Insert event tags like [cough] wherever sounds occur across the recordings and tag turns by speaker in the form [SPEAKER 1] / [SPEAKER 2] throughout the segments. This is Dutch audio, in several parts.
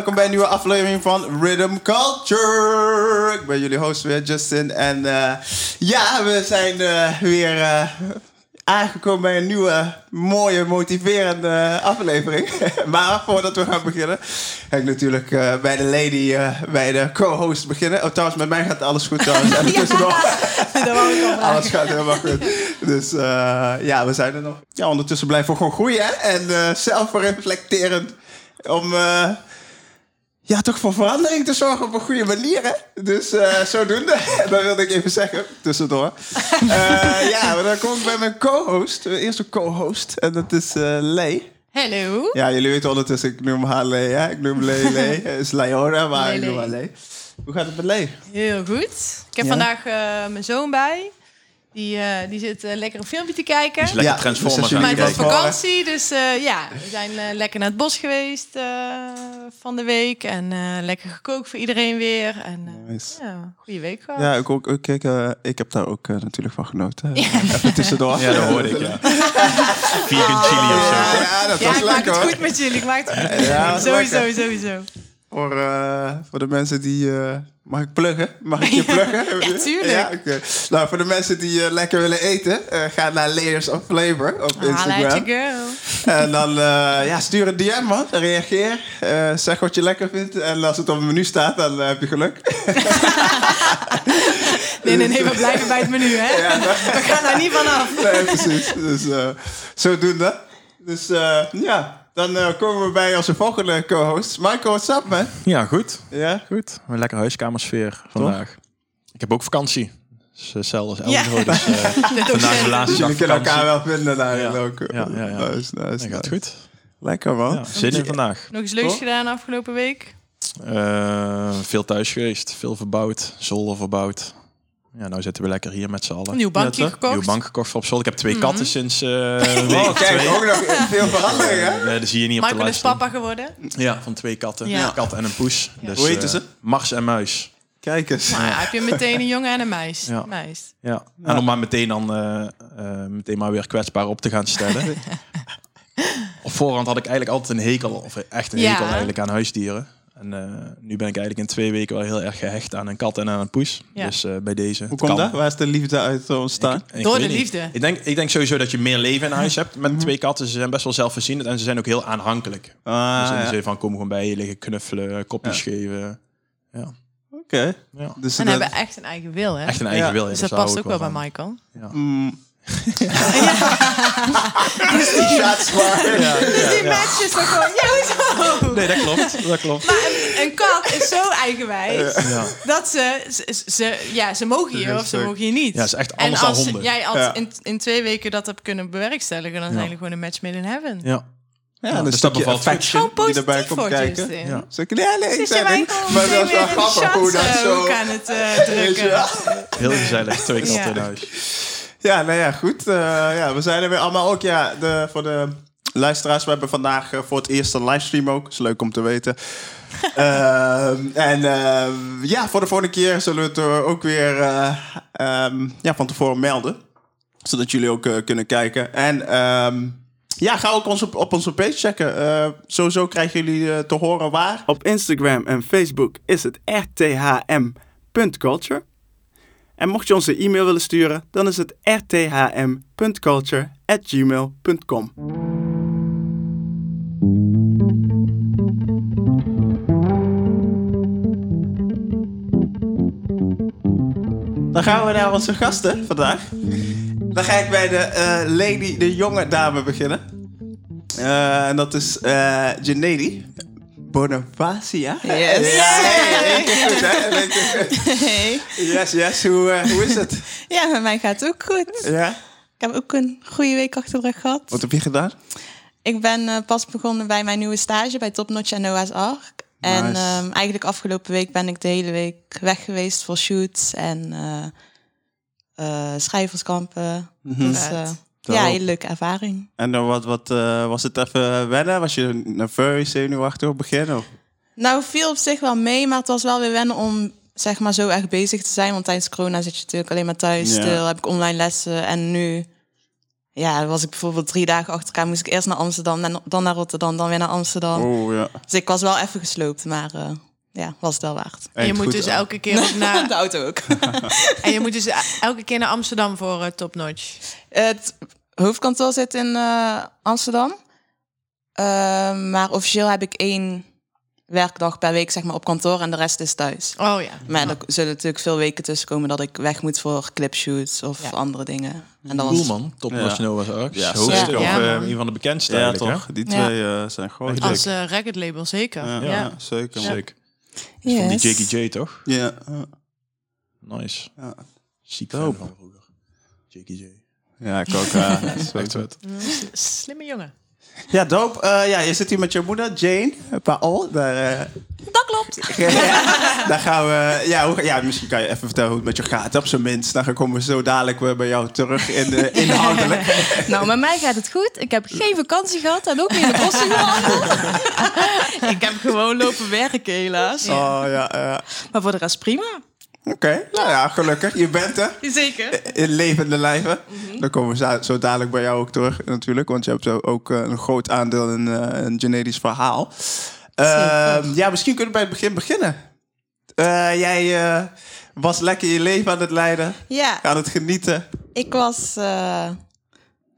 [SPEAKER 1] Welkom bij een nieuwe aflevering van Rhythm Culture. Ik ben jullie host weer, Justin. En eh, ja, we zijn eh, weer eh, aangekomen bij een nieuwe, mooie, motiverende aflevering. [laughs] maar voordat we gaan beginnen, ga ik natuurlijk bij de lady, bij de co-host beginnen. Oh, trouwens, met mij gaat alles goed trouwens. [laughs] En tussendoor,
[SPEAKER 2] vragen.
[SPEAKER 1] alles gaat helemaal goed. Dus ja, we zijn er nog. Ja, ondertussen blijven we gewoon groeien. hè. En zelfreflecterend om... ja, toch voor verandering te zorgen op een goede manier, hè? Dus eh, zodoende. [laughs] Dat wilde ik even zeggen, tussendoor. Eh, ja, maar dan kom ik bij mijn co-host. De eerste co-host. En dat is eh Lee.
[SPEAKER 2] Hallo.
[SPEAKER 1] Ja, jullie weten ondertussen, ik noem haar Lee, hè? Ik noem Lee Lee. [laughs] Het is Leona, maar ik
[SPEAKER 2] Lee,
[SPEAKER 1] noem haar
[SPEAKER 2] Lee.
[SPEAKER 1] Hoe gaat het met Lee?
[SPEAKER 2] Heel goed. Ik heb
[SPEAKER 1] Ja?
[SPEAKER 2] vandaag mijn zoon bij. Die, eh, die zit eh, lekker een filmpje te kijken.
[SPEAKER 3] Dus lekker
[SPEAKER 1] Ja,
[SPEAKER 3] Transformers aan
[SPEAKER 2] het
[SPEAKER 1] kijken.
[SPEAKER 2] vakantie, dus eh, ja, we zijn eh, lekker naar het bos geweest eh, van de week. En eh, lekker gekookt voor iedereen weer. En eh,
[SPEAKER 1] Nice.
[SPEAKER 2] ja, goede week gehad.
[SPEAKER 1] Ja, ik, ook, eh, ik heb daar ook natuurlijk van genoten. Even tussendoor.
[SPEAKER 3] Ja, dat hoorde ik, ja. Vegan chili of zo.
[SPEAKER 1] Ja, ja, dat
[SPEAKER 2] Ja,
[SPEAKER 1] was
[SPEAKER 2] ik maak
[SPEAKER 1] lekker
[SPEAKER 2] het
[SPEAKER 1] hoor.
[SPEAKER 2] goed met jullie. Ik maak het goed
[SPEAKER 1] Ja,
[SPEAKER 2] Sowieso,
[SPEAKER 1] lekker.
[SPEAKER 2] sowieso.
[SPEAKER 1] Voor, eh, voor de mensen die... eh, mag ik pluggen? Mag ik je [laughs] pluggen?
[SPEAKER 2] Ja, tuurlijk.
[SPEAKER 1] Ja. Nou, voor de mensen die eh, lekker willen eten... ga naar Layers of Flavor op
[SPEAKER 2] uit
[SPEAKER 1] Instagram.
[SPEAKER 2] girl. [laughs]
[SPEAKER 1] En dan ja, stuur een DM, man. Reageer. Zeg wat je lekker vindt. En als het op het menu staat, dan heb je geluk. [laughs]
[SPEAKER 2] Nee, nee, nee, we blijven bij het menu, hè?
[SPEAKER 1] Ja,
[SPEAKER 2] We gaan daar niet vanaf.
[SPEAKER 1] nee, precies. Dus zodoende. Dus ja, dan eh, komen we bij onze volgende co-host. Michael, what's up, man?
[SPEAKER 3] Ja, goed.
[SPEAKER 1] Ja?
[SPEAKER 3] Goed. Een lekker huiskamersfeer vandaag. Ik heb ook vakantie. Dus hetzelfde als. Dus eh, [laughs]
[SPEAKER 2] De
[SPEAKER 3] vandaag de laatste
[SPEAKER 1] Jullie
[SPEAKER 3] dag
[SPEAKER 1] kunnen elkaar wel vinden daar
[SPEAKER 3] Ja.
[SPEAKER 1] ook.
[SPEAKER 3] Ja, ja, ja.
[SPEAKER 1] Nice, nice,
[SPEAKER 3] Dat
[SPEAKER 1] nice.
[SPEAKER 3] gaat goed.
[SPEAKER 1] Lekker, man.
[SPEAKER 3] Ja, zin in vandaag.
[SPEAKER 2] Nog eens leuks
[SPEAKER 1] Toch?
[SPEAKER 2] gedaan afgelopen week.
[SPEAKER 3] Eh, veel thuis geweest. Veel verbouwd. Zolder verbouwd. Ja, nou zitten we lekker hier met z'n allen.
[SPEAKER 2] Een nieuw bankje gekocht.
[SPEAKER 3] Nieuwe bank gekocht voor op zolder. Ik heb twee katten sinds eh week
[SPEAKER 1] Oh, kijk,
[SPEAKER 3] twee.
[SPEAKER 1] ook nog veel verandering, hè?
[SPEAKER 3] Nee, dat zie je niet op de
[SPEAKER 2] Michael is papa geworden.
[SPEAKER 3] Ja, van twee katten.
[SPEAKER 2] Ja.
[SPEAKER 3] Een kat en een poes. Dus,
[SPEAKER 1] Hoe heten
[SPEAKER 3] eh,
[SPEAKER 1] ze?
[SPEAKER 3] Mars en Muis.
[SPEAKER 1] Kijk eens.
[SPEAKER 2] Maar ja, heb je meteen een jongen en een meis.
[SPEAKER 3] Ja.
[SPEAKER 2] meis.
[SPEAKER 3] Ja. En om maar meteen dan eh, eh, meteen maar weer kwetsbaar op te gaan stellen. [laughs] op voorhand had ik eigenlijk altijd een hekel, of echt een
[SPEAKER 2] Ja.
[SPEAKER 3] hekel eigenlijk aan huisdieren. En eh, nu ben ik eigenlijk in twee weken wel heel erg gehecht aan een kat en aan een poes.
[SPEAKER 2] Ja.
[SPEAKER 3] Dus eh, bij deze.
[SPEAKER 1] Hoe komt
[SPEAKER 3] kan.
[SPEAKER 1] dat? Waar is de liefde uit ontstaan?
[SPEAKER 3] Ik- ik
[SPEAKER 2] Door de
[SPEAKER 3] niet.
[SPEAKER 2] liefde.
[SPEAKER 3] Ik denk, ik denk sowieso dat je meer leven in huis [laughs] hebt
[SPEAKER 1] Mhm.
[SPEAKER 3] met twee katten. Ze zijn best wel zelfvoorzienend en ze zijn ook heel aanhankelijk.
[SPEAKER 1] Ah,
[SPEAKER 3] dus in de
[SPEAKER 1] ja.
[SPEAKER 3] zin van komen gewoon bij je liggen knuffelen, kopjes geven. Ja.
[SPEAKER 1] Oké.
[SPEAKER 3] ja.
[SPEAKER 1] Dus
[SPEAKER 2] En
[SPEAKER 1] dat-
[SPEAKER 2] hebben echt een eigen wil, hè?
[SPEAKER 3] Echt een eigen
[SPEAKER 1] Ja.
[SPEAKER 3] wil. ja,
[SPEAKER 2] dus dat past ook wel bij. Michael.
[SPEAKER 1] Mm. Shots fired.
[SPEAKER 3] Ja, ja,
[SPEAKER 2] Die
[SPEAKER 3] ja.
[SPEAKER 2] match is toch gewoon... Ja, hoezo?
[SPEAKER 3] Nee, dat klopt. Dat klopt.
[SPEAKER 2] Maar een, een kat is zo eigenwijs...
[SPEAKER 3] Ja.
[SPEAKER 2] dat ze, ze, ze... Ja, ze mogen je of ze mogen je niet.
[SPEAKER 3] Ja, is echt
[SPEAKER 2] en
[SPEAKER 3] anders dan
[SPEAKER 2] als
[SPEAKER 3] honden.
[SPEAKER 2] jij als
[SPEAKER 1] Ja.
[SPEAKER 2] in, in twee weken dat hebt kunnen bewerkstelligen... dan zijn jullie gewoon een match made in heaven.
[SPEAKER 3] Ja.
[SPEAKER 1] Ja,
[SPEAKER 3] Ja,
[SPEAKER 1] een
[SPEAKER 3] dus dat
[SPEAKER 1] stukje
[SPEAKER 3] bevalt
[SPEAKER 2] Gewoon
[SPEAKER 1] die erbij
[SPEAKER 2] positief
[SPEAKER 1] komt
[SPEAKER 2] voor
[SPEAKER 1] kijken.
[SPEAKER 2] Justin.
[SPEAKER 3] Ja.
[SPEAKER 1] Ja, nee, ik Maar dat is wel grappig hoe dat
[SPEAKER 2] eh,
[SPEAKER 1] zo...
[SPEAKER 2] ook aan het eh,
[SPEAKER 1] je
[SPEAKER 2] drukken. [laughs]
[SPEAKER 3] Heel gezellig. Twee katten
[SPEAKER 2] Ja.
[SPEAKER 3] in huis.
[SPEAKER 1] Ja, nou ja, goed. Eh, ja, we zijn er weer allemaal ook. Ja, de, voor de luisteraars, we hebben vandaag eh, voor het eerst een livestream ook. is leuk om te weten. [laughs] Ehm, en ehm, ja, voor de volgende keer zullen we het er ook weer eh, ehm, ja, van tevoren melden. Zodat jullie ook eh, kunnen kijken. En ja, ga ook ons op, op onze page checken. Eh, sowieso krijgen jullie eh, te horen waar.
[SPEAKER 4] Op Instagram en Facebook is het rthm.culture. En mocht je onze e-mail willen sturen, dan is het rthm.culture.gmail.com.
[SPEAKER 1] Dan gaan we naar onze gasten vandaag. Dan ga ik bij de eh, lady, de jonge dame beginnen. Eh, en dat is Janely. Bonifacia.
[SPEAKER 5] Yes.
[SPEAKER 1] Ja, hey. Yes, yes. Hoe, eh, hoe is het?
[SPEAKER 5] Ja, met mij gaat het ook goed.
[SPEAKER 1] Ja?
[SPEAKER 5] Ik heb ook een goede week achter de rug gehad.
[SPEAKER 1] Wat heb je gedaan?
[SPEAKER 5] Ik ben eh, pas begonnen bij mijn nieuwe stage bij Top Notch en Noah's Ark. En ehm, eigenlijk afgelopen week ben ik de hele week weg geweest voor shoots en eh, eh, schrijverskampen. Dus ja, hele leuke ervaring.
[SPEAKER 1] En dan wat, wat eh, was het even wennen? Was je nerveus, zenuwachtig op het begin? Of?
[SPEAKER 5] Nou, viel op zich wel mee, maar het was wel weer wennen om zeg maar zo echt bezig te zijn. Want tijdens corona zit je natuurlijk alleen maar thuis
[SPEAKER 1] Ja.
[SPEAKER 5] stil, heb ik online lessen en nu ja, was ik bijvoorbeeld drie dagen achter elkaar, moest ik eerst naar Amsterdam, dan, dan naar Rotterdam, dan weer naar Amsterdam.
[SPEAKER 1] Oh ja.
[SPEAKER 5] Dus ik was wel even gesloopt, maar eh, ja, was het wel waard.
[SPEAKER 2] En je moet
[SPEAKER 1] goed
[SPEAKER 2] dus
[SPEAKER 1] aan.
[SPEAKER 2] elke keer ook [laughs] naar,
[SPEAKER 5] De auto ook. [laughs]
[SPEAKER 2] en je moet dus elke keer naar Amsterdam voor eh, Top Notch.
[SPEAKER 5] Het hoofdkantoor zit in eh, Amsterdam. Eh, maar officieel heb ik één werkdag per week zeg maar, op kantoor en de rest is thuis.
[SPEAKER 2] Oh ja.
[SPEAKER 5] Maar er zullen natuurlijk veel weken tussen komen dat ik weg moet voor clipshoots of
[SPEAKER 2] Ja.
[SPEAKER 5] andere dingen. En
[SPEAKER 3] Cool
[SPEAKER 5] was
[SPEAKER 3] man, Top
[SPEAKER 1] Ja.
[SPEAKER 3] Notch Nova Arts.
[SPEAKER 1] Ja, zeker.
[SPEAKER 3] of
[SPEAKER 2] Ja,
[SPEAKER 3] eh,
[SPEAKER 2] man.
[SPEAKER 3] een van de bekendste
[SPEAKER 1] Ja, toch? Die
[SPEAKER 3] Ja.
[SPEAKER 1] twee eh, zijn.
[SPEAKER 3] Echt
[SPEAKER 2] Als eh record label zeker.
[SPEAKER 1] Ja,
[SPEAKER 2] Ja.
[SPEAKER 1] ja, zeker.
[SPEAKER 3] Sick. Van die
[SPEAKER 5] Yes.
[SPEAKER 3] Jackie J toch?
[SPEAKER 1] Ja.
[SPEAKER 3] Nice.
[SPEAKER 1] Ja.
[SPEAKER 3] Ziek fan van vroeger. J.
[SPEAKER 1] Ja, ik ook. [laughs]
[SPEAKER 3] Echt vet.
[SPEAKER 2] S- Slimme jongen.
[SPEAKER 1] Ja, dope. Eh, ja, je zit hier met je moeder, Jane. Paul. Daar, eh,
[SPEAKER 5] Dat klopt. [laughs]
[SPEAKER 1] ja, daar gaan we... Ja, hoe, ja, misschien kan je even vertellen hoe het met je gaat, op zijn minst. Dan komen we zo dadelijk weer bij jou terug in de [laughs] inhoudelijk.
[SPEAKER 5] Nou, met mij gaat het goed. Ik heb geen vakantie gehad en ook niet in de bossen gewandeld. [laughs] ik heb gewoon lopen werken helaas.
[SPEAKER 1] Oh, ja, ja.
[SPEAKER 5] Maar voor de rest prima.
[SPEAKER 1] Oké, nou ja, gelukkig. Je bent er. [laughs]
[SPEAKER 5] Zeker.
[SPEAKER 1] In levende lijven. Dan komen we zo- dadelijk bij jou ook terug, natuurlijk. Want je hebt ook eh, een groot aandeel in eh, een genetisch verhaal. Ehm, ja, misschien kunnen we bij het begin beginnen. Eh, jij eh, was lekker je leven aan het leiden,
[SPEAKER 5] Ja,
[SPEAKER 1] aan het genieten.
[SPEAKER 5] ik was eh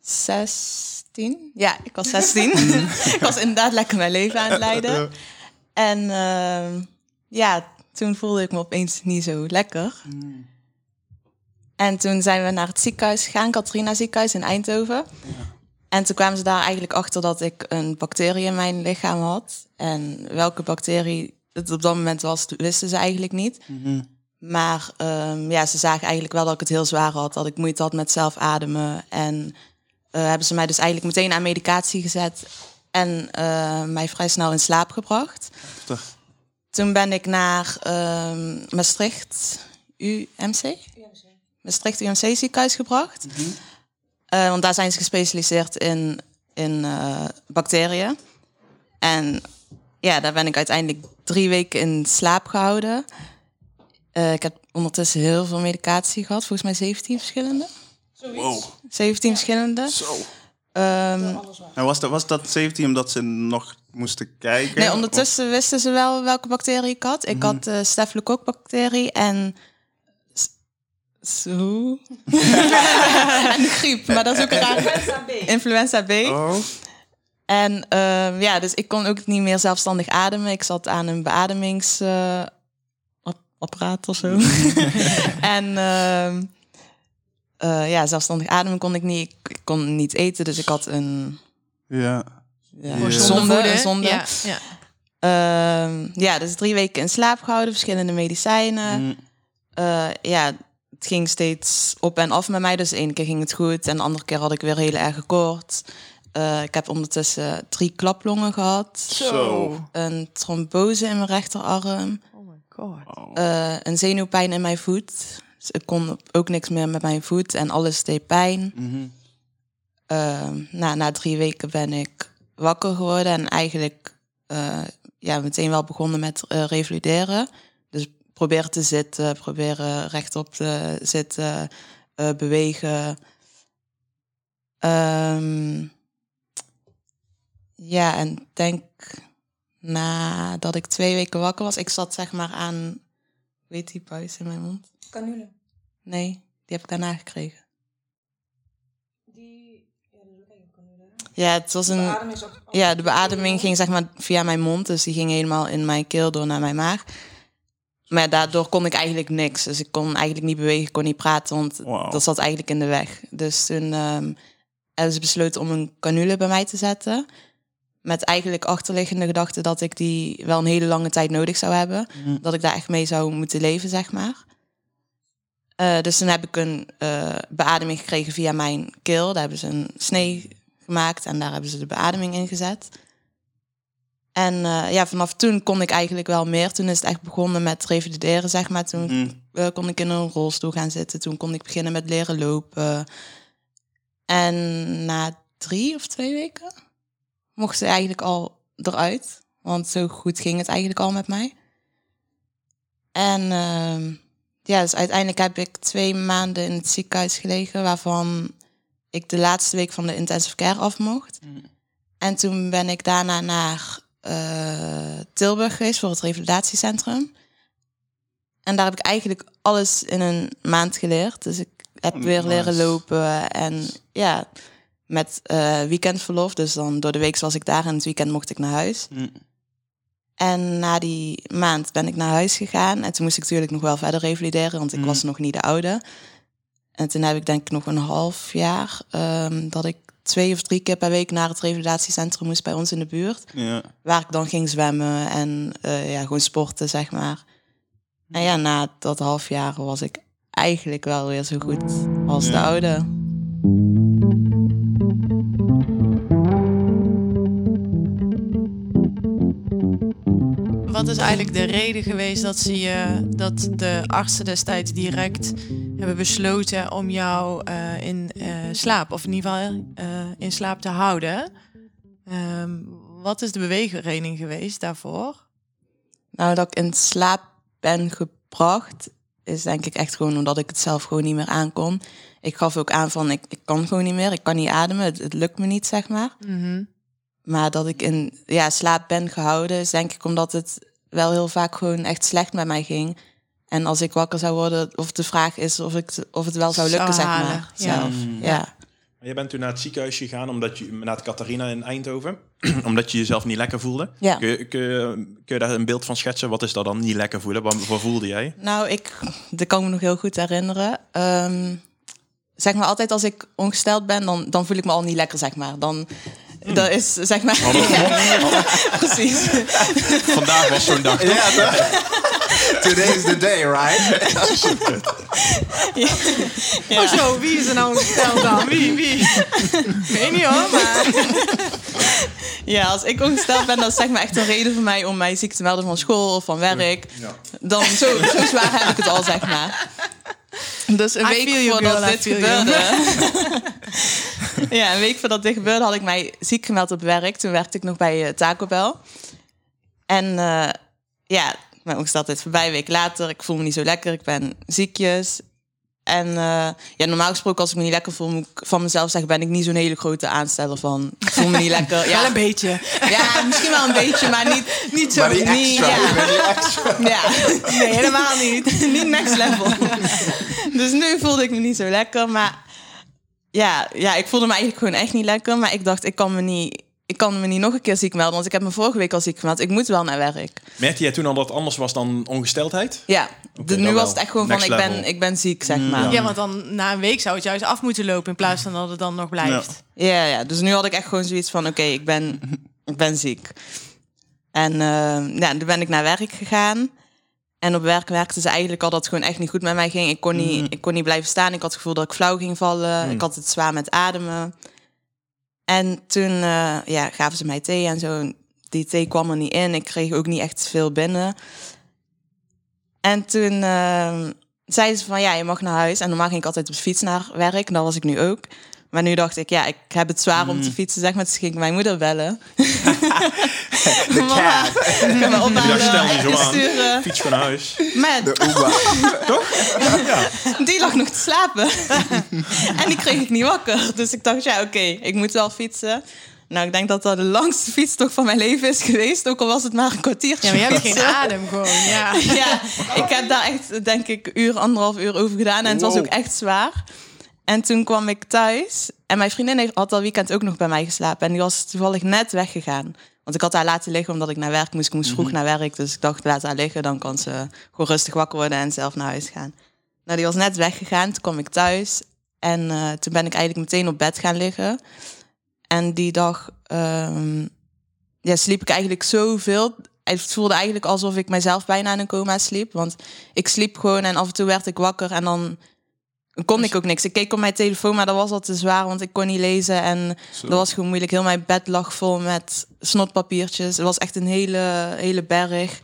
[SPEAKER 5] 16. Ja, ik was 16. [laughs] [laughs] ik was inderdaad lekker mijn leven aan het leiden. En ehm, ja, toen voelde ik me opeens niet zo lekker. En toen zijn we naar het ziekenhuis gegaan, Katrina ziekenhuis in Eindhoven. En toen kwamen ze daar eigenlijk achter dat ik een bacterie in mijn lichaam had. En welke bacterie het op dat moment was, wisten ze eigenlijk niet. Maar ehm, ja, ze zagen eigenlijk wel dat ik het heel zwaar had. Dat ik moeite had met zelf ademen. En eh, hebben ze mij dus eigenlijk meteen aan medicatie gezet. En eh, mij vrij snel in slaap gebracht.
[SPEAKER 1] Heftig.
[SPEAKER 5] Toen ben ik naar ehm, Maastricht UMC? Maastricht UMC ziekenhuis gebracht. Eh, want daar zijn ze gespecialiseerd in, in eh, bacteriën. En ja, daar ben ik uiteindelijk drie weken in slaap gehouden. Eh, ik heb ondertussen heel veel medicatie gehad. Volgens mij 17 verschillende.
[SPEAKER 1] Wow.
[SPEAKER 5] 17 verschillende.
[SPEAKER 1] Zo.
[SPEAKER 5] Ehm,
[SPEAKER 1] En was dat, was dat 17 omdat ze nog moesten kijken?
[SPEAKER 5] Nee, ondertussen wisten ze wel welke bacterie ik had. Ik had de Staphylococcus-bacterie en... s- Zo... en de griep, maar dat is ook raar. Influenza B.
[SPEAKER 1] Oh.
[SPEAKER 5] En ehm, ja, dus ik kon ook niet meer zelfstandig ademen. Ik zat aan een beademingsapparaat of zo. [laughs] en ehm, eh, ja, zelfstandig ademen kon ik niet. Ik kon niet eten, dus ik had een...
[SPEAKER 1] Ja.
[SPEAKER 5] Ja,
[SPEAKER 1] Voor
[SPEAKER 5] zonde, zonde.
[SPEAKER 2] Ja, ja.
[SPEAKER 5] Ehm, ja, dus drie weken in slaap gehouden, verschillende medicijnen.
[SPEAKER 1] Mm.
[SPEAKER 5] Eh, ja, het ging steeds op en af met mij. Dus de ene keer ging het goed en de andere keer had ik weer heel erg koorts. Eh, ik heb ondertussen drie klaplongen gehad.
[SPEAKER 1] Zo.
[SPEAKER 5] Een trombose in mijn rechterarm.
[SPEAKER 2] Oh my god.
[SPEAKER 5] eh, een zenuwpijn in mijn voet. Dus ik kon ook niks meer met mijn voet en alles deed pijn.
[SPEAKER 1] Mhm.
[SPEAKER 5] Ehm, nou, na drie weken ben ik wakker geworden en eigenlijk eh, ja, meteen wel begonnen met eh, revalideren. Dus proberen te zitten, proberen rechtop te zitten, eh, bewegen. Ehm, ja, en denk nadat ik twee weken wakker was, ik zat zeg maar aan, weet die buis in mijn mond?
[SPEAKER 6] Canule.
[SPEAKER 5] Nee, die heb ik daarna gekregen.
[SPEAKER 6] Die, ja, dat is ook een canule.
[SPEAKER 5] Ja, het was een.
[SPEAKER 6] Ook...
[SPEAKER 5] Ja, de beademing ging zeg maar via mijn mond. Dus die ging helemaal in mijn keel door naar mijn maag. Maar daardoor kon ik eigenlijk niks. Dus ik kon eigenlijk niet bewegen, ik kon niet praten, want dat zat eigenlijk in de weg. Dus toen ehm, hebben ze besloten om een canule bij mij te zetten. Met eigenlijk achterliggende gedachte dat ik die wel een hele lange tijd nodig zou hebben.
[SPEAKER 1] Mhm.
[SPEAKER 5] Dat ik daar echt mee zou moeten leven, zeg maar. Eh, dus toen heb ik een eh, beademing gekregen via mijn keel. Daar hebben ze een snee gemaakt en daar hebben ze de beademing in gezet. En eh, ja, vanaf toen kon ik eigenlijk wel meer. Toen is het echt begonnen met revalideren, zeg maar. Toen
[SPEAKER 1] Mhm.
[SPEAKER 5] eh, kon ik in een rolstoel gaan zitten. Toen kon ik beginnen met leren lopen. En na drie of twee weken mocht ze eigenlijk al eruit. Want zo goed ging het eigenlijk al met mij. En ehm, ja, dus uiteindelijk heb ik twee maanden in het ziekenhuis gelegen, waarvan ik de laatste week van de intensive care af mocht. En toen ben ik daarna naar eh, Tilburg geweest voor het revalidatiecentrum. En daar heb ik eigenlijk alles in een maand geleerd. Dus ik heb weer leren lopen en ja, met eh, weekendverlof. Dus dan door de week was ik daar en het weekend mocht ik naar huis.
[SPEAKER 1] Mm.
[SPEAKER 5] En na die maand ben ik naar huis gegaan. En toen moest ik natuurlijk nog wel verder revalideren, want ik
[SPEAKER 1] Mm.
[SPEAKER 5] was nog niet de oude. En toen heb ik denk ik nog een half jaar ehm, dat ik twee of drie keer per week naar het revalidatiecentrum moest bij ons in de buurt.
[SPEAKER 1] Ja.
[SPEAKER 5] Waar ik dan ging zwemmen en eh, ja, gewoon sporten, zeg maar. En ja, na dat half jaar was ik eigenlijk wel weer zo goed als de oude.
[SPEAKER 2] Wat is eigenlijk de reden geweest dat, ze je, dat de artsen destijds direct hebben besloten om jou eh, in eh, slaap, of in ieder geval eh, in slaap te houden? Ehm, wat is de beweegreden geweest daarvoor?
[SPEAKER 5] Nou, dat ik in slaap ben gebracht, is denk ik echt gewoon omdat ik het zelf gewoon niet meer aankon. Ik gaf ook aan van, ik, ik kan gewoon niet meer, ik kan niet ademen, het, het lukt me niet, zeg maar.
[SPEAKER 2] Mhm.
[SPEAKER 5] Maar dat ik in ja, slaap ben gehouden, is denk ik omdat het wel heel vaak gewoon echt slecht met mij ging. En als ik wakker zou worden, of de vraag is of, ik, of het wel zou
[SPEAKER 2] Zou
[SPEAKER 5] lukken, zeg
[SPEAKER 2] halen,
[SPEAKER 5] maar.
[SPEAKER 2] ja.
[SPEAKER 5] Zelf.
[SPEAKER 1] Mm.
[SPEAKER 5] Ja.
[SPEAKER 3] Je bent toen naar het ziekenhuis gegaan omdat je naar het Catharina in Eindhoven, [clears throat] omdat je jezelf niet lekker voelde.
[SPEAKER 5] Ja.
[SPEAKER 3] Kun, je, kun, je, kun je daar een beeld van schetsen? Wat is dat dan niet lekker voelen? Wat, wat voelde jij?
[SPEAKER 5] Nou, ik, dat kan ik me nog heel goed herinneren. Ehm, zeg maar, altijd als ik ongesteld ben, dan, dan voel ik me al niet lekker, zeg maar. Dan, dat is, zeg maar... [laughs] Ja, [laughs] precies.
[SPEAKER 3] Vandaag was zo'n dag. toch?
[SPEAKER 1] Ja, [laughs] toch? Today is the day, right?
[SPEAKER 2] Oh zo, wie is er nou gesteld dan? Wie, wie? Ik weet niet hoor, maar...
[SPEAKER 5] Ja, als ik ongesteld ben, dat is zeg maar echt een reden voor mij om mij ziek te melden van school of van werk. Dan zo, zo zwaar heb ik het al, zeg maar. Dus een
[SPEAKER 2] I
[SPEAKER 5] week voordat
[SPEAKER 2] girl,
[SPEAKER 5] dit gebeurde... ja, een week voordat dit gebeurde had ik mij ziek gemeld op werk. Toen werkte ik nog bij eh, Taco Bell. En eh, ja, mijn ongesteldheid voorbij. Een week later, ik voel me niet zo lekker. Ik ben ziekjes. En eh, ja, normaal gesproken als ik me niet lekker voel, moet ik van mezelf zeggen, ben ik niet zo'n hele grote aansteller van, ik voel me niet [laughs] lekker.
[SPEAKER 2] Wel
[SPEAKER 5] Ja,
[SPEAKER 2] een beetje.
[SPEAKER 5] ja, misschien wel een beetje, maar niet, niet zo.
[SPEAKER 1] Maar die
[SPEAKER 5] niet,
[SPEAKER 1] extra.
[SPEAKER 5] ja. [laughs] Ja, nee, helemaal niet. niet next level. Dus nu voelde ik me niet zo lekker. Maar ja, ja, ik voelde me eigenlijk gewoon echt niet lekker. Maar ik dacht, ik kan me niet, ik kan me niet nog een keer ziek melden. Want ik heb me vorige week al ziek gemeld. Ik moet wel naar werk.
[SPEAKER 3] Merkte jij toen al dat het anders was dan ongesteldheid?
[SPEAKER 5] Ja, nu was
[SPEAKER 3] wel.
[SPEAKER 5] het echt gewoon van, ik ben, ik ben ziek, zeg maar.
[SPEAKER 2] Ja, want dan na een week zou het juist af moeten lopen in plaats van dat het dan nog blijft.
[SPEAKER 5] Ja, ja, dus nu had ik echt gewoon zoiets van: oké, ik, ben, ik ben ziek. En eh, ja, toen ben ik naar werk gegaan. En op werk werkte ze eigenlijk al dat het gewoon echt niet goed met mij ging. Ik kon niet, ik kon niet blijven staan. Ik had het gevoel dat ik flauw ging vallen. Ik had het zwaar met ademen. En toen eh, ja, gaven ze mij thee en zo. Die thee kwam er niet in. Ik kreeg ook niet echt veel binnen. En toen eh, zeiden ze van ja, je mag naar huis. En normaal ging ik altijd op de fiets naar werk. Dat was ik nu ook. Maar nu dacht ik, ja, ik heb het zwaar om te fietsen, zeg maar. Dus ging ik mijn moeder bellen. [laughs]
[SPEAKER 1] De cat.
[SPEAKER 5] ik kan me
[SPEAKER 3] Ja,
[SPEAKER 5] ophalen
[SPEAKER 3] stel je
[SPEAKER 5] en
[SPEAKER 3] zo aan.
[SPEAKER 5] sturen.
[SPEAKER 3] Fiets naar huis.
[SPEAKER 5] Maar
[SPEAKER 1] De Uber. [laughs]
[SPEAKER 5] die lag nog te slapen. [laughs] en die kreeg ik niet wakker. Dus ik dacht, ja, oké, ik moet wel fietsen. Nou, ik denk dat dat de langste fietstocht van mijn leven is geweest. Ook al was het maar een kwartiertje.
[SPEAKER 2] Ja, maar je hebt geen adem gewoon. Ja.
[SPEAKER 5] ja, ik heb daar echt, denk ik, een uur, anderhalf uur over gedaan. En het was ook echt zwaar. En toen kwam ik thuis. En mijn vriendin heeft- had al weekend ook nog bij mij geslapen. En die was toevallig net weggegaan. Want ik had haar laten liggen omdat ik naar werk moest. Ik moest vroeg naar werk. Dus ik dacht, laat haar liggen. Dan kan ze gewoon rustig wakker worden en zelf naar huis gaan. Nou, die was net weggegaan. Toen kwam ik thuis. En eh, toen ben ik eigenlijk meteen op bed gaan liggen. En die dag ehm, ja, sliep ik eigenlijk zoveel. Het voelde eigenlijk alsof ik mezelf bijna in een coma sliep. Want ik sliep gewoon en af en toe werd ik wakker en dan kon ik ook niks. Ik keek op mijn telefoon, maar dat was al te zwaar, want ik kon niet lezen. En dat was gewoon moeilijk. Heel mijn bed lag vol met snotpapiertjes. Het was echt een hele, hele berg.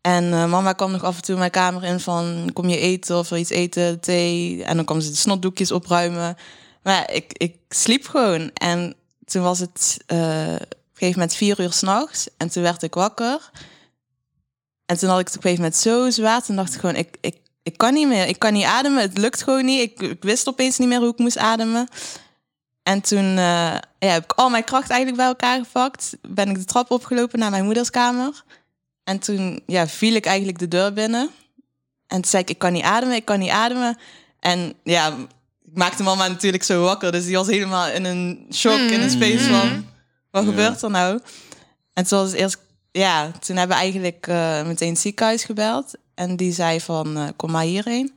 [SPEAKER 5] En eh, mama kwam nog af en toe mijn kamer in van... kom je eten of wil iets eten, thee? En dan kwam ze de snotdoekjes opruimen. Maar ik, ik sliep gewoon. En toen was het eh, op een gegeven moment vier uur s'nachts. En toen werd ik wakker. En toen had ik het op een gegeven moment zo zwaar. Toen dacht ik gewoon, ik, ik ik kan niet meer. Ik kan niet ademen. Het lukt gewoon niet. Ik, ik wist opeens niet meer hoe ik moest ademen. En toen eh, ja, heb ik al mijn kracht eigenlijk bij elkaar gepakt. Ben ik de trap opgelopen naar mijn moeders kamer. En toen ja, viel ik eigenlijk de deur binnen. En toen zei ik, ik kan niet ademen, ik kan niet ademen. En ja, ik maakte mama natuurlijk zo wakker. Dus die was helemaal in een shock, in een space van... Wat
[SPEAKER 1] Ja.
[SPEAKER 5] gebeurt er nou? En toen was het eerst... Ja, toen hebben we eigenlijk eh, meteen het ziekenhuis gebeld. En die zei van, eh, kom maar hierheen.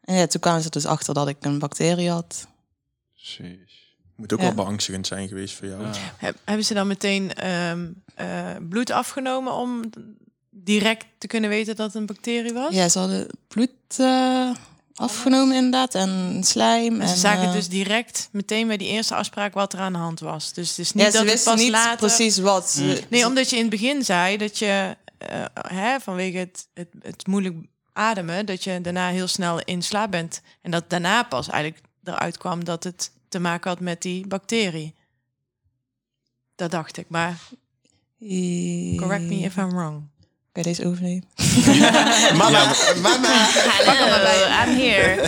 [SPEAKER 5] En ja, toen kwamen ze dus achter dat ik een bacterie had.
[SPEAKER 3] Moet ook
[SPEAKER 5] Ja.
[SPEAKER 3] wel beangstigend zijn geweest voor jou.
[SPEAKER 2] Heb- hebben ze dan meteen ehm, eh, bloed afgenomen om direct te kunnen weten dat het een bacterie was?
[SPEAKER 5] Ja, ze hadden bloed eh, afgenomen inderdaad en slijm.
[SPEAKER 2] En
[SPEAKER 5] En,
[SPEAKER 2] ze zagen dus direct meteen bij die eerste afspraak wat er aan de hand was. Dus het is niet
[SPEAKER 5] ja, ze
[SPEAKER 2] dat het
[SPEAKER 5] wisten
[SPEAKER 2] pas
[SPEAKER 5] niet
[SPEAKER 2] later...
[SPEAKER 5] precies wat. Ze-
[SPEAKER 2] Nee, omdat je in het begin zei dat je eh, hè, vanwege het, het, het moeilijk ademen, dat je daarna heel snel in slaap bent. En dat daarna pas eigenlijk eruit kwam dat het te maken had met die bacterie. Dat dacht ik, maar correct me if I'm wrong.
[SPEAKER 5] Deze overnemen? [laughs]
[SPEAKER 1] Mama, mama.
[SPEAKER 7] I'm here.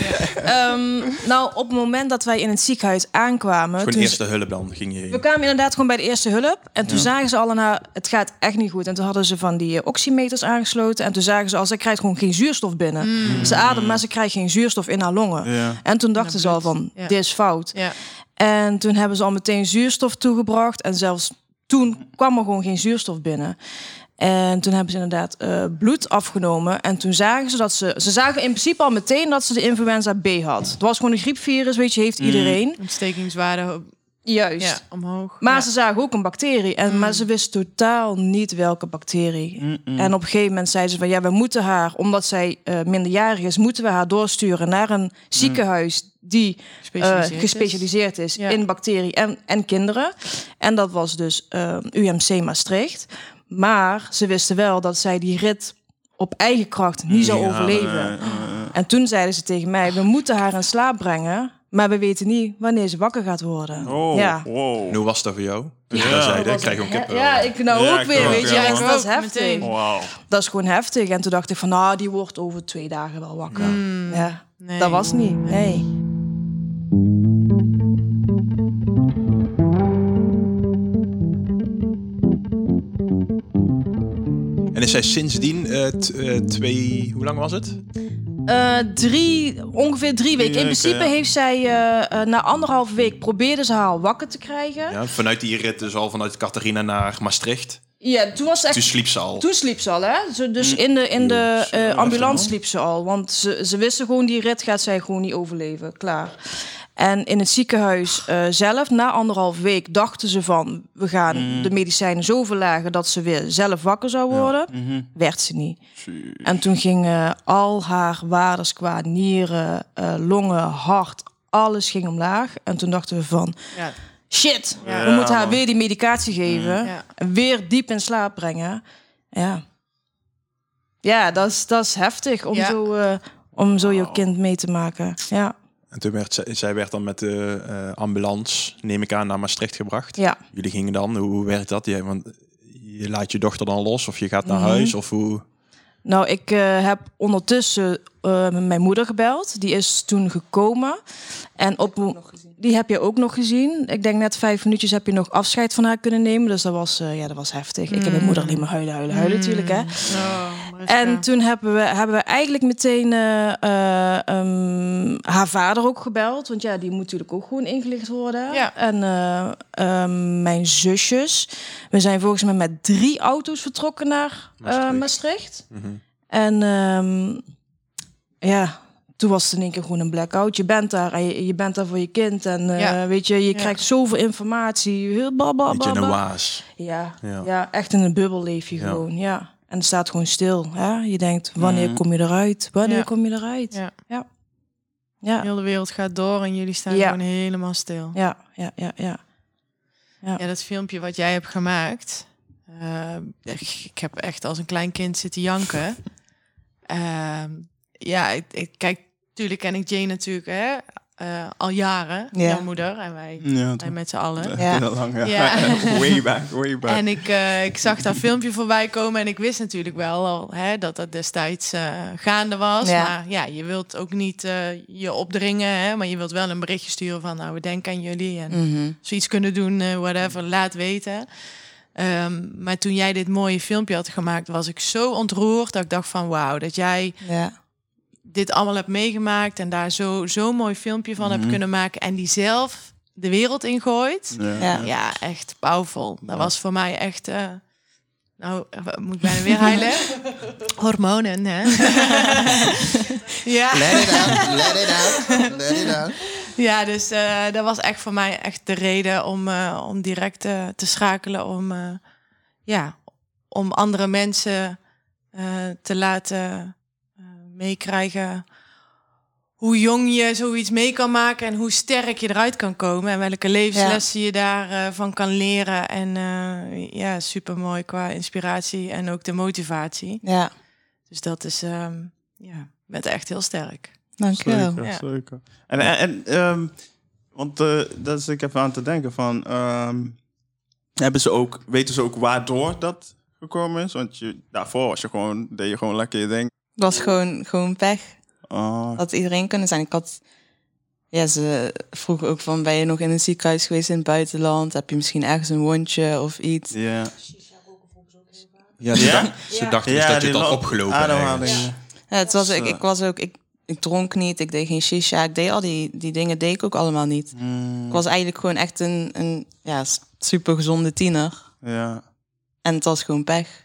[SPEAKER 7] Ehm, nou, op het moment dat wij in het ziekenhuis aankwamen...
[SPEAKER 3] Gewoon
[SPEAKER 7] toen-
[SPEAKER 3] eerste hulp dan ging je
[SPEAKER 7] We kwamen inderdaad gewoon bij de eerste hulp. En toen zagen ze al haar, het gaat echt niet goed. En toen hadden ze van die eh, oximeters aangesloten. En toen zagen ze al, ze krijgt gewoon geen zuurstof binnen. Ze ademt, maar ze krijgt geen zuurstof in haar longen.
[SPEAKER 1] Ja.
[SPEAKER 7] En toen dachten ze al van,
[SPEAKER 2] Ja.
[SPEAKER 7] dit is fout.
[SPEAKER 2] Ja.
[SPEAKER 7] En toen hebben ze al meteen zuurstof toegebracht. En zelfs toen kwam er gewoon geen zuurstof binnen. En toen hebben ze inderdaad eh, bloed afgenomen. En toen zagen ze dat ze... Ze zagen in principe al meteen dat ze de influenza B had. Het was gewoon een griepvirus, weet je, heeft iedereen.
[SPEAKER 2] Ontstekingswaarde
[SPEAKER 7] Juist.
[SPEAKER 2] ja, omhoog.
[SPEAKER 7] Maar
[SPEAKER 2] ja.
[SPEAKER 7] ze zagen ook een bacterie. En, Maar ze wisten totaal niet welke bacterie. En op een gegeven moment zeiden ze van... ja, we moeten haar, omdat zij eh, minderjarig is... moeten we haar doorsturen naar een ziekenhuis... die eh,
[SPEAKER 2] Gespecialiseerd is.
[SPEAKER 7] gespecialiseerd is
[SPEAKER 2] Ja.
[SPEAKER 7] in bacterie en, en kinderen. En dat was dus eh, UMC Maastricht. Maar ze wisten wel dat zij die rit op eigen kracht niet zou
[SPEAKER 1] Ja,
[SPEAKER 7] overleven. En toen zeiden ze tegen mij... we moeten haar in slaap brengen... maar we weten niet wanneer ze wakker gaat worden.
[SPEAKER 1] Oh,
[SPEAKER 7] Ja.
[SPEAKER 1] wow.
[SPEAKER 3] Hoe was dat voor jou? Toen
[SPEAKER 1] Ja.
[SPEAKER 3] zei,
[SPEAKER 7] was
[SPEAKER 3] krijg je een
[SPEAKER 7] he-
[SPEAKER 3] kip.
[SPEAKER 7] Ja, ik nou
[SPEAKER 1] Ja,
[SPEAKER 7] ook
[SPEAKER 1] ik
[SPEAKER 7] weer,
[SPEAKER 1] ook,
[SPEAKER 7] weet je.
[SPEAKER 1] ja. Ik
[SPEAKER 7] dat is
[SPEAKER 2] ook,
[SPEAKER 7] heftig.
[SPEAKER 1] Wauw.
[SPEAKER 7] Dat is gewoon heftig. En toen dacht ik van, nou, die wordt over twee dagen wel wakker. Ja,
[SPEAKER 2] Nee.
[SPEAKER 7] dat was niet. Nee.
[SPEAKER 3] En is zij sindsdien eh, t- eh, twee... Hoe lang was het?
[SPEAKER 7] Eh, drie, ongeveer drie weken. In principe
[SPEAKER 1] ja.
[SPEAKER 7] heeft zij na anderhalve week probeerde ze haar wakker te krijgen. Ja,
[SPEAKER 3] Ja, vanuit die rit dus al vanuit Catharina naar Maastricht.
[SPEAKER 7] toen was het
[SPEAKER 3] Toen
[SPEAKER 7] echt...
[SPEAKER 3] sliep ze al.
[SPEAKER 7] Toen sliep ze al, hè? Ze, dus in de, in de ambulance sliep ze al. Want ze, ze wisten gewoon, die rit gaat zij gewoon niet overleven. Klaar. En in het ziekenhuis eh, zelf, na anderhalf week, dachten ze van... we gaan de medicijnen zo verlagen dat ze weer zelf wakker zou worden.
[SPEAKER 1] Mhm.
[SPEAKER 7] Werd ze niet. En toen gingen al haar waardes qua nieren, eh, longen, hart, alles ging omlaag. En toen dachten we van,
[SPEAKER 2] Ja.
[SPEAKER 7] shit,
[SPEAKER 2] Ja.
[SPEAKER 7] we moeten haar
[SPEAKER 1] man.
[SPEAKER 7] weer die medicatie geven.
[SPEAKER 2] Ja.
[SPEAKER 7] En weer diep in slaap brengen. Ja, ja dat, is, dat is heftig om,
[SPEAKER 2] Ja.
[SPEAKER 7] zo, eh, om zo je kind mee te maken. Ja,
[SPEAKER 3] En toen werd zij, zij werd dan met de eh, ambulance, neem ik aan, naar Maastricht gebracht.
[SPEAKER 7] ja.
[SPEAKER 3] Jullie gingen dan, hoe, hoe werkt dat? Ja, want je laat je dochter dan los of je gaat naar
[SPEAKER 7] Mhm.
[SPEAKER 3] huis of hoe...
[SPEAKER 7] Nou, ik eh, heb ondertussen eh, mijn moeder gebeld. Die is toen gekomen. En op, die heb je ook nog gezien. Ik denk net vijf minuutjes heb je nog afscheid van haar kunnen nemen. Dus dat was, eh, ja, dat was heftig. Ik heb mijn moeder alleen maar huilen, huilen, huilen natuurlijk. Hè.
[SPEAKER 2] Oh,
[SPEAKER 7] En toen hebben we, hebben we eigenlijk meteen eh, eh, ehm, haar vader ook gebeld. Want ja, die moet natuurlijk ook gewoon ingelicht worden.
[SPEAKER 2] Ja.
[SPEAKER 7] En eh, ehm, mijn zusjes. We zijn volgens mij met drie auto's vertrokken naar eh,
[SPEAKER 3] Maastricht.
[SPEAKER 7] Maastricht.
[SPEAKER 3] Mhm.
[SPEAKER 7] En ehm, ja, toen was het in één keer gewoon een blackout. Je bent daar en je, je bent daar voor je kind. En eh,
[SPEAKER 2] Ja.
[SPEAKER 7] weet je, je
[SPEAKER 2] Ja.
[SPEAKER 7] krijgt zoveel informatie. Heel bla, bla, bla,
[SPEAKER 3] een
[SPEAKER 7] bla.
[SPEAKER 3] waas.
[SPEAKER 7] Ja,
[SPEAKER 3] Ja.
[SPEAKER 7] ja. echt in een bubbel leef je
[SPEAKER 3] Ja.
[SPEAKER 7] gewoon. Ja. En het staat gewoon stil. Hè? Je denkt, wanneer
[SPEAKER 1] Mhm.
[SPEAKER 7] kom je eruit? Wanneer
[SPEAKER 2] Ja.
[SPEAKER 7] kom je eruit?
[SPEAKER 2] Ja.
[SPEAKER 7] Ja. Ja.
[SPEAKER 2] Heel de wereld gaat door en jullie staan
[SPEAKER 7] Ja.
[SPEAKER 2] gewoon helemaal stil.
[SPEAKER 7] Ja, ja, ja, ja.
[SPEAKER 2] Ja, dat filmpje wat jij hebt gemaakt. eh, ik, ik heb echt als een klein kind zitten janken. [laughs] Ehm, ja, ik, ik, kijk, tuurlijk ken ik Jane natuurlijk. Hè? Eh, al jaren,
[SPEAKER 5] Ja.
[SPEAKER 2] jouw moeder en wij,
[SPEAKER 1] Ja,
[SPEAKER 2] wij
[SPEAKER 1] toch.
[SPEAKER 2] met z'n allen.
[SPEAKER 5] Ja.
[SPEAKER 1] Heel lang, ja.
[SPEAKER 2] Ja. [laughs]
[SPEAKER 1] way back, way back.
[SPEAKER 2] En ik, eh, ik zag dat filmpje voorbij komen en ik wist natuurlijk wel al hè, dat dat destijds eh, gaande was.
[SPEAKER 5] Ja.
[SPEAKER 2] Maar ja, je wilt ook niet eh, je opdringen, hè, maar je wilt wel een berichtje sturen van nou, we denken aan jullie en
[SPEAKER 5] Mhm.
[SPEAKER 2] als we iets kunnen doen, eh, whatever, laat weten. Ehm, maar toen jij dit mooie filmpje had gemaakt, was ik zo ontroerd dat ik dacht van wauw, dat jij
[SPEAKER 5] Ja.
[SPEAKER 2] Dit allemaal hebt meegemaakt en daar zo zo'n mooi filmpje van
[SPEAKER 1] Mhm.
[SPEAKER 2] hebt kunnen maken en die zelf de wereld ingooit.
[SPEAKER 1] Ja.
[SPEAKER 5] Ja.
[SPEAKER 2] Ja, echt powerful. Dat was voor mij echt. eh, nou, eh, moet ik bijna weer huilen. [laughs] Hormonen, hè? [laughs] ja.
[SPEAKER 1] Let it out, let it out, let it out.
[SPEAKER 2] ja, dus eh, dat was echt voor mij echt de reden om, eh, om direct te schakelen. Om, eh, ja, om andere mensen eh, te laten meekrijgen hoe jong je zoiets mee kan maken en hoe sterk je eruit kan komen en welke levenslessen je daarvan van kan leren. En eh, ja, super mooi qua inspiratie en ook de motivatie.
[SPEAKER 5] Ja.
[SPEAKER 2] Dus dat is, ehm ja, bent echt heel sterk.
[SPEAKER 1] Zeker,
[SPEAKER 2] Ja.
[SPEAKER 1] zeker. En, en, en, ehm, want eh dat is ik even aan te denken van, ehm, hebben ze ook, weten ze ook waardoor dat gekomen is? Want je, daarvoor was je gewoon, deed je gewoon lekker je ding.
[SPEAKER 5] Het was gewoon, gewoon pech.
[SPEAKER 1] Oh,
[SPEAKER 5] Had iedereen kunnen zijn. Ik had... Ja, ze vroegen ook van, ben je nog in een ziekenhuis geweest in het buitenland? Heb je misschien ergens een wondje of iets?
[SPEAKER 1] ja.
[SPEAKER 3] Ja, ze,
[SPEAKER 1] Ja?
[SPEAKER 3] dacht- ze dachten dus dat je had
[SPEAKER 1] lo-
[SPEAKER 3] opgelopen
[SPEAKER 1] ademhaling.
[SPEAKER 3] ergens.
[SPEAKER 5] Ja, het was, ik, ik was ook... Ik, ik dronk niet, ik deed geen shisha. Ik deed al die, die dingen, deed ik ook allemaal niet.
[SPEAKER 1] Mm,
[SPEAKER 5] Ik was eigenlijk gewoon echt een, een ja, super gezonde tiener.
[SPEAKER 1] ja.
[SPEAKER 5] En het was gewoon pech.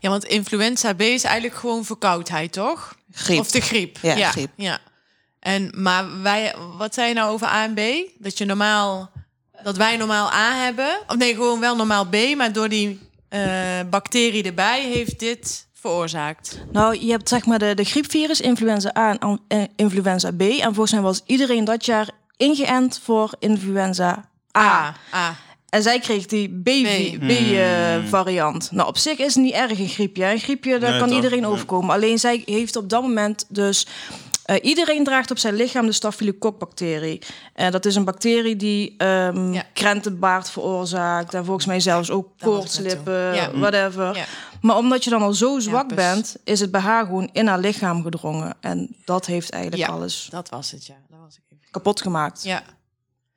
[SPEAKER 2] Ja, want influenza B is eigenlijk gewoon verkoudheid, toch?
[SPEAKER 5] Griep.
[SPEAKER 2] Of de griep.
[SPEAKER 5] Ja,
[SPEAKER 2] ja,
[SPEAKER 5] griep.
[SPEAKER 2] ja. En, maar wij, wat zei je nou over A en B? Dat je normaal, dat wij normaal A hebben. Of nee, gewoon wel normaal B, maar door die eh, bacterie erbij heeft dit veroorzaakt.
[SPEAKER 7] Nou, je hebt zeg maar de, de griepvirus, influenza A en eh, influenza B. En volgens mij was iedereen dat jaar ingeënt voor influenza A.
[SPEAKER 2] A. A.
[SPEAKER 7] En zij kreeg die
[SPEAKER 2] B.
[SPEAKER 7] B-variant. nou, op zich is het niet erg een griepje. Een griepje, daar
[SPEAKER 1] Nee,
[SPEAKER 7] kan
[SPEAKER 1] toch?
[SPEAKER 7] iedereen
[SPEAKER 1] Nee.
[SPEAKER 7] overkomen. Alleen zij heeft op dat moment dus... eh, iedereen draagt op zijn lichaam de staphylococcus-bacterie. En dat is een bacterie die ehm
[SPEAKER 2] Ja.
[SPEAKER 7] krentenbaard veroorzaakt. En volgens mij zelfs ook koortslippen.
[SPEAKER 2] Ja.
[SPEAKER 7] whatever.
[SPEAKER 2] Ja.
[SPEAKER 7] Maar omdat je dan al zo zwak bent, is het bij haar gewoon in haar lichaam gedrongen. En dat heeft eigenlijk
[SPEAKER 2] Ja.
[SPEAKER 7] alles
[SPEAKER 2] Dat was het, ja. Dat was ik even.
[SPEAKER 7] kapot gemaakt.
[SPEAKER 2] Ja.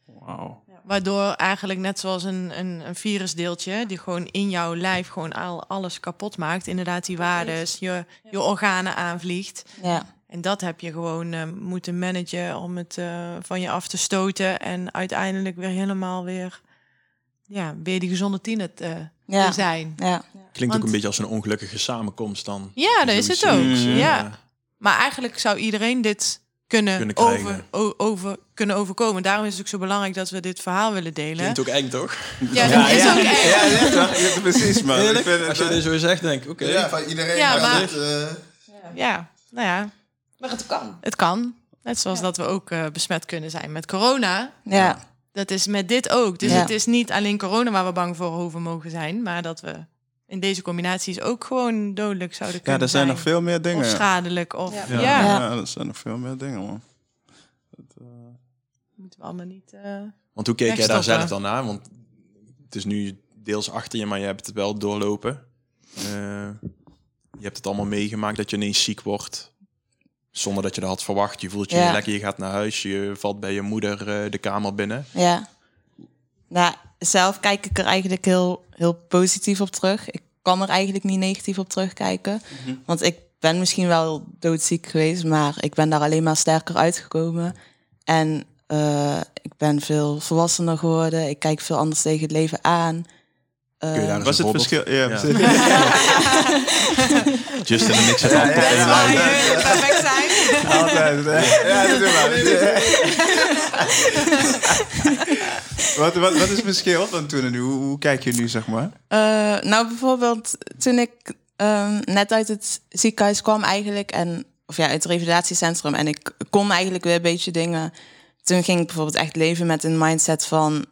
[SPEAKER 1] Wauw.
[SPEAKER 2] Waardoor eigenlijk net zoals een, een, een virusdeeltje, die gewoon in jouw lijf gewoon al, alles kapot maakt. Inderdaad, die waardes, je, je organen aanvliegt.
[SPEAKER 5] Ja.
[SPEAKER 2] En dat heb je gewoon eh, moeten managen om het eh, van je af te stoten. En uiteindelijk weer helemaal weer, ja, weer die gezonde tiener te,
[SPEAKER 5] Ja.
[SPEAKER 2] te zijn.
[SPEAKER 5] Ja.
[SPEAKER 3] Klinkt
[SPEAKER 2] Want-
[SPEAKER 3] ook een beetje als een ongelukkige samenkomst dan.
[SPEAKER 2] Ja, dat is het ook.
[SPEAKER 3] Eh,
[SPEAKER 2] Ja. Maar eigenlijk zou iedereen dit kunnen,
[SPEAKER 3] Kunnen
[SPEAKER 2] over, over, kunnen overkomen. Daarom is het ook zo belangrijk dat we dit verhaal willen delen.
[SPEAKER 3] Klinkt ook eng, toch?
[SPEAKER 2] Ja, is ook echt.
[SPEAKER 1] Ja, ja, toch? Ja, precies, man. Ik vind het,
[SPEAKER 3] Als je
[SPEAKER 1] eh,
[SPEAKER 3] dit zo zegt, denk ik, oké.
[SPEAKER 1] Ja, van iedereen.
[SPEAKER 2] Ja,
[SPEAKER 1] gaat
[SPEAKER 2] maar-
[SPEAKER 1] het, eh,
[SPEAKER 2] Ja, nou ja,
[SPEAKER 7] Maar het kan.
[SPEAKER 2] het kan. Net zoals dat we ook eh, besmet kunnen zijn met corona.
[SPEAKER 5] Ja.
[SPEAKER 2] Dat is met dit ook. Dus
[SPEAKER 5] Ja.
[SPEAKER 2] het is niet alleen corona waar we bang voor hoeven mogen zijn, maar dat we in deze combinaties ook gewoon dodelijk zouden
[SPEAKER 1] Ja,
[SPEAKER 2] kunnen
[SPEAKER 1] er zijn
[SPEAKER 2] zijn.
[SPEAKER 1] nog veel meer dingen.
[SPEAKER 2] Of schadelijk. Of ja,
[SPEAKER 1] Ja,
[SPEAKER 5] Ja.
[SPEAKER 1] ja, er zijn nog veel meer dingen, man.
[SPEAKER 2] moeten we allemaal niet. eh,
[SPEAKER 3] Want hoe keek jij daar zelf dan naar? Want het is nu deels achter je, maar je hebt het wel doorlopen. Eh, je hebt het allemaal meegemaakt dat je ineens ziek wordt. Zonder dat je dat had verwacht. Je voelt je
[SPEAKER 5] Ja.
[SPEAKER 3] niet lekker, je gaat naar huis. Je valt bij je moeder eh, de kamer binnen.
[SPEAKER 5] Ja. Nou, zelf kijk ik er eigenlijk heel, heel positief op terug. Ik kan er eigenlijk niet negatief op terugkijken. Want ik ben misschien wel doodziek geweest, maar ik ben daar alleen maar sterker uitgekomen. En eh, ik ben veel volwassener geworden. Ik kijk veel anders tegen het leven aan.
[SPEAKER 3] Eens
[SPEAKER 1] Was het verschil? Ja,
[SPEAKER 3] Ja. [laughs] Justin en ik zitten altijd
[SPEAKER 1] ja,
[SPEAKER 3] in
[SPEAKER 1] ja. Altijd. hè? Ja, dat wat, wat, wat is het verschil van toen en nu? Hoe, hoe kijk je nu, zeg maar?
[SPEAKER 5] Eh, nou, bijvoorbeeld toen ik ehm, net uit het ziekenhuis kwam eigenlijk... en of ja, uit het revalidatiecentrum... en ik kon eigenlijk weer een beetje dingen... toen ging ik bijvoorbeeld echt leven met een mindset van...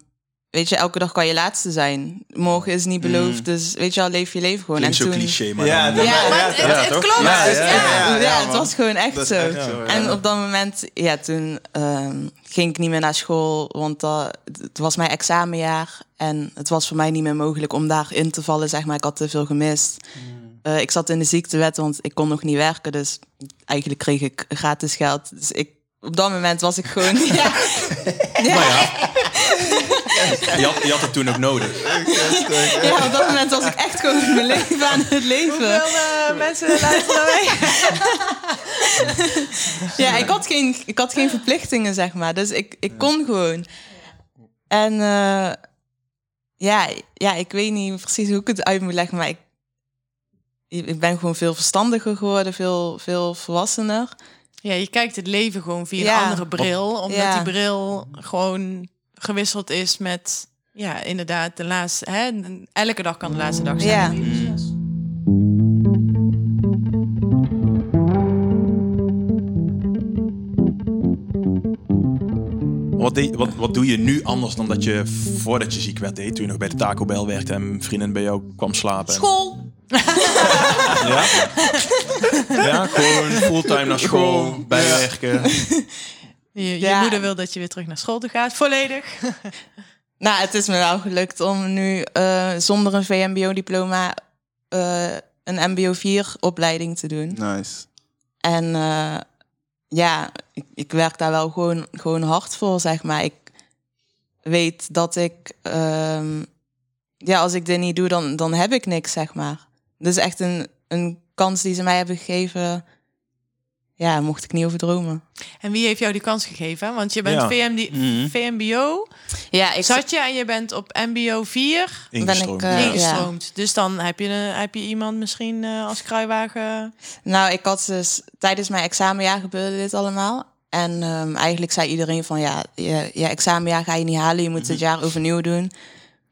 [SPEAKER 5] weet je, elke dag kan je laatste zijn. Morgen is niet beloofd, dus weet je al, leef je leven gewoon.
[SPEAKER 3] Klinkt
[SPEAKER 5] en
[SPEAKER 3] zo
[SPEAKER 5] toen,
[SPEAKER 3] cliché, maar
[SPEAKER 1] Ja,
[SPEAKER 3] dan-
[SPEAKER 1] dat-
[SPEAKER 5] Ja,
[SPEAKER 7] Maar
[SPEAKER 1] ja,
[SPEAKER 7] het,
[SPEAKER 1] ja,
[SPEAKER 7] het
[SPEAKER 3] toch?
[SPEAKER 7] klopt.
[SPEAKER 1] Ja,
[SPEAKER 7] Dus
[SPEAKER 1] ja,
[SPEAKER 7] ja,
[SPEAKER 5] ja,
[SPEAKER 1] ja,
[SPEAKER 5] het was gewoon echt zo.
[SPEAKER 1] echt zo, ja.
[SPEAKER 5] En op dat moment, ja, toen ehm, ging ik niet meer naar school, want dat, het was mijn examenjaar. En het was voor mij niet meer mogelijk om daarin te vallen, zeg maar. Ik had te veel gemist. Eh, ik zat in de ziektewet, want ik kon nog niet werken. Dus eigenlijk kreeg ik gratis geld. Dus ik, op dat moment was ik gewoon... [laughs] ja,
[SPEAKER 3] Je had, je had het toen ook nodig.
[SPEAKER 5] ja, op dat moment was ik echt gewoon mijn leven aan het leven.
[SPEAKER 2] Hoeveel eh, mensen luisteren wij? [laughs]
[SPEAKER 5] Ja, ik had geen, ik had geen verplichtingen, zeg maar. Dus ik, ik kon gewoon. En eh, ja, ja, ik weet niet precies hoe ik het uit moet leggen, maar ik, ik ben gewoon veel verstandiger geworden, veel, veel volwassener.
[SPEAKER 2] Ja, je kijkt het leven gewoon via
[SPEAKER 5] Ja.
[SPEAKER 2] een andere bril. Omdat
[SPEAKER 5] Ja.
[SPEAKER 2] die bril gewoon gewisseld is met... Ja, inderdaad, de laatste... Hè, elke dag kan de laatste dag zijn.
[SPEAKER 5] Ja.
[SPEAKER 3] Wat, deed- wat, wat doe je nu anders dan dat je voordat je ziek werd deed? Toen je nog bij de Taco Bell werkte en een vriendin bij jou kwam slapen.
[SPEAKER 5] School. [laughs]
[SPEAKER 3] Ja? ja, gewoon fulltime naar school, bijwerken.
[SPEAKER 2] Je, je
[SPEAKER 5] Ja.
[SPEAKER 2] moeder wil dat je weer terug naar school toe gaat, volledig. [laughs]
[SPEAKER 5] Nou, het is me wel gelukt om nu eh, zonder een VMBO-diploma eh, een MBO 4-opleiding te doen.
[SPEAKER 1] Nice.
[SPEAKER 5] En eh, ja, ik, ik werk daar wel gewoon, gewoon hard voor, zeg maar. Ik weet dat ik, ehm, ja, als ik dit niet doe, dan, dan heb ik niks, zeg maar. Dus echt een, een kans die ze mij hebben gegeven, ja, mocht ik niet over dromen.
[SPEAKER 2] En wie heeft jou die kans gegeven? Want je bent
[SPEAKER 3] Ja.
[SPEAKER 2] VMD,
[SPEAKER 1] Mhm.
[SPEAKER 2] VMBO,
[SPEAKER 5] Ja, ik
[SPEAKER 2] zat je en je bent op MBO 4
[SPEAKER 3] Ingestroomd.
[SPEAKER 5] Ben ik, eh,
[SPEAKER 2] ingestroomd. Dus dan heb je, een- heb je iemand misschien eh, als kruiwagen...
[SPEAKER 5] Nou, ik had dus tijdens mijn examenjaar gebeurde dit allemaal. En ehm, eigenlijk zei iedereen van ja, je, je examenjaar ga je niet halen, je moet het jaar overnieuw doen.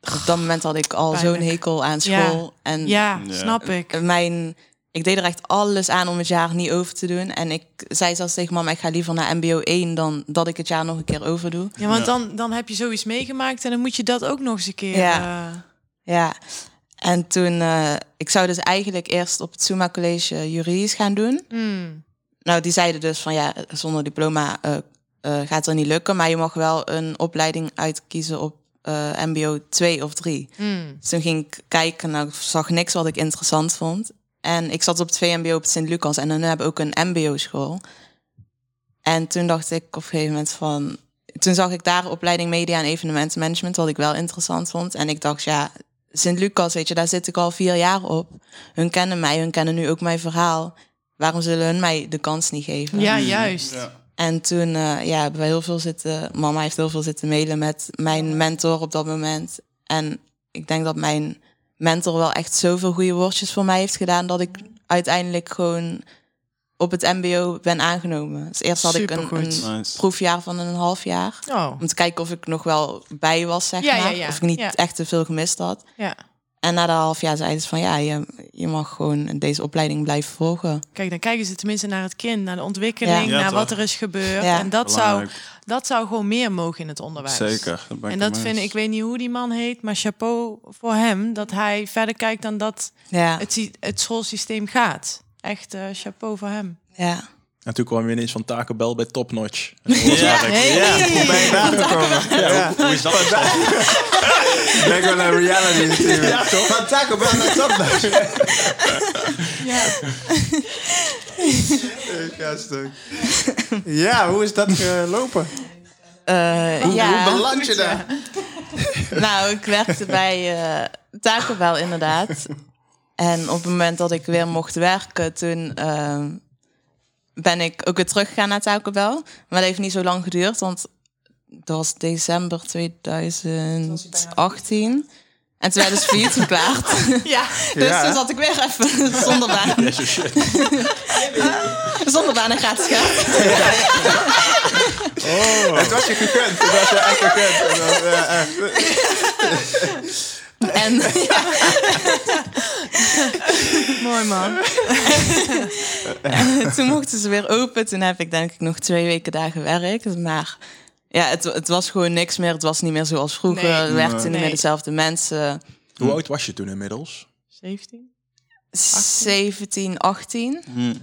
[SPEAKER 5] Op dat moment had ik al zo'n hekel aan
[SPEAKER 2] Ja.
[SPEAKER 5] school. En
[SPEAKER 2] Ja,
[SPEAKER 1] Ja.
[SPEAKER 2] snap ik.
[SPEAKER 5] mijn, ik deed er echt alles aan om het jaar niet over te doen. En ik zei zelfs tegen mama, ik ga liever naar MBO 1 dan dat ik het jaar nog een keer overdoe.
[SPEAKER 2] Ja, want Dan, dan heb je zoiets meegemaakt en dan moet je dat ook nog eens een keer...
[SPEAKER 5] Ja.
[SPEAKER 2] eh,
[SPEAKER 5] Ja. En toen, eh, ik zou dus eigenlijk eerst op het Suma College juridisch gaan doen.
[SPEAKER 2] hmm.
[SPEAKER 5] Nou, die zeiden dus van ja, zonder diploma eh, eh, gaat er niet lukken. Maar je mag wel een opleiding uitkiezen op eh, MBO 2 of 3.
[SPEAKER 2] Hmm.
[SPEAKER 5] Dus toen ging ik kijken, nou, ik zag niks wat ik interessant vond. En ik zat op het VMBO op het Sint-Lucas en dan hebben we ook een MBO-school. En toen dacht ik op een gegeven moment van... Toen zag ik daar opleiding media en evenementenmanagement, wat ik wel interessant vond. En ik dacht, ja, Sint-Lucas, weet je, daar zit ik al vier jaar op. Hun kennen mij, hun kennen nu ook mijn verhaal. Waarom zullen hun mij de kans niet geven?
[SPEAKER 2] Ja, juist.
[SPEAKER 5] En toen eh, ja, hebben we heel veel zitten. Mama heeft heel veel zitten mailen met mijn mentor op dat moment. En ik denk dat mijn mentor wel echt zoveel goede woordjes voor mij heeft gedaan. dat ik uiteindelijk gewoon op het MBO ben aangenomen. Dus eerst had ik een,
[SPEAKER 2] Supergoed.
[SPEAKER 5] een
[SPEAKER 1] Nice.
[SPEAKER 5] proefjaar van een half jaar.
[SPEAKER 2] Oh,
[SPEAKER 5] Om te kijken of ik nog wel bij was, zeg
[SPEAKER 2] Ja,
[SPEAKER 5] maar.
[SPEAKER 2] ja.
[SPEAKER 5] Of ik niet
[SPEAKER 2] Ja.
[SPEAKER 5] echt te veel gemist had. En na dat half jaar zeiden ze van ja, je, je mag gewoon deze opleiding blijven volgen.
[SPEAKER 2] Kijk, dan kijken ze tenminste naar het kind, naar de ontwikkeling,
[SPEAKER 1] Ja. Ja,
[SPEAKER 2] naar
[SPEAKER 1] toch?
[SPEAKER 2] wat er is gebeurd.
[SPEAKER 5] Ja.
[SPEAKER 2] En dat zou, dat zou gewoon meer mogen in het onderwijs.
[SPEAKER 1] Zeker. ben
[SPEAKER 2] En dat vind ik, ik weet niet hoe die man heet, maar chapeau voor hem. Dat hij verder kijkt dan dat
[SPEAKER 5] Ja,
[SPEAKER 2] het, het schoolsysteem gaat. Echt eh, chapeau voor hem.
[SPEAKER 5] ja.
[SPEAKER 3] En toen kwam je ineens van Taco Bell bij Top Notch. En dat was
[SPEAKER 1] Ja.
[SPEAKER 2] Hey.
[SPEAKER 1] Ja, hoe ben je daar gekomen? Ja.
[SPEAKER 3] Hoe is dat? ontstaan? [laughs]
[SPEAKER 1] Ik ben gewoon een reality. Ja, toch? Van Taco Bell naar Top Notch. [laughs]
[SPEAKER 2] Ja. [laughs]
[SPEAKER 1] Ik ga stuk. Ja, hoe is dat gelopen?
[SPEAKER 5] Eh,
[SPEAKER 1] Hoe,
[SPEAKER 5] ja.
[SPEAKER 1] hoe beland je daar?
[SPEAKER 5] Nou, ik werkte bij eh Taco Bell inderdaad. En op het moment dat ik weer mocht werken, toen ehm, ben ik ook weer teruggegaan naar Taco Bell. Maar dat heeft niet zo lang geduurd, want dat was december 2018. En toen werd dus failliet verklaard. [laughs]
[SPEAKER 2] ja.
[SPEAKER 5] dus
[SPEAKER 1] Ja.
[SPEAKER 5] toen zat ik weer even [laughs] zonder baan. [laughs]
[SPEAKER 3] Ja, zo shit.
[SPEAKER 5] Zonder baan en gratis geld.
[SPEAKER 1] Het was je gegund. Het was je echt gegund.
[SPEAKER 5] En [laughs]
[SPEAKER 2] Mooi man. [laughs]
[SPEAKER 5] toen mochten ze weer open. Toen heb ik denk ik nog twee weken daar gewerkt. Maar ja, het, het was gewoon niks meer. Het was niet meer zoals vroeger.
[SPEAKER 2] Nee.
[SPEAKER 5] We werkten niet meer dezelfde mensen.
[SPEAKER 3] Hoe oud was je toen inmiddels?
[SPEAKER 2] 17?
[SPEAKER 5] 17, 18.
[SPEAKER 1] Hm.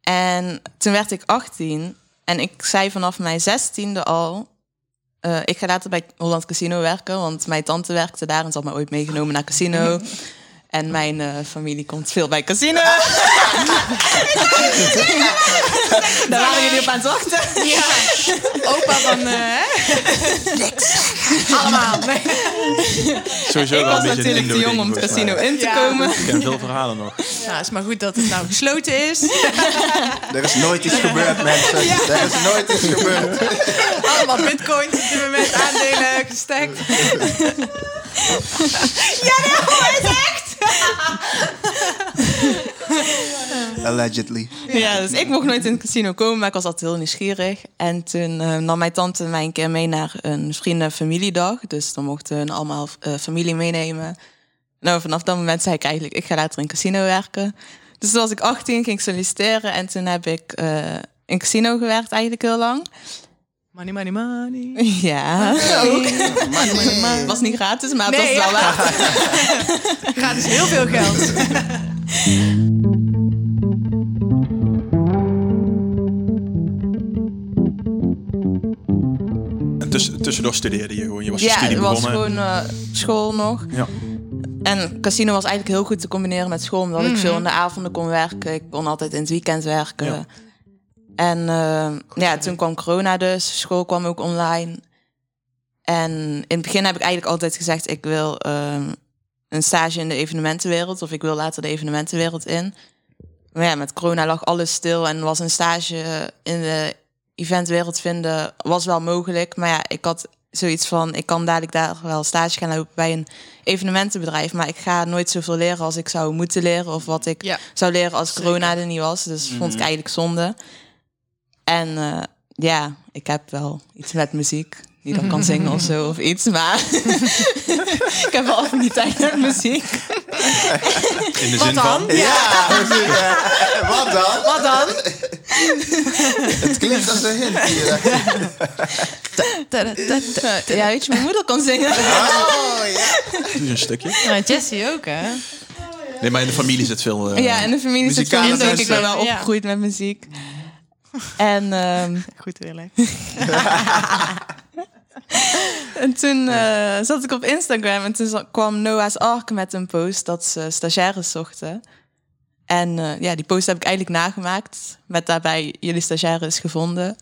[SPEAKER 5] En toen werd ik 18. En ik zei vanaf mijn 16e al... eh, ik ga later bij Holland Casino werken. Want mijn tante werkte daar en ze had me ooit meegenomen naar casino. [laughs] En mijn eh, familie komt veel bij casino. [laughs] Daar waren jullie op aan het wachten.
[SPEAKER 2] Ja, opa van... eh, hè? Allemaal. Nee.
[SPEAKER 3] Sowieso
[SPEAKER 5] Ik
[SPEAKER 3] wel
[SPEAKER 5] was
[SPEAKER 3] een
[SPEAKER 5] natuurlijk te jong om het casino in te
[SPEAKER 2] Ja.
[SPEAKER 5] komen.
[SPEAKER 3] Ik ken veel verhalen nog.
[SPEAKER 2] Nou, is maar goed dat het nou gesloten is. [laughs]
[SPEAKER 1] Er is nooit iets gebeurd, mensen. Er is nooit iets gebeurd.
[SPEAKER 2] Allemaal bitcoins op dit moment, aandelen gestekt. [laughs] [laughs]
[SPEAKER 1] Allegedly.
[SPEAKER 5] Ja, dus ik mocht nooit in het casino komen, maar ik was altijd heel nieuwsgierig. En toen eh, nam mijn tante mij een keer mee naar een vrienden-familiedag. Dus dan mochten hun allemaal eh, familie meenemen. Nou, vanaf dat moment zei ik eigenlijk, ik ga later in casino werken. Dus toen was ik 18, ging ik solliciteren en toen heb ik eh, in casino gewerkt eigenlijk heel lang.
[SPEAKER 2] Money, money, money. [laughs]
[SPEAKER 5] Ja, ook. Het was niet gratis, maar het
[SPEAKER 2] Nee,
[SPEAKER 5] was wel
[SPEAKER 2] ja. dus [laughs] heel veel geld.
[SPEAKER 3] En tuss- tussendoor studeerde je gewoon. Je was je
[SPEAKER 5] Ja,
[SPEAKER 3] studie
[SPEAKER 5] het was
[SPEAKER 3] begonnen.
[SPEAKER 5] gewoon eh, school nog.
[SPEAKER 3] Ja.
[SPEAKER 5] En casino was eigenlijk heel goed te combineren met school, omdat ik veel in de avonden kon werken. Ik kon altijd in het weekend werken.
[SPEAKER 3] Ja.
[SPEAKER 5] En eh, ja, toen kwam corona dus, school kwam ook online. En in het begin heb ik eigenlijk altijd gezegd, ik wil ehm, een stage in de evenementenwereld of ik wil later de evenementenwereld in. Maar ja, met corona lag alles stil en was een stage in de eventwereld vinden was wel mogelijk. Maar ja, ik had zoiets van, ik kan dadelijk daar wel stage gaan lopen bij een evenementenbedrijf. Maar ik ga nooit zoveel leren als ik zou moeten leren of wat ik
[SPEAKER 2] Ja.
[SPEAKER 5] zou leren als corona er niet was. Dus vond ik eigenlijk zonde. En eh, ja, ik heb wel iets met muziek. Niet dat ik kan zingen of zo of iets, maar [laughs] ik heb wel affiniteit met muziek.
[SPEAKER 3] In de
[SPEAKER 2] Wat
[SPEAKER 3] zin
[SPEAKER 2] dan?
[SPEAKER 3] van...
[SPEAKER 1] Ja. Eh, Wat dan?
[SPEAKER 2] Wat dan?
[SPEAKER 1] Het klinkt als een hint hier.
[SPEAKER 5] Ja, weet je, mijn moeder kan zingen.
[SPEAKER 1] Oh, ja.
[SPEAKER 3] Doe een stukje.
[SPEAKER 2] Nou, Jessie ook, hè?
[SPEAKER 3] Nee, maar in de familie zit veel... eh,
[SPEAKER 5] Ja, in de familie zit veel muziek. Ik ben wel
[SPEAKER 2] Ja.
[SPEAKER 5] opgegroeid met muziek. En, ehm, [laughs]
[SPEAKER 2] Goed eerlijk. [laughs]
[SPEAKER 5] en toen eh, zat ik op Instagram en toen kwam Noah's Ark met een post dat ze stagiaires zochten. En eh, ja, die post heb ik eigenlijk nagemaakt. Met daarbij jullie stagiaires gevonden.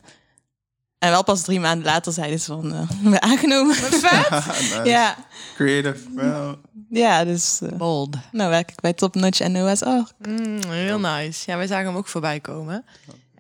[SPEAKER 5] En wel pas drie maanden later zeiden ze van, we aangenomen. [laughs]
[SPEAKER 1] Nice.
[SPEAKER 5] Ja,
[SPEAKER 1] Creative. Well,
[SPEAKER 5] ja, dus eh,
[SPEAKER 2] Bold.
[SPEAKER 5] nou werk ik bij Top Notch en Noah's Ark.
[SPEAKER 2] Mm, heel nice. Ja, wij zagen hem ook voorbij komen.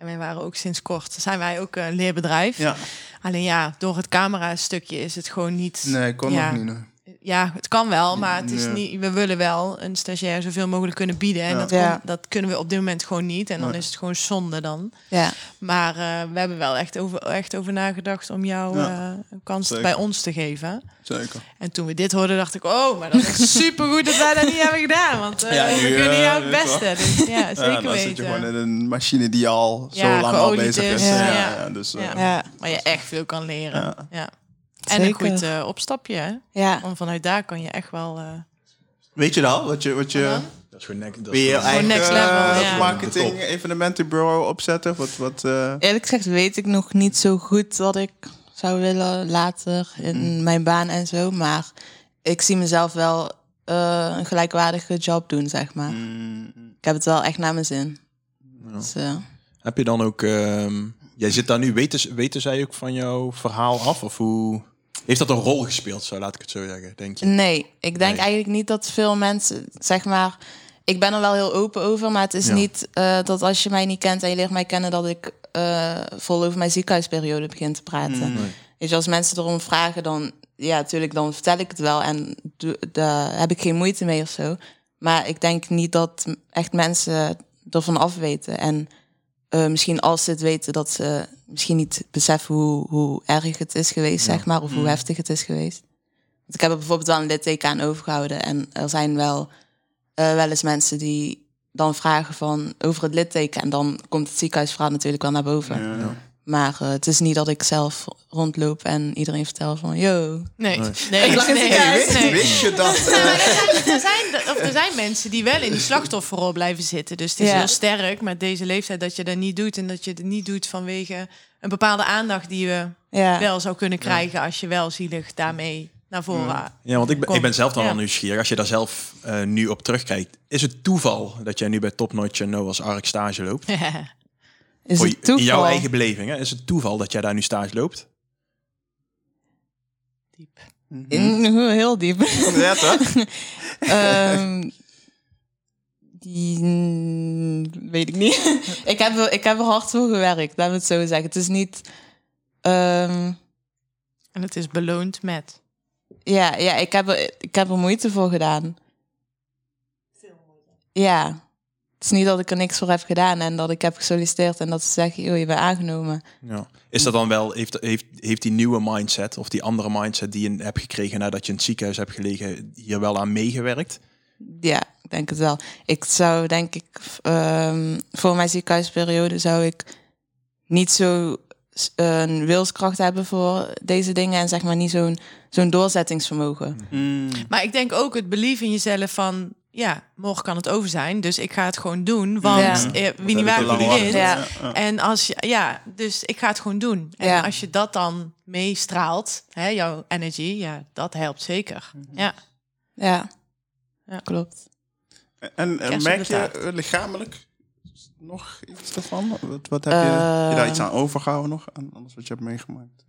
[SPEAKER 2] En wij waren ook sinds kort, zijn wij ook een leerbedrijf.
[SPEAKER 1] ja.
[SPEAKER 2] Alleen ja, door het camera-stukje is het gewoon niet...
[SPEAKER 1] Nee, kon
[SPEAKER 2] ja,
[SPEAKER 1] nog niet.
[SPEAKER 2] Ja, het kan wel, maar het is
[SPEAKER 1] Ja.
[SPEAKER 2] niet, we willen wel een stagiair zoveel mogelijk kunnen bieden. En
[SPEAKER 1] Ja.
[SPEAKER 2] dat, kon- dat kunnen we op dit moment gewoon niet. En dan
[SPEAKER 1] Nee.
[SPEAKER 2] is het gewoon zonde dan.
[SPEAKER 5] Ja,
[SPEAKER 2] Maar eh, we hebben wel echt over, echt over nagedacht om jou
[SPEAKER 1] Ja.
[SPEAKER 2] eh, een kans
[SPEAKER 1] Zeker.
[SPEAKER 2] bij ons te geven.
[SPEAKER 1] Zeker.
[SPEAKER 2] En toen we dit hoorden, dacht ik, oh, maar dat is [laughs] supergoed dat wij dat niet hebben gedaan. Want eh,
[SPEAKER 1] Ja, nu,
[SPEAKER 2] we kunnen jou het beste. Dus, ja, zeker
[SPEAKER 1] ja, dan zit je gewoon in een machine die al
[SPEAKER 2] Ja,
[SPEAKER 1] zo lang al bezig is. Ja.
[SPEAKER 2] ja.
[SPEAKER 1] Ja, dus, eh,
[SPEAKER 2] Maar je echt veel kan leren.
[SPEAKER 1] Ja.
[SPEAKER 2] Ja. En een goed eh, opstapje, hè?
[SPEAKER 5] ja.
[SPEAKER 2] Want vanuit daar kan je echt wel... eh,
[SPEAKER 1] Weet je dat? Wat je, wat je,
[SPEAKER 2] dan?
[SPEAKER 3] Dat is gewoon. Dat
[SPEAKER 1] je
[SPEAKER 3] gewoon-
[SPEAKER 1] eigen
[SPEAKER 2] next level,
[SPEAKER 1] eh,
[SPEAKER 2] ja.
[SPEAKER 1] marketing, evenementenbureau opzetten? Wat, wat, eh,
[SPEAKER 5] Eerlijk gezegd weet ik nog niet zo goed wat ik zou willen later in mijn baan en zo. Maar ik zie mezelf wel eh, een gelijkwaardige job doen, zeg maar.
[SPEAKER 1] mm,
[SPEAKER 5] Ik heb het wel echt naar mijn zin. Dus,
[SPEAKER 3] Heb je dan ook... ehm, jij zit daar nu... Weten, ze- weten zij ook van jouw verhaal af? Of hoe... Heeft dat een rol gespeeld, zo laat ik het zo zeggen, denk je?
[SPEAKER 5] nee, ik denk
[SPEAKER 3] Nee.
[SPEAKER 5] eigenlijk niet dat veel mensen, zeg maar... Ik ben er wel heel open over, maar het is
[SPEAKER 3] Ja.
[SPEAKER 5] niet eh, dat als je mij niet kent en je leert mij kennen... dat ik eh, vol over mijn ziekenhuisperiode begin te praten.
[SPEAKER 1] mm.
[SPEAKER 3] Nee.
[SPEAKER 5] Weet je, als mensen erom vragen, dan ja, natuurlijk, dan vertel ik het wel en doe- daar heb ik geen moeite mee of zo. Maar ik denk niet dat echt mensen ervan af weten. En eh, misschien als ze het weten, dat ze misschien niet beseffen hoe, hoe erg het is geweest, zeg maar, of hoe heftig het is geweest. Want ik heb er bijvoorbeeld wel een litteken aan overgehouden. En er zijn wel, eh, wel eens mensen die dan vragen van over het litteken. En dan komt het ziekenhuisverhaal natuurlijk wel naar boven.
[SPEAKER 1] ja.
[SPEAKER 5] Maar eh, het is niet dat ik zelf rondloop en iedereen vertel van... Yo,
[SPEAKER 2] Nee,
[SPEAKER 3] Nee.
[SPEAKER 2] nee,
[SPEAKER 5] Ik
[SPEAKER 2] nee,
[SPEAKER 5] ziekenhuis.
[SPEAKER 2] nee.
[SPEAKER 1] Wist je dat?
[SPEAKER 2] Ja, er, zijn, of er zijn mensen die wel in die slachtofferrol blijven zitten. Dus het is
[SPEAKER 5] Ja.
[SPEAKER 2] heel sterk met deze leeftijd dat je dat niet doet. En dat je het niet doet vanwege een bepaalde aandacht die je
[SPEAKER 5] ja.
[SPEAKER 2] wel zou kunnen krijgen als je wel zielig daarmee naar voren.
[SPEAKER 3] Ja, want ik ben, ik ben zelf dan
[SPEAKER 2] Ja.
[SPEAKER 3] wel nieuwsgierig. Als je daar zelf eh, nu op terugkijkt, is het toeval dat jij nu bij Top Notch Noah's Ark stage loopt? [laughs]
[SPEAKER 5] Is
[SPEAKER 3] Voor
[SPEAKER 5] het toeval?
[SPEAKER 3] In jouw eigen beleving, hè? is het toeval dat jij daar nu stage loopt?
[SPEAKER 2] Diep.
[SPEAKER 5] In- [laughs] heel diep.
[SPEAKER 1] Ja, toch? [laughs]
[SPEAKER 5] Ehm, die, weet ik niet. [laughs] ik, heb, er- ik heb er hard voor gewerkt, laten we het zo zeggen. Het is niet... ehm,
[SPEAKER 2] En het is beloond met.
[SPEAKER 5] ja, ja ik, heb er, ik heb er moeite voor gedaan. Ja. Het is niet dat ik er niks voor heb gedaan en dat ik heb gesolliciteerd en dat ze zeggen, joh, je bent aangenomen.
[SPEAKER 3] Ja. Is dat dan wel, heeft, heeft, heeft die nieuwe mindset of die andere mindset die je hebt gekregen nadat je in het ziekenhuis hebt gelegen, hier wel aan meegewerkt?
[SPEAKER 5] Ja, ik denk het wel. Ik zou denk ik ehm, voor mijn ziekenhuisperiode zou ik niet zo een wilskracht hebben voor deze dingen en zeg maar niet zo'n zo'n doorzettingsvermogen.
[SPEAKER 1] Mm.
[SPEAKER 2] Maar ik denk ook het belief in jezelf van... Ja, morgen kan het over zijn, dus ik ga het gewoon doen. Want
[SPEAKER 5] Ja.
[SPEAKER 2] eh, wie niet
[SPEAKER 1] te
[SPEAKER 2] wie
[SPEAKER 1] lang
[SPEAKER 2] niet
[SPEAKER 5] Ja.
[SPEAKER 2] wint.
[SPEAKER 1] Ja.
[SPEAKER 2] En als je, ja, dus ik ga het gewoon doen. En
[SPEAKER 5] Ja.
[SPEAKER 2] als je dat dan meestraalt, hè, jouw energy, ja, dat helpt zeker. Ja.
[SPEAKER 5] Ja,
[SPEAKER 2] Ja.
[SPEAKER 5] klopt.
[SPEAKER 1] En merk je lichamelijk nog iets daarvan? Wat, wat heb je, daar iets aan overgehouden nog? Aan alles wat je hebt meegemaakt?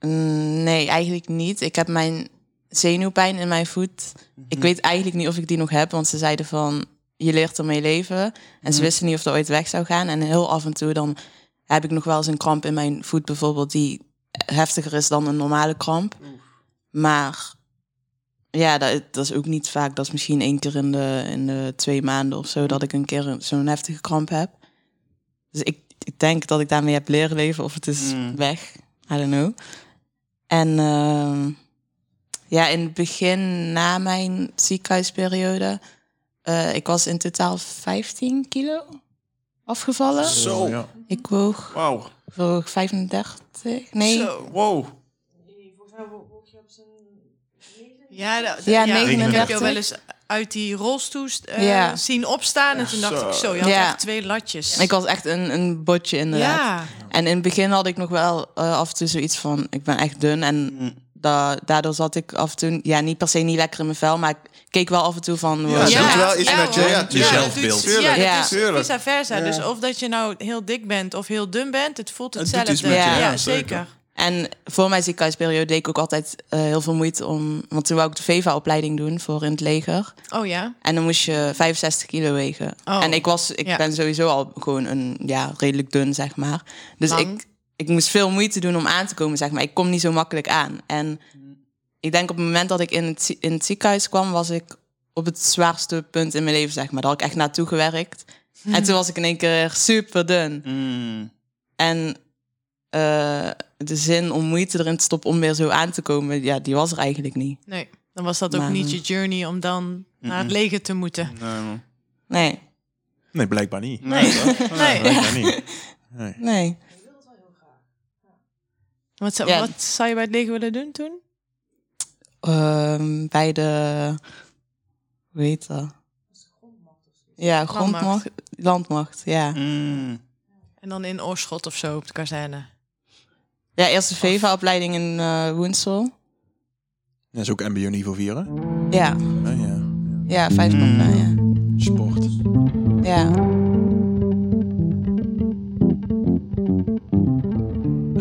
[SPEAKER 5] Mm, Nee, eigenlijk niet. Ik heb mijn zenuwpijn in mijn voet. Ik weet eigenlijk niet of ik die nog heb, want ze zeiden van je leert ermee leven. En ze wisten niet of dat ooit weg zou gaan. En heel af en toe dan heb ik nog wel eens een kramp in mijn voet bijvoorbeeld die heftiger is dan een normale kramp. Maar ja, dat, dat is ook niet vaak. Dat is misschien één keer in de, in de twee maanden of zo dat ik een keer zo'n heftige kramp heb. Dus ik, ik denk dat ik daarmee heb leren leven of het is
[SPEAKER 1] Mm.
[SPEAKER 5] weg. I don't know. En ehm, ja, in het begin na mijn ziekenhuisperiode, eh, ik was in totaal 15 kilo afgevallen.
[SPEAKER 1] Zo.
[SPEAKER 3] Ja.
[SPEAKER 5] Ik woog,
[SPEAKER 1] Wauw.
[SPEAKER 5] woog 35. Nee,
[SPEAKER 1] Zo. Wow.
[SPEAKER 2] Ja, dat,
[SPEAKER 5] Ja,
[SPEAKER 2] Ik heb
[SPEAKER 5] 39.
[SPEAKER 2] je wel eens uit die rolstoel eh,
[SPEAKER 5] Ja.
[SPEAKER 2] zien opstaan. En toen dacht
[SPEAKER 1] Zo.
[SPEAKER 2] ik zo, je had
[SPEAKER 5] Ja.
[SPEAKER 2] echt twee latjes.
[SPEAKER 5] ik was echt een, een botje inderdaad.
[SPEAKER 2] ja,
[SPEAKER 5] En in het begin had ik nog wel eh, af en toe zoiets van, ik ben echt dun. En
[SPEAKER 1] Mm.
[SPEAKER 5] Da daardoor zat ik af en toe, ja, niet per se niet lekker in mijn vel, maar ik keek wel af en toe van...
[SPEAKER 1] Ja, doet wel iets met je- ja,
[SPEAKER 2] doet-
[SPEAKER 3] Zelfbeeld.
[SPEAKER 2] Ja,
[SPEAKER 5] Ja.
[SPEAKER 2] vice versa.
[SPEAKER 1] Ja.
[SPEAKER 2] Dus of dat je nou heel dik bent of heel dun bent, het voelt hetzelfde.
[SPEAKER 1] je,
[SPEAKER 5] ja,
[SPEAKER 2] ja,
[SPEAKER 1] zeker.
[SPEAKER 5] En voor mijn ziekenhuisperiode deed ik ook altijd eh, heel veel moeite om... Want toen wou ik de VEVA-opleiding doen voor in het leger.
[SPEAKER 2] Oh ja.
[SPEAKER 5] En dan moest je 65 kilo wegen.
[SPEAKER 2] Oh.
[SPEAKER 5] En ik, was, ik
[SPEAKER 2] Ja.
[SPEAKER 5] ben sowieso al gewoon een, ja, redelijk dun, zeg maar. Dus
[SPEAKER 2] Lang.
[SPEAKER 5] ik, ik moest veel moeite doen om aan te komen, zeg maar. Ik kom niet zo makkelijk aan. En ik denk op het moment dat ik in het, in het ziekenhuis kwam... was ik op het zwaarste punt in mijn leven, zeg maar. Daar had ik echt naartoe gewerkt. [laughs] En toen was ik in één keer super dun.
[SPEAKER 1] Mm.
[SPEAKER 5] En eh, de zin om moeite erin te stoppen om weer zo aan te komen... ja, die was er eigenlijk niet.
[SPEAKER 2] Nee, dan was dat ook
[SPEAKER 5] Maar,
[SPEAKER 2] niet
[SPEAKER 5] eh,
[SPEAKER 2] je journey om dan naar het leger te moeten.
[SPEAKER 1] Nee.
[SPEAKER 5] Nee,
[SPEAKER 3] Nee, blijkbaar niet.
[SPEAKER 1] Nee? [laughs]
[SPEAKER 2] Nee.
[SPEAKER 3] Blijkbaar niet. [laughs] Nee.
[SPEAKER 5] nee.
[SPEAKER 2] Wat, zou,
[SPEAKER 5] Ja.
[SPEAKER 2] wat zou je bij het leger willen doen toen?
[SPEAKER 5] Ehm, bij de. Hoe heet dat? Ja, grondmacht.
[SPEAKER 2] Landmacht.
[SPEAKER 5] Landmacht, ja.
[SPEAKER 1] Mm.
[SPEAKER 2] En dan in Oorschot of zo op de kazerne.
[SPEAKER 5] Ja, eerst de VEVA-opleiding in eh Woensel.
[SPEAKER 3] Dat is ook MBO niveau 4, hè?
[SPEAKER 5] Ja,
[SPEAKER 3] Ja, ja.
[SPEAKER 5] ja, vijf
[SPEAKER 1] Mm.
[SPEAKER 5] mm. ja.
[SPEAKER 3] Sport.
[SPEAKER 5] Ja.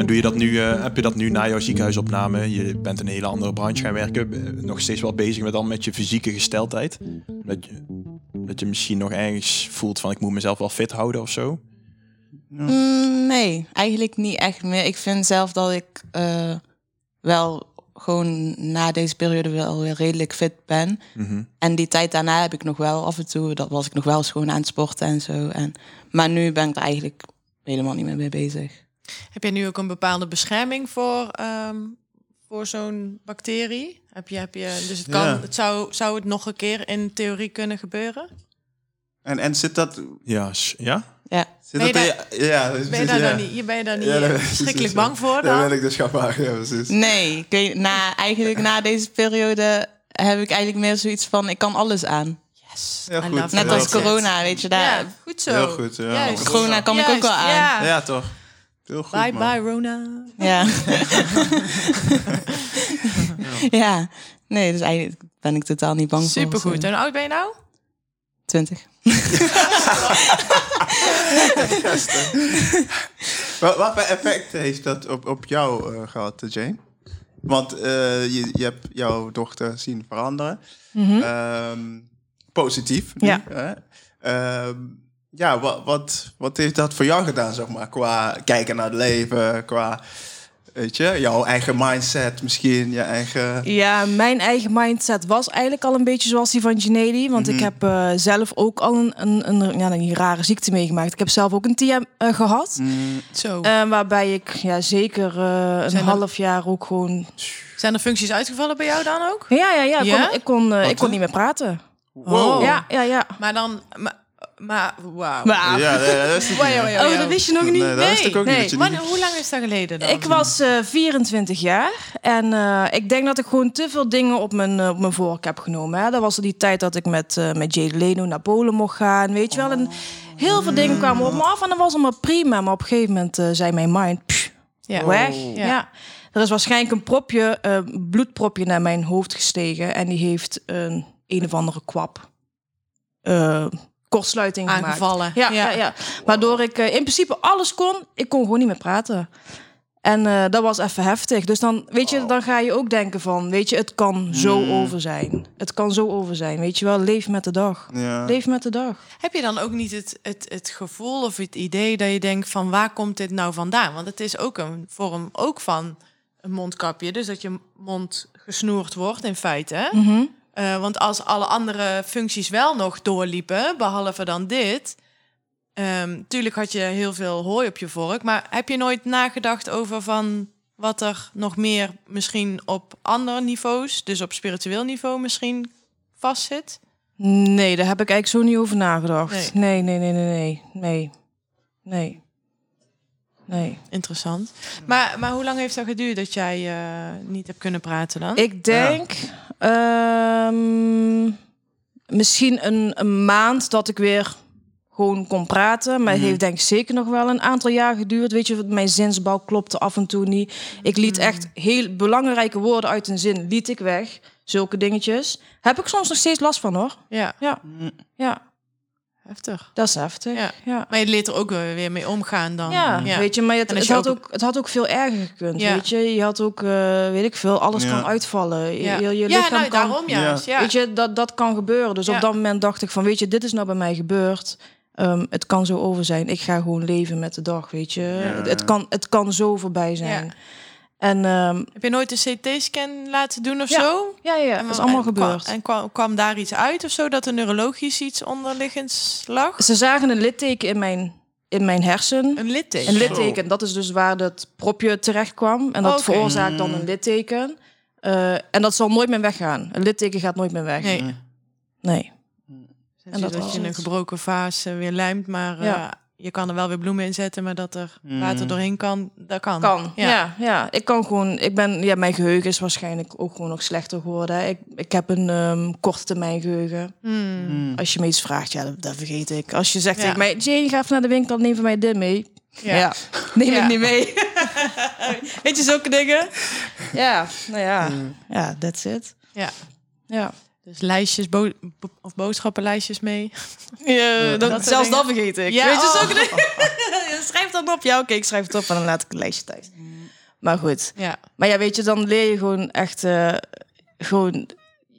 [SPEAKER 3] Doe je dat nu, eh, heb je dat nu na jouw ziekenhuisopname? Je bent een hele andere branche gaan werken. eh, Nog steeds wel bezig met, dan met je fysieke gesteldheid. Dat je, dat je misschien nog ergens voelt van ik moet mezelf wel fit houden of zo.
[SPEAKER 5] Mm, nee, eigenlijk niet echt meer. Ik vind zelf dat ik eh, wel gewoon na deze periode wel weer redelijk fit ben.
[SPEAKER 3] Mhm.
[SPEAKER 5] En die tijd daarna heb ik nog wel af en toe, dat was ik nog wel eens gewoon aan het sporten en zo. En, maar nu ben ik er eigenlijk helemaal niet meer mee bezig.
[SPEAKER 2] Heb jij nu ook een bepaalde bescherming voor, ehm, voor zo'n bacterie? Heb je, heb je, dus het, kan,
[SPEAKER 1] Ja.
[SPEAKER 2] het zou, zou het nog een keer in theorie kunnen gebeuren?
[SPEAKER 1] En, en zit dat...
[SPEAKER 3] Ja, ja?
[SPEAKER 5] Ja.
[SPEAKER 1] Zit
[SPEAKER 2] Ben je
[SPEAKER 1] dat je- ja,
[SPEAKER 2] Ben je daar
[SPEAKER 1] ja.
[SPEAKER 2] dan niet, je ben je daar niet
[SPEAKER 1] Ja, precies,
[SPEAKER 2] bang voor
[SPEAKER 1] Daar
[SPEAKER 2] dan?
[SPEAKER 1] ben ik dus gaan vragen. Ja, precies.
[SPEAKER 5] Nee, ik weet, na, eigenlijk na deze periode heb ik eigenlijk meer zoiets van... ik kan alles aan.
[SPEAKER 2] Yes,
[SPEAKER 5] Net als corona, weet je. Daar,
[SPEAKER 2] Ja, goed zo.
[SPEAKER 1] Heel goed, ja.
[SPEAKER 2] Juist.
[SPEAKER 5] Corona kan ik ook wel aan.
[SPEAKER 2] Ja,
[SPEAKER 1] Ja, toch? Heel goed,
[SPEAKER 2] Bye
[SPEAKER 1] man.
[SPEAKER 2] bye Rona. [laughs]
[SPEAKER 5] Ja. ja. Nee, dus eigenlijk ben ik totaal niet bang voor.
[SPEAKER 2] Supergoed. En hoe oud ben je nou?
[SPEAKER 5] 20. [laughs]
[SPEAKER 1] Wat, wat voor effect heeft dat op, op jou eh, gehad, eh, Jane? Want eh, je, je hebt jouw dochter zien veranderen. Ehm, positief. nu,
[SPEAKER 7] Ja.
[SPEAKER 1] hè? Ehm, ja, wat, wat, wat heeft dat voor jou gedaan, zeg maar? Qua kijken naar het leven, qua, weet je, jouw eigen mindset misschien, je eigen...
[SPEAKER 7] Ja, mijn eigen mindset was eigenlijk al een beetje zoals die van Genedi. Want
[SPEAKER 1] Mhm.
[SPEAKER 7] ik heb eh, zelf ook al een, een, een, ja, een rare ziekte meegemaakt. Ik heb zelf ook een TM eh, gehad.
[SPEAKER 1] Mm,
[SPEAKER 2] Zo.
[SPEAKER 7] Eh, waarbij ik ja, zeker eh, een
[SPEAKER 2] Zijn er-
[SPEAKER 7] half jaar ook gewoon...
[SPEAKER 2] Zijn er functies uitgevallen bij jou dan ook?
[SPEAKER 7] Ja, ja, ja. Ik,
[SPEAKER 2] Ja?
[SPEAKER 7] Kon, ik, kon, ik niet meer praten.
[SPEAKER 2] Oh.
[SPEAKER 7] Ja, ja, ja.
[SPEAKER 2] Maar dan... Maar, maar wauw.
[SPEAKER 7] Maar,
[SPEAKER 1] ja, dat is niet.
[SPEAKER 7] oh, dat wist je nog niet?
[SPEAKER 1] Nee, dat wist ik ook niet.
[SPEAKER 7] nee.
[SPEAKER 1] dat je
[SPEAKER 2] Maar
[SPEAKER 1] niet-
[SPEAKER 2] hoe lang is dat geleden dan?
[SPEAKER 7] Ik was eh 24 jaar en eh, ik denk dat ik gewoon te veel dingen op mijn, eh, op mijn vork heb genomen. Hè. Dat was die tijd dat ik met, eh met Jade Leno naar Polen mocht gaan, weet je wel. En heel veel dingen kwamen op me af en dat was allemaal prima. Maar op een gegeven moment eh, zei mijn mind, pff,
[SPEAKER 2] ja.
[SPEAKER 7] weg.
[SPEAKER 2] Ja.
[SPEAKER 7] Ja. Er is waarschijnlijk een propje, eh, bloedpropje naar mijn hoofd gestegen en die heeft een een of andere kwap. eh, kortsluiting.
[SPEAKER 2] Aangevallen.
[SPEAKER 7] Ja, ja. ja, Waardoor ik eh, in principe alles kon. Ik kon gewoon niet meer praten. En eh, dat was even heftig. Dus dan, weet je, dan ga je ook denken van, weet je, het kan zo
[SPEAKER 1] Mm.
[SPEAKER 7] over zijn. Het kan zo over zijn, weet je wel. Leef met de dag.
[SPEAKER 1] Ja.
[SPEAKER 7] Leef met de dag.
[SPEAKER 2] Heb je dan ook niet het, het, het gevoel of het idee dat je denkt van waar komt dit nou vandaan? Want het is ook een vorm ook van een mondkapje. Dus dat je mond gesnoerd wordt in feite. Hè?
[SPEAKER 7] Mhm.
[SPEAKER 2] Eh, want als alle andere functies wel nog doorliepen, behalve dan dit. ehm tuurlijk had je heel veel hooi op je vork. Maar heb je nooit nagedacht over van wat er nog meer misschien op andere niveaus, dus op spiritueel niveau misschien vastzit?
[SPEAKER 7] Nee, daar heb ik eigenlijk zo niet over nagedacht.
[SPEAKER 2] Nee.
[SPEAKER 7] Nee, nee, nee, nee, nee. Nee. Nee.
[SPEAKER 2] Interessant. Maar, maar hoe lang heeft dat geduurd dat jij eh, niet hebt kunnen praten dan?
[SPEAKER 7] Ik denk ehm, misschien een, een maand dat ik weer gewoon kon praten. Maar het heeft denk ik zeker nog wel een aantal jaar geduurd. Weet je, mijn zinsbouw klopte af en toe niet. Ik liet echt heel belangrijke woorden uit een zin, liet ik weg. Zulke dingetjes. Heb ik soms nog steeds last van hoor.
[SPEAKER 2] Ja,
[SPEAKER 7] Ja, ja
[SPEAKER 2] heftig.
[SPEAKER 7] dat is heftig.
[SPEAKER 2] Ja. Maar je leert er ook weer mee omgaan dan.
[SPEAKER 7] Ja, weet je, maar het, het,
[SPEAKER 2] je
[SPEAKER 7] had
[SPEAKER 2] ook-
[SPEAKER 7] ook, het had ook veel erger gekund,
[SPEAKER 2] Ja.
[SPEAKER 7] weet je. Je had ook, eh, weet ik veel, alles
[SPEAKER 1] Ja.
[SPEAKER 7] kan uitvallen. Je,
[SPEAKER 2] Ja,
[SPEAKER 7] je, je
[SPEAKER 2] ja
[SPEAKER 7] lichaam
[SPEAKER 2] nou,
[SPEAKER 7] kan...
[SPEAKER 2] daarom juist. Ja.
[SPEAKER 7] Weet je, dat, dat kan gebeuren. Dus
[SPEAKER 2] Ja.
[SPEAKER 7] op dat moment dacht ik van, weet je, dit is nou bij mij gebeurd. Ehm, het kan zo over zijn. Ik ga gewoon leven met de dag, weet je. Het, het kan, het kan zo voorbij zijn.
[SPEAKER 2] Ja.
[SPEAKER 7] En ehm,
[SPEAKER 2] Heb je nooit een CT-scan laten doen of
[SPEAKER 7] Ja.
[SPEAKER 2] zo?
[SPEAKER 7] ja, ja,
[SPEAKER 2] En
[SPEAKER 7] dat is allemaal
[SPEAKER 2] en kwam-
[SPEAKER 7] gebeurd.
[SPEAKER 2] en kwam, kwam daar iets uit of zo, dat er neurologisch iets onderliggends lag?
[SPEAKER 7] Ze zagen een litteken in mijn, in mijn hersen.
[SPEAKER 2] Een litteken?
[SPEAKER 7] Een litteken, dat is dus waar dat propje terecht kwam. En dat
[SPEAKER 2] Oké.
[SPEAKER 7] veroorzaakt dan een litteken. Eh, en dat zal nooit meer weggaan. Een litteken gaat nooit meer weg.
[SPEAKER 2] Nee.
[SPEAKER 7] Nee.
[SPEAKER 2] En
[SPEAKER 7] En
[SPEAKER 2] dat,
[SPEAKER 7] dat
[SPEAKER 2] je een gebroken vaas weer lijmt, maar
[SPEAKER 7] Ja.
[SPEAKER 2] eh, je kan er wel weer bloemen in zetten, maar dat er
[SPEAKER 1] Mm.
[SPEAKER 2] water doorheen kan, dat kan.
[SPEAKER 7] Kan.
[SPEAKER 2] Ja.
[SPEAKER 7] Ja. ja, Ik kan gewoon. Ik ben. Ja, mijn geheugen is waarschijnlijk ook gewoon nog slechter geworden. hè. Ik, ik heb een ehm, korte termijn geheugen.
[SPEAKER 2] Hmm.
[SPEAKER 7] Als je me iets vraagt, ja, dat, dat vergeet ik. Als je zegt
[SPEAKER 2] Ja.
[SPEAKER 7] tegen mij, Jane, ga even naar de winkel, neem van mij dit mee.
[SPEAKER 2] Ja.
[SPEAKER 7] Ja, [laughs] neem
[SPEAKER 2] Ja.
[SPEAKER 7] ik niet mee. [laughs] Weet je, zulke dingen? Ja, nou ja. Ja, that's it.
[SPEAKER 2] Ja.
[SPEAKER 7] Ja.
[SPEAKER 2] Dus lijstjes bo- bo- of boodschappenlijstjes mee.
[SPEAKER 7] Ja, [laughs] dat, zelfs
[SPEAKER 2] dingen.
[SPEAKER 7] dat vergeet ik.
[SPEAKER 2] Ja,
[SPEAKER 7] Weet je,
[SPEAKER 2] oh. [laughs]
[SPEAKER 7] schrijf dat op. Ja, oké, ik schrijf het op en dan laat ik een lijstje thuis. Maar goed.
[SPEAKER 2] Ja.
[SPEAKER 7] Maar ja, weet je, dan leer je gewoon echt... eh, gewoon...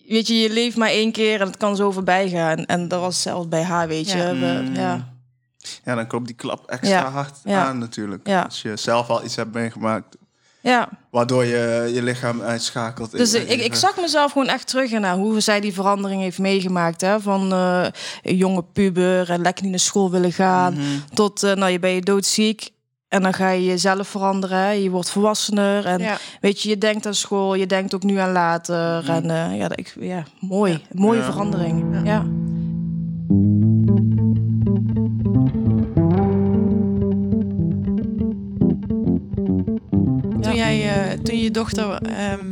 [SPEAKER 7] Weet je, je leeft maar één keer en het kan zo voorbij gaan. En dat was zelfs bij haar, weet je.
[SPEAKER 2] Ja.
[SPEAKER 7] We-
[SPEAKER 1] Mm.
[SPEAKER 7] ja.
[SPEAKER 1] Ja, dan komt die klap extra
[SPEAKER 7] Ja.
[SPEAKER 1] hard
[SPEAKER 7] Ja.
[SPEAKER 1] aan natuurlijk.
[SPEAKER 7] Ja.
[SPEAKER 1] Als je zelf al iets hebt meegemaakt,
[SPEAKER 7] ja.
[SPEAKER 1] waardoor je je lichaam uitschakelt.
[SPEAKER 7] Dus ik,
[SPEAKER 1] Even-
[SPEAKER 7] ik zag mezelf gewoon echt terug in naar hoe zij die verandering heeft meegemaakt. Hè? Van eh, een jonge puber en lekker niet naar school willen gaan.
[SPEAKER 1] Mhm.
[SPEAKER 7] Tot, eh, nou, je ben je doodziek. En dan ga je jezelf veranderen. hè. Je wordt volwassener. En
[SPEAKER 2] Ja.
[SPEAKER 7] weet je, je denkt aan school. Je denkt ook nu aan later. En eh, ja, dat- ik, ja, mooi. Mooie
[SPEAKER 1] Ja.
[SPEAKER 7] verandering.
[SPEAKER 2] Ja.
[SPEAKER 7] Ja.
[SPEAKER 2] Je dochter ehm,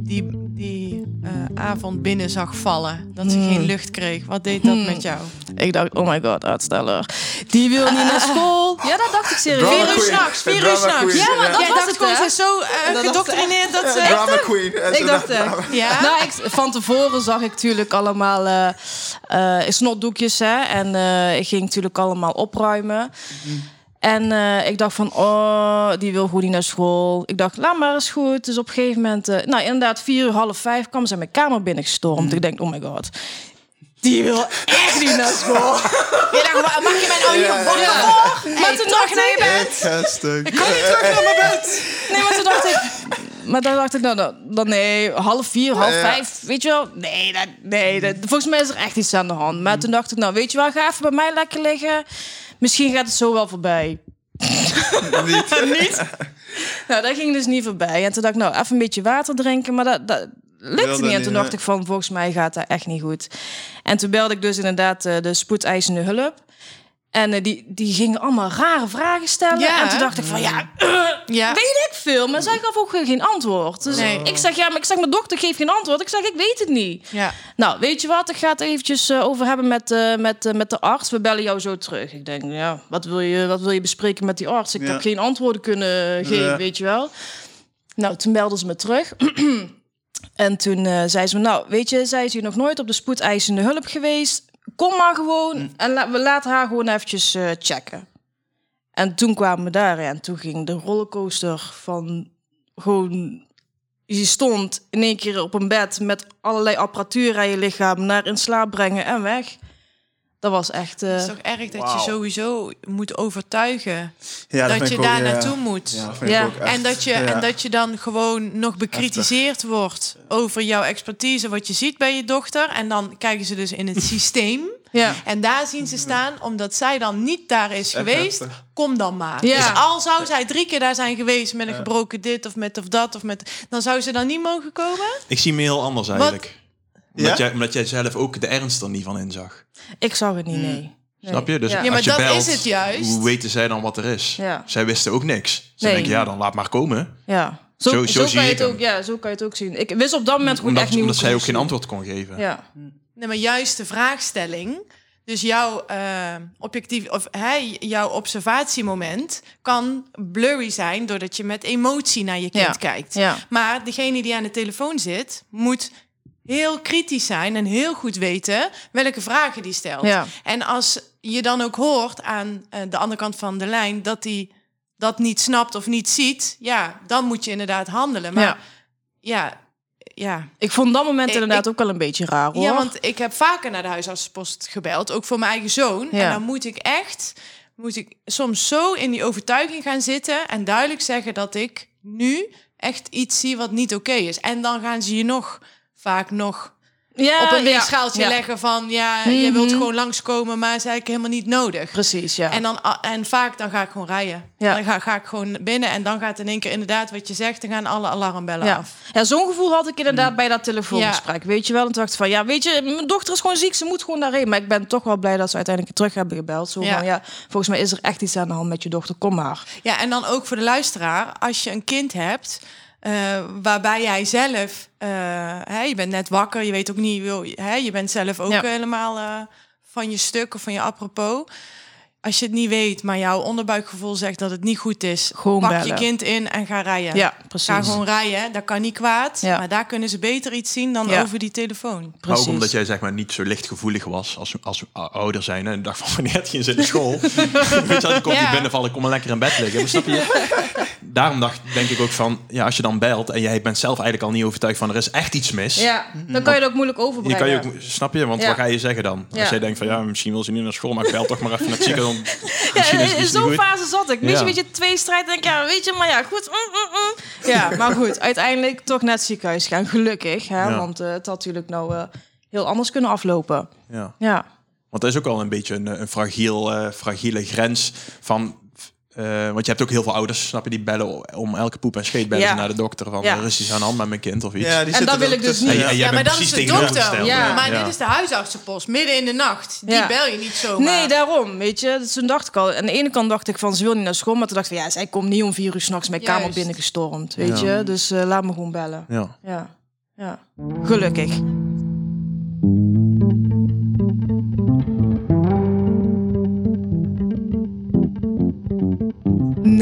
[SPEAKER 2] die, die eh, avond binnen zag vallen? Dat ze
[SPEAKER 7] Hmm.
[SPEAKER 2] geen lucht kreeg. Wat deed dat
[SPEAKER 7] Hmm.
[SPEAKER 2] met jou?
[SPEAKER 7] Ik dacht, oh my god, uitsteller. Die wil niet naar school. [laughs] Ja, dat dacht ik serieus. Vier uur s'nachts, vier uur s'nachts. Ja, maar dat was het,
[SPEAKER 2] gewoon, ze is zo eh, gedoctrineerd dat ze...
[SPEAKER 1] Drama queen. En
[SPEAKER 7] Ik dacht.
[SPEAKER 2] Ja? [laughs]
[SPEAKER 7] Nou, ik, van tevoren zag ik natuurlijk allemaal eh eh, snotdoekjes. Hè, en eh, ik ging natuurlijk allemaal opruimen. En eh, ik dacht van, oh, die wil gewoon niet naar school. Ik dacht, laat maar eens goed. Dus op een gegeven moment, eh, nou inderdaad, vier uur, half vijf kwam ze mijn kamer binnengestormd. Ik denk, oh my god. Die wil echt niet naar school.
[SPEAKER 2] Je dacht, "Wa- mag je mij nou hier wakker voor?
[SPEAKER 7] Maar
[SPEAKER 2] Hey,
[SPEAKER 7] toen dacht ik-
[SPEAKER 2] bed.
[SPEAKER 1] Ik
[SPEAKER 2] kan niet terug naar mijn bed. [laughs]
[SPEAKER 7] Nee, maar toen dacht ik... Maar dan dacht ik, nou, dan, dan nee, half vier, half
[SPEAKER 1] Ja.
[SPEAKER 7] vijf, weet je wel? Nee, dat, nee dat, volgens mij is er echt iets aan de hand. Maar toen dacht ik, nou, weet je wel, ga even bij mij lekker liggen. Misschien gaat het zo wel voorbij. [laughs] [laughs]
[SPEAKER 1] Niet.
[SPEAKER 7] Nou, dat ging dus niet voorbij. En toen dacht ik, nou, even een beetje water drinken. Maar dat, dat lukte niet. En
[SPEAKER 1] niet,
[SPEAKER 7] toen dacht ik van, volgens mij gaat dat echt niet goed. En toen belde ik dus inderdaad eh, de spoedeisende hulp. En eh, die, die gingen allemaal rare vragen stellen.
[SPEAKER 2] Ja.
[SPEAKER 7] En toen dacht ik van, ja, [clears throat]
[SPEAKER 2] Ja.
[SPEAKER 7] weet ik veel. Maar zij gaf ook geen antwoord. Dus
[SPEAKER 2] Nee.
[SPEAKER 7] ik zeg, ja, maar ik zeg, mijn dokter geeft geen antwoord. Ik zeg, ik weet het niet.
[SPEAKER 2] Ja.
[SPEAKER 7] Nou, weet je wat? Ik ga het eventjes eh, over hebben met, eh, met, eh, met de arts. We bellen jou zo terug. Ik denk, ja, wat wil je, wat wil je bespreken met die arts? Ik
[SPEAKER 1] Ja.
[SPEAKER 7] heb geen antwoorden kunnen geven,
[SPEAKER 1] Ja.
[SPEAKER 7] weet je wel. Nou, toen belden ze me terug. [clears throat] en toen eh, zei ze me, nou, weet je, zij is hier nog nooit op de spoedeisende hulp geweest. Kom maar gewoon en we laten haar gewoon eventjes eh, checken. En toen kwamen we daar en toen ging de rollercoaster van gewoon... Je stond in één keer op een bed met allerlei apparatuur aan je lichaam naar in slaap brengen en weg. Dat was echt... eh,
[SPEAKER 2] Het is toch erg dat je sowieso moet overtuigen
[SPEAKER 1] Ja,
[SPEAKER 2] dat je
[SPEAKER 1] ook,
[SPEAKER 2] daar
[SPEAKER 1] ja.
[SPEAKER 2] naartoe moet.
[SPEAKER 1] Ja, echt.
[SPEAKER 2] En dat, je,
[SPEAKER 1] Ja.
[SPEAKER 2] en dat je dan gewoon nog bekritiseerd wordt over jouw expertise, wat je ziet bij je dochter. En dan kijken ze dus in het [laughs] systeem.
[SPEAKER 7] ja.
[SPEAKER 2] En daar zien ze staan, omdat zij dan niet daar is geweest,
[SPEAKER 1] heftig.
[SPEAKER 2] kom dan maar.
[SPEAKER 7] Ja.
[SPEAKER 2] Dus al zou zij drie keer daar zijn geweest met een gebroken dit of met of dat, of met, dan zou ze dan niet mogen komen?
[SPEAKER 3] Ik zie me heel anders
[SPEAKER 2] Wat?
[SPEAKER 3] Omdat,
[SPEAKER 1] Ja?
[SPEAKER 3] jij, omdat jij zelf ook de ernst er niet van inzag.
[SPEAKER 7] Ik zag het niet, nee. Nee.
[SPEAKER 3] Snap je? Dus
[SPEAKER 7] Ja.
[SPEAKER 2] Ja, maar
[SPEAKER 3] je
[SPEAKER 2] dat
[SPEAKER 3] belt,
[SPEAKER 2] is het juist.
[SPEAKER 3] hoe weten zij dan wat er is?
[SPEAKER 7] Ja.
[SPEAKER 3] Zij wisten ook niks. Ze
[SPEAKER 7] Nee.
[SPEAKER 3] denken, ja, dan laat maar komen.
[SPEAKER 7] Ja. Zo,
[SPEAKER 3] Zo-
[SPEAKER 7] zo,
[SPEAKER 3] zo zie
[SPEAKER 7] kan je het
[SPEAKER 3] hem.
[SPEAKER 7] ook, ja, zo kan je het ook zien. Ik wist op dat moment gewoon
[SPEAKER 3] Omdat,
[SPEAKER 7] echt niet
[SPEAKER 3] omdat zij ook geen antwoord kon geven.
[SPEAKER 7] Ja.
[SPEAKER 2] Nee, maar juist de vraagstelling. Dus jouw eh, objectief of hij, jouw observatiemoment kan blurry zijn doordat je met emotie naar je kind
[SPEAKER 7] Ja.
[SPEAKER 2] kijkt.
[SPEAKER 7] Ja.
[SPEAKER 2] Maar degene die aan de telefoon zit, moet heel kritisch zijn en heel goed weten welke vragen die stelt.
[SPEAKER 7] Ja.
[SPEAKER 2] En als je dan ook hoort aan eh, de andere kant van de lijn dat hij dat niet snapt of niet ziet, ja, dan moet je inderdaad handelen. Maar
[SPEAKER 7] Ja.
[SPEAKER 2] ja, ja,
[SPEAKER 7] Ik vond dat moment inderdaad
[SPEAKER 2] ik-
[SPEAKER 7] ook wel een beetje raar, hoor.
[SPEAKER 2] ja, want ik heb vaker naar de huisartsenpost gebeld, ook voor mijn eigen zoon.
[SPEAKER 7] Ja.
[SPEAKER 2] En dan moet ik echt, moet ik soms zo in die overtuiging gaan zitten en duidelijk zeggen dat ik nu echt iets zie wat niet oké is. En dan gaan ze je nog vaak nog
[SPEAKER 7] ja,
[SPEAKER 2] op een weegschaaltje
[SPEAKER 7] ja.
[SPEAKER 2] leggen van ja, je wilt
[SPEAKER 7] Mhm.
[SPEAKER 2] gewoon langskomen, maar is eigenlijk helemaal niet nodig.
[SPEAKER 7] Precies, ja.
[SPEAKER 2] En, dan, ah, en vaak dan ga ik gewoon rijden.
[SPEAKER 7] Ja.
[SPEAKER 2] Dan ga, ga ik gewoon binnen en dan gaat in één keer inderdaad wat je zegt, dan gaan alle alarmbellen
[SPEAKER 7] ja.
[SPEAKER 2] af.
[SPEAKER 7] ja, zo'n gevoel had ik inderdaad
[SPEAKER 2] Mm.
[SPEAKER 7] bij dat telefoongesprek. Weet je wel? En toen dacht ik van, ja, weet je, mijn dochter is gewoon ziek, ze moet gewoon daarheen. Maar ik ben toch wel blij dat ze uiteindelijk terug hebben gebeld. Zo van, ja, volgens mij is er echt iets aan de hand met je dochter, kom maar.
[SPEAKER 2] Ja, en dan ook voor de luisteraar, als je een kind hebt eh, waarbij jij zelf, eh, hè, je bent net wakker, je weet ook niet, wil, hè, je bent zelf ook
[SPEAKER 7] Ja.
[SPEAKER 2] helemaal eh, van je stuk of van je apropos. Als je het niet weet, maar jouw onderbuikgevoel zegt dat het niet goed is,
[SPEAKER 7] Gewoon
[SPEAKER 2] pak
[SPEAKER 7] bellen.
[SPEAKER 2] je kind in en ga rijden.
[SPEAKER 7] Ja, precies.
[SPEAKER 2] Ga gewoon rijden, dat kan niet kwaad.
[SPEAKER 7] Ja.
[SPEAKER 2] Maar daar kunnen ze beter iets zien dan
[SPEAKER 7] Ja.
[SPEAKER 2] over die telefoon.
[SPEAKER 3] Maar ook
[SPEAKER 7] Precies.
[SPEAKER 3] omdat jij zeg maar niet zo lichtgevoelig was als, als ouder zijn. En dacht van wanneer ze in de school? [laughs] Weet je, wel, ik kom
[SPEAKER 2] Ja.
[SPEAKER 3] niet binnenvallen, ik kom maar lekker in bed liggen. Maar snap je? Daarom dacht, denk ik ook van, ja, als je dan belt en jij bent zelf eigenlijk al niet overtuigd van er is echt iets mis.
[SPEAKER 7] Ja, dan kan je het ook moeilijk
[SPEAKER 3] Je
[SPEAKER 7] overbrengen.
[SPEAKER 3] kan je ook, snap je? Want
[SPEAKER 7] Ja.
[SPEAKER 3] wat ga je zeggen dan?
[SPEAKER 7] Ja.
[SPEAKER 3] Als jij denkt van ja, misschien wil ze niet naar school, maar ik bel toch maar even naar het [laughs] [laughs]
[SPEAKER 7] Ja, in zo'n fase zat ik. Weet je,
[SPEAKER 3] Ja.
[SPEAKER 7] weet je, twee strijd denk ik, ja, weet je, maar ja, goed. mm, mm, mm. Ja, maar goed, uiteindelijk toch naar het ziekenhuis gaan, gelukkig. Hè,
[SPEAKER 3] Ja.
[SPEAKER 7] Want eh, het had natuurlijk nou eh, heel anders kunnen aflopen.
[SPEAKER 3] Ja.
[SPEAKER 7] Ja,
[SPEAKER 3] Want dat is ook al een beetje een, een fragiel, eh, fragiele grens van eh, want je hebt ook heel veel ouders, snap je, die bellen om elke poep en scheet bellen
[SPEAKER 7] Ja.
[SPEAKER 3] naar de dokter van
[SPEAKER 7] Ja.
[SPEAKER 3] er is iets aan de hand met mijn kind of iets.
[SPEAKER 1] Ja, die
[SPEAKER 7] En dat wil ik dus niet.
[SPEAKER 3] Jij
[SPEAKER 2] ja, maar dat is
[SPEAKER 3] precies
[SPEAKER 2] de dokter.
[SPEAKER 7] Ja.
[SPEAKER 2] Maar
[SPEAKER 3] Ja.
[SPEAKER 2] dit is de huisartsenpost, midden in de nacht. Die
[SPEAKER 7] Ja.
[SPEAKER 2] bel je niet zomaar.
[SPEAKER 7] Nee, daarom, weet je. Dus toen dacht ik al, aan de ene kant dacht ik van, ze wil niet naar school. Maar toen dacht ik van, ja, zij komt niet om vier uur s'nachts mijn kamer binnengestormd, weet
[SPEAKER 3] Ja.
[SPEAKER 7] je. Dus eh, laat me gewoon bellen.
[SPEAKER 3] Ja.
[SPEAKER 7] Ja, ja. Gelukkig.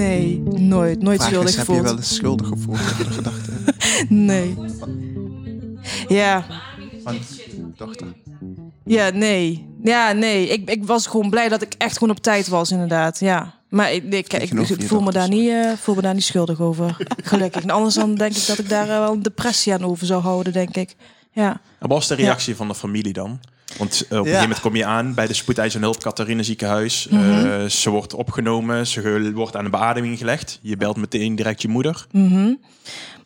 [SPEAKER 7] Nee, nooit. Nooit
[SPEAKER 1] Vraag
[SPEAKER 7] schuldig
[SPEAKER 1] is, heb je
[SPEAKER 7] gevoeld.
[SPEAKER 1] wel eens schuldig gevoeld over de gedachte [laughs]
[SPEAKER 7] Nee. Ja,
[SPEAKER 1] van dochter?
[SPEAKER 7] ja, nee. Ja, nee. Ik, ik was gewoon blij dat ik echt gewoon op tijd was, inderdaad. Ja. Maar ik, ik, ik, voel, me daar niet, eh, voel me daar niet schuldig over. [laughs] Gelukkig. En anders dan denk ik dat ik daar wel een depressie aan over zou houden, denk ik. Ja.
[SPEAKER 3] En wat was de reactie van de familie dan? Want eh, op een gegeven moment kom je aan bij de spoedeisende hulp Catharine ziekenhuis.
[SPEAKER 7] Mhm.
[SPEAKER 3] Eh, ze wordt opgenomen, ze wordt aan de beademing gelegd. Je belt meteen direct je moeder.
[SPEAKER 7] Mhm.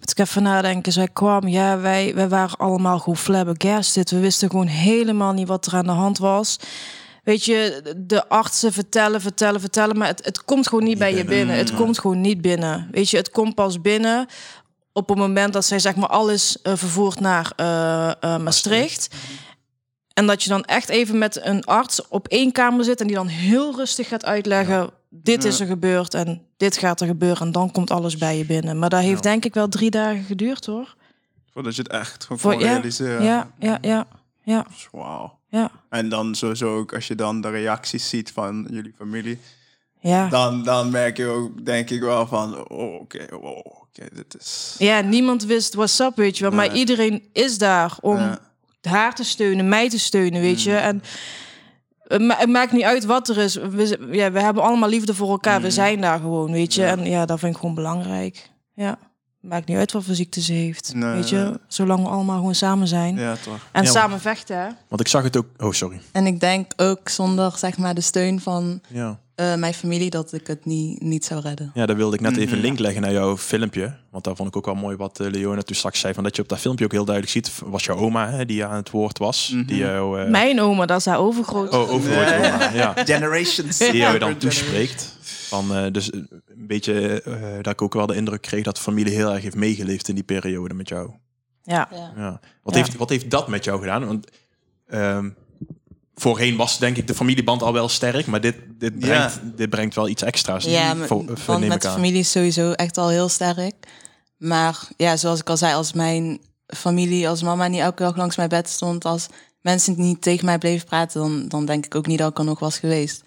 [SPEAKER 7] Moet ik even nadenken. Zij kwam, ja, wij, wij waren allemaal gewoon flabbergasted. We wisten gewoon helemaal niet wat er aan de hand was. Weet je, de artsen vertellen, vertellen, vertellen, maar het, het komt gewoon niet, bij je binnen. Het komt gewoon niet binnen. Weet je, het komt pas binnen op het moment dat zij zeg maar alles eh, vervoert naar Maastricht. En dat je dan echt even met een arts op één kamer zit en die dan heel rustig gaat uitleggen: dit is er gebeurd en dit gaat er gebeuren. En dan komt alles bij je binnen. Maar dat heeft denk ik wel drie dagen geduurd hoor.
[SPEAKER 1] Voordat je het echt gewoon
[SPEAKER 7] Voor-
[SPEAKER 1] realiseren.
[SPEAKER 7] Ja, ja, ja, ja,
[SPEAKER 1] Wauw.
[SPEAKER 7] ja.
[SPEAKER 1] En dan sowieso ook als je dan de reacties ziet van jullie familie.
[SPEAKER 7] Ja.
[SPEAKER 1] Dan, dan merk je ook, denk ik wel van, oh, oké, wow, oké, dit is...
[SPEAKER 7] ja, niemand wist what's up, weet je wel. Maar iedereen is daar om. Haar te steunen, mij te steunen, weet je. En het ma- het maakt niet uit wat er is. We, ja, we hebben allemaal liefde voor elkaar. We zijn daar gewoon, weet je. En ja, dat vind ik gewoon belangrijk. Ja. Maakt niet uit wat voor ziekte ze heeft.
[SPEAKER 1] Nee.
[SPEAKER 7] Weet je, zolang we allemaal gewoon samen zijn.
[SPEAKER 1] Ja, toch.
[SPEAKER 7] En
[SPEAKER 3] Ja,
[SPEAKER 7] samen vechten, hè?
[SPEAKER 3] Want ik zag het ook... Oh, sorry.
[SPEAKER 5] En ik denk ook zonder zeg maar de steun van
[SPEAKER 3] Ja.
[SPEAKER 5] Eh, mijn familie dat ik het niet, niet zou redden.
[SPEAKER 3] Ja, daar wilde ik net even
[SPEAKER 1] Mhm.
[SPEAKER 3] een link leggen naar jouw filmpje. Want daar vond ik ook wel mooi wat uh, Leona toen straks zei. Van dat je op dat filmpje ook heel duidelijk ziet. Was jouw oma hè, die aan het woord was.
[SPEAKER 1] Mhm.
[SPEAKER 3] Die jou... eh,
[SPEAKER 7] Mijn oma, dat is haar overgroot.
[SPEAKER 3] Oh, overgroot
[SPEAKER 1] Ja.
[SPEAKER 3] oma. Ja. [laughs]
[SPEAKER 1] Generations.
[SPEAKER 3] Die jou dan toespreekt. Van, eh, dus een beetje eh, dat ik ook wel de indruk kreeg dat de familie heel erg heeft meegeleefd in die periode met jou.
[SPEAKER 7] Ja.
[SPEAKER 3] Ja. Wat,
[SPEAKER 7] Ja.
[SPEAKER 3] Heeft, wat heeft dat met jou gedaan? Want ehm, voorheen was denk ik de familieband al wel sterk, maar dit, dit, brengt, dit brengt wel iets extra's.
[SPEAKER 5] Ja, want met de familie is sowieso echt al heel sterk. Maar ja, zoals ik al zei, als mijn familie, als mama niet elke dag langs mijn bed stond, als mensen niet tegen mij bleven praten, dan, dan denk ik ook niet dat ik er nog was geweest.